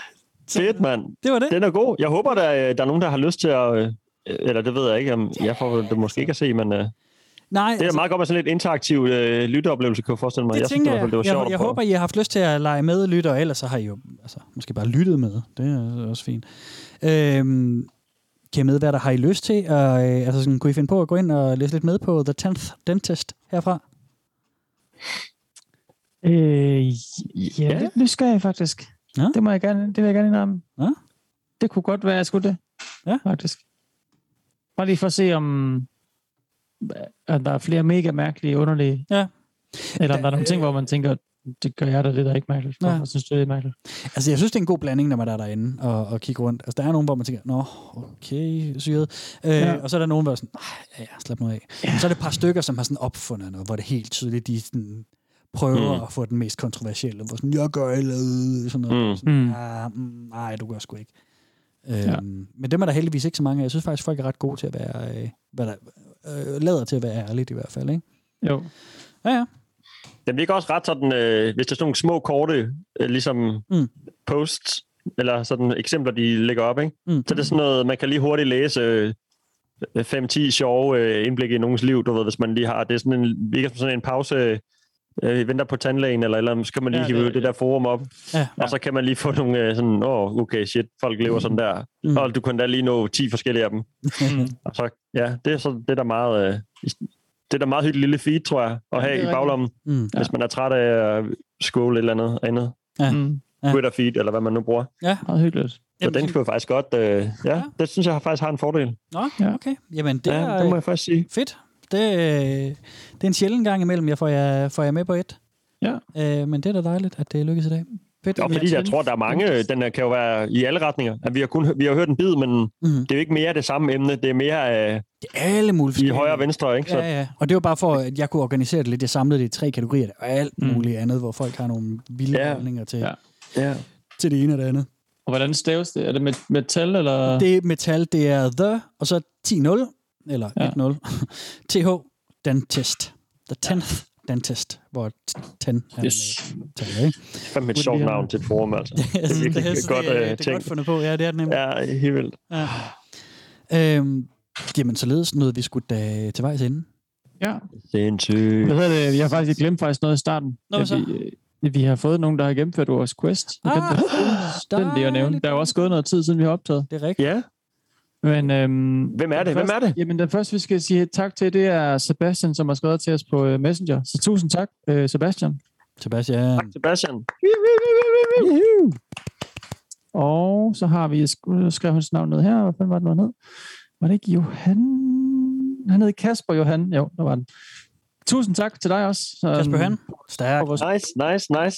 Fedt, mand. Det var det. Den er god. Jeg håber, der, er- der er nogen, der har lyst til at... øh, Eller det ved jeg ikke, om jeg får det måske ikke at se, men øh, nej, det er meget godt med sådan lidt interaktiv øh, lytteoplevelse, kan jeg forestille mig. det jeg synes, tænker det var, jeg. det var Jeg, sjovt jeg, prøve. håber, I har haft lyst til at lege med lytter, ellers så har I jo altså, måske bare lyttet med. Det er også fint. Øhm, kan I med, hvad der har I lyst til? Og, øh, altså, sådan, kunne I finde på at gå ind og læse lidt med på The 10th Dentist herfra? Øh, ja, Ja. lidt nysgerrig faktisk. Ja. Det, må jeg gerne, det vil jeg gerne indrømme. Ja. Det kunne godt være, jeg skulle det. Ja. Faktisk. Bare lige for at se, om at der er flere mega mærkelige, underlige. Ja. Eller om der er nogle ting, hvor man tænker, det gør jeg da det der er ikke mærkeligt. Ja. Hvorfor synes det er mærkeligt? Altså, jeg synes, det er en god blanding, når man er derinde og, og kigger rundt. Altså, der er nogen, hvor man tænker, nå, okay, syret. Øh, Ja. Og så er der nogen, hvor sådan, "Ej, ja, ja, slap nu af. Ja. Så er det et par stykker, som har sådan opfundet noget, hvor det er helt tydeligt, de sådan prøver Mm. at få den mest kontroversielle, hvor sådan, jeg gør eller sådan noget. Mm. Sådan, Mm. ah, mm, nej, du gør sgu ikke. Øhm, Ja. Men dem er der heldigvis ikke så mange af. Jeg synes faktisk, folk er ret gode til at være, øh, hvad der, øh, lader til at være ærligt i hvert fald, ikke? Jo. Ja, ja. Den virker også ret sådan, øh, hvis der er sådan nogle små, korte, øh, ligesom Mm. posts, eller sådan eksempler, de lægger op, ikke? Mm. Så det er sådan noget, man kan lige hurtigt læse øh, 5-10 sjove øh, indblik i nogens liv, du ved, hvis man lige har. Det er sådan en, virker som sådan en pause, øh, venter på tandlægen, eller, eller så kan man lige Ja, ja, hive det- der forum op, Ja. og så kan man lige få nogle øh, sådan, åh, oh, okay, shit, folk lever sådan der. Mm. Mm. Og du kan da lige nå 10 forskellige af dem. [laughs] Og så, ja, det er så det er der meget, øh, det er der meget hyggeligt lille feed, tror jeg, at have er i baglommen, Mm. hvis man er træt af at scrolle et eller andet andet. Ja. Mm. Ja. Twitter feed, eller hvad man nu bruger. Ja. Meget hyggeligt. Så Jamen, den skulle jeg faktisk godt... Øh, ja, Ja. ja, det synes jeg faktisk har en fordel. Nå, Ja. okay. Jamen, det Det er... ja, det må jeg faktisk sige. Fedt. Det, øh, det er en sjælden gang imellem, jeg får jer, får jer med på et. Ja. Øh, men det er da dejligt, at det lykkes i dag. Fedt. Er fordi, jeg tror, der er mange, den her kan jo være i alle retninger. At vi, har kun, vi har hørt en bid, men Mhm. mm. det er jo ikke mere det samme emne. Det er mere øh, det er alle mulige i højre og venstre, ikke? Så, Ja, ja. Og det var bare for, at jeg kunne organisere det lidt. Jeg samlede det i tre kategorier. Der alt Mm. muligt andet, hvor folk har nogle vilde Ja. holdninger til, Ja. ja. til det ene og det andet. Og hvordan staves det? Er det med metal, eller? Det er metal, det er The, og så 10-0, eller Ja. 1-0. [laughs] TH, Dentist. The 10th Dentist, hvor t- 10 er Yes. med tal, ikke? Det er fandme et sjovt navn til et forum, altså. Jeg synes, virkelig det, er, godt, det, er, øh, det er godt fundet på. Ja, det er det nemlig. Ja, helt vildt. Ja. Øhm, jamen, således nåede vi skulle da til vejs ende. Ja. Sindssygt. Hvad hedder det? Jeg har faktisk glemt faktisk noget i starten. Nå, så? vi, øh, vi har fået nogen, der har gennemført vores quest. Ah, den lige at nævne. Der er jo også gået noget tid, siden vi har optaget. Det er rigtigt. Ja. Men, øhm, Hvem er det? Hvem er det? Jamen, den første, vi skal sige tak til, det er Sebastian, som har skrevet til os på øh, Messenger. Så tusind tak, øh, Sebastian. Sebastian. Tak, Sebastian. Juhu. Og så har vi, skrev hans navn ned her. Hvad fanden var det nu, hed? Var det ikke Johan? Han hed Kasper Johan. Jo, der var den. Tusind tak til dig også. Så, Kasper Johan. Stærk. Nice, nice, nice.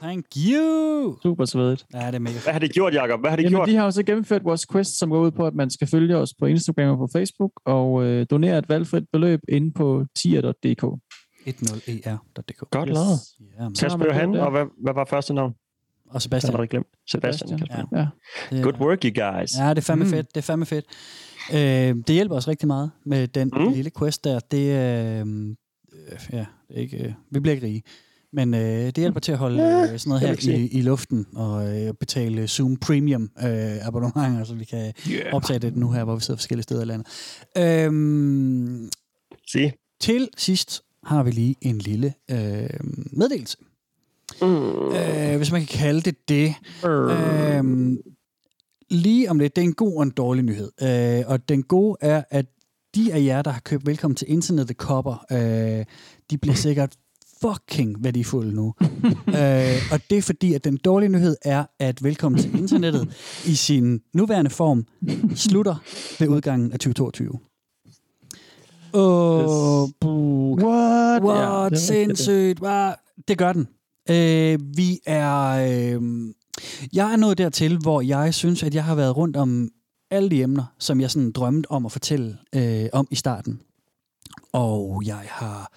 Thank you. Super svedigt. Ja, det er mega Hvad har det gjort, Jacob? Hvad har det Jamen, gjort? de har jo så gennemført vores quest, som går ud på, at man skal følge os på Instagram og på Facebook, og øh, donere et valgfrit beløb inde på tier.dk. 10er.dk. Godt lavet. Ja. Kasper Johan, og hvad, hvad var første navn? Og Jeg Sebastian. har allerede glemt. Sebastian. Sebastian. Ja. Det Good work, you guys. Ja, det er fandme Mm. fedt. Det er fandme fedt. Øh, det hjælper os rigtig meget med den Mm. mm. lille quest der. Det, øh, øh, ja, det er ikke, øh, vi bliver ikke rige. Men øh, det hjælper til at holde Ja, øh, sådan noget her i, i luften og øh, betale Zoom Premium øh, abonnementer, så vi kan Yeah. optage det nu her, hvor vi sidder forskellige steder i landet. Øhm, Se. til sidst har vi lige en lille øh, meddelelse. Mm. Øh, hvis man kan kalde det det. Øhm, lige om lidt, det er en god og en dårlig nyhed. Øh, og den gode er, at de af jer, der har købt Velkommen til Internet Kopper, øh, de bliver sikkert fucking værdifulde nu. [laughs] øh, og det er fordi, at den dårlige nyhed er, at Velkommen til Internettet i sin nuværende form slutter ved udgangen af 2022. Åh, oh, buh. What? What? Er sindssygt. Hvad? Det gør den. Øh, vi er... Øh, jeg er nået dertil, hvor jeg synes, at jeg har været rundt om alle de emner, som jeg sådan drømte om at fortælle øh, om i starten. Og jeg har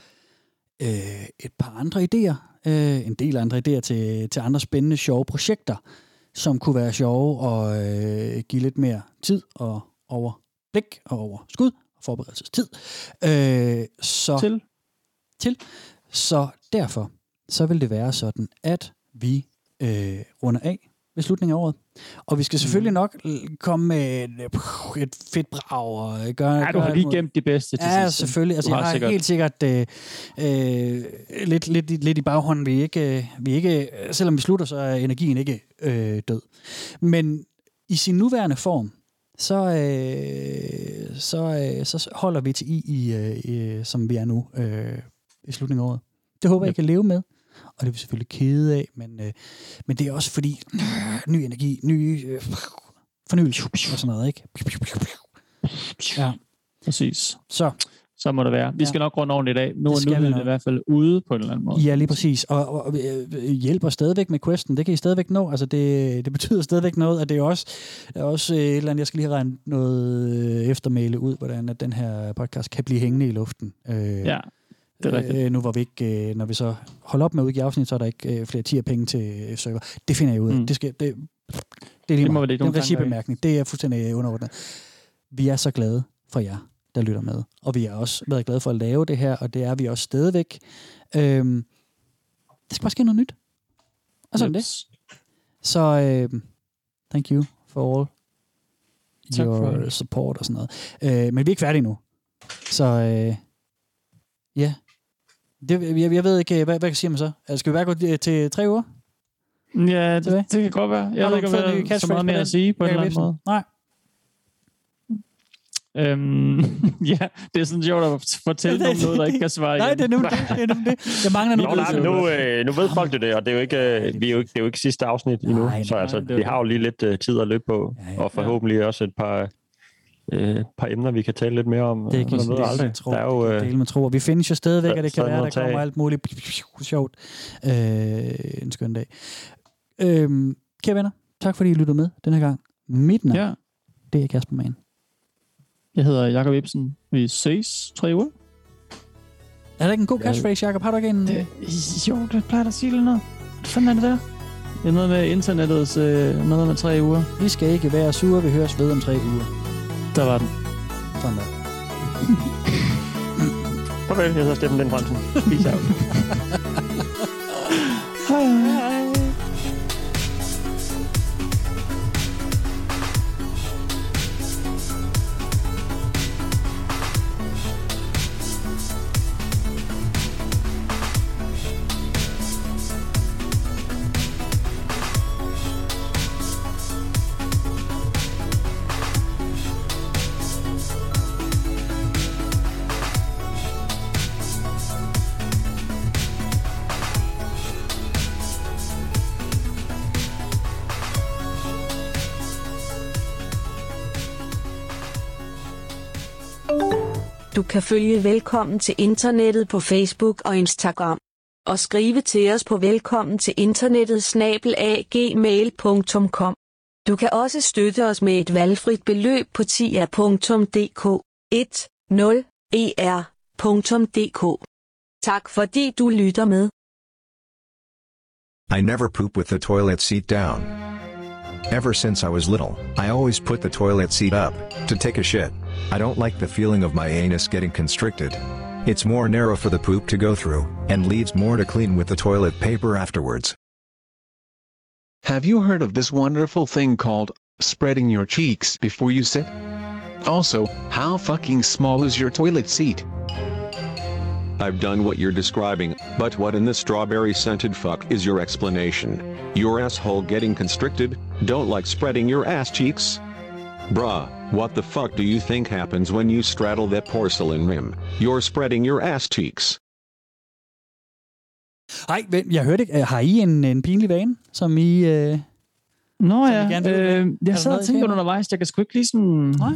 øh, et par andre idéer, øh, en del andre idéer til, til andre spændende, sjove projekter, som kunne være sjove og øh, give lidt mere tid og overblik og overskud og forberedelsestid. Øh, så Til? til. Så derfor, så vil det være sådan, at vi øh, runder af ved slutningen af året. Og vi skal selvfølgelig nok l- komme med et, fedt brag og gøre... Ja, du har lige gemt de bedste til Ja, sidst. selvfølgelig. Altså, jeg har sikkert- helt sikkert øh, øh, lidt, lidt, lidt i baghånden. Vi ikke, øh, vi ikke, øh, selvom vi slutter, så er energien ikke øh, død. Men i sin nuværende form, så, øh, så, øh, så holder vi til i, i, øh, som vi er nu øh, i slutningen af året. Det håber jeg, I kan leve med. Og det er vi selvfølgelig kede af, men, øh, men det er også fordi, øh, [clears throat] ny energi, ny øh, fornyelse og sådan noget, ikke? Ja. Præcis. Så. Så må det være. Vi Ja. skal nok runde ordentligt af. Nu er nyheden i hvert fald ude på en eller anden måde. Ja, lige præcis. Og, og, og øh, hjælper stadigvæk med questen. Det kan I stadigvæk nå. Altså, det, det betyder stadigvæk noget, at det er også, er også øh, et eller andet, jeg skal lige have regnet noget øh, eftermæle ud, hvordan at den her podcast kan blive hængende i luften. Øh, Ja, det er rigtigt. Øh, nu hvor vi ikke, øh, når vi så holder op med at udgive afsnit, så er der ikke øh, flere 10 penge til øh, server. Det finder jeg ud af. Mm. Det, skal, det, det er lige Det må meget. det er en recibemærkning. Det er fuldstændig underordnet. Vi er så glade for jer, der lytter med. Og vi har også været glade for at lave det her, og det er vi også stadigvæk. Øhm, der skal bare ske noget nyt. Og sådan det. Så øh, thank you for all Tak for your det. support og sådan noget. Øh, men vi er ikke færdige nu. Så øh, ja. Det, jeg, jeg ved ikke, hvad, hvad siger man så? Altså, Skal vi bare gå til, til tre uger? Ja, det, det kan godt være. Jeg Har ved ikke, om ny har så meget mere den? at sige på en eller anden måde. Nej. Øhm, [laughs] ja, det er sådan sjovt at fortælle [laughs] om noget, der ikke kan svare Nej, igen. det er nemlig det. det, [laughs] er nemlig det. Jeg mangler Nå, noget. nej, men nu, øh, nu ved folk jo det, og det er jo ikke, øh, vi er jo ikke, det er jo ikke sidste afsnit endnu, Nej, så nej, altså, det er vi har jo lige lidt øh, tid at løbe på, Ja, ja. og forhåbentlig også et par, øh, par emner, vi kan tale lidt mere om. Det kan man ved det, aldrig. tror, der er jo, det øh, kan dele med tro. Vi findes jo stadigvæk, der- at det kan være, der kommer alt muligt sjovt øh, en skøn dag. Øhm, kære venner, tak fordi I lyttede med den her gang. Mit navn, Ja. det er Kasper Mann. Jeg hedder Jakob Ibsen. Vi ses tre uger. Er der ikke en god catchphrase, Jacob? Har du ikke en... Det, jo, det plejer at sige lidt noget. Hvad fanden er det der? Det er noget med internettets... Øh, noget med tre uger. Vi skal ikke være sure, vi høres ved om tre uger. Der [laughs] var den. Sådan der. Farvel, jeg hedder Steffen Den Fransen. Peace out. Kan følge Velkommen til Internettet på Facebook og Instagram. Og skrive til os på velkommen til internettet snabelagmail.com. Du kan også støtte os med et valgfrit beløb på tia.dk 10er.dk. Tak fordi du lytter med. I never poop with the toilet seat down. Ever since I was little, I always put the toilet seat up to take a shit. I don't like the feeling of my anus getting constricted. It's more narrow for the poop to go through, and leaves more to clean with the toilet paper afterwards. Have you heard of this wonderful thing called spreading your cheeks before you sit? Also, how fucking small is your toilet seat? I've done what you're describing, but what in the strawberry scented fuck is your explanation? Your asshole getting constricted? Don't like spreading your ass cheeks? Bruh, what the fuck do you think happens when you straddle that porcelain rim? You're spreading your ass cheeks. Hej, vent, jeg hørte ikke. øh, Har I en, en pinlig vane, som I... Øh, Nå som I ja, gerne øh, Er jeg der sad og I tænkte undervejs. Jeg kan sgu ikke lige sådan... Nej.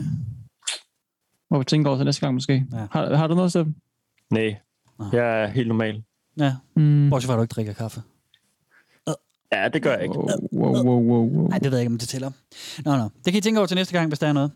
Må vi tænke over til næste gang måske. Ja. Har, har du noget, Steffen? Nej, jeg er helt normal. Ja, Mm. bortset fra, at du ikke drikker kaffe. Ja, det gør jeg ikke. Wow, wow, wow, wow. Nej, det ved jeg ikke, om det tæller. Nå, nå. Det kan I tænke over til næste gang, hvis der er noget.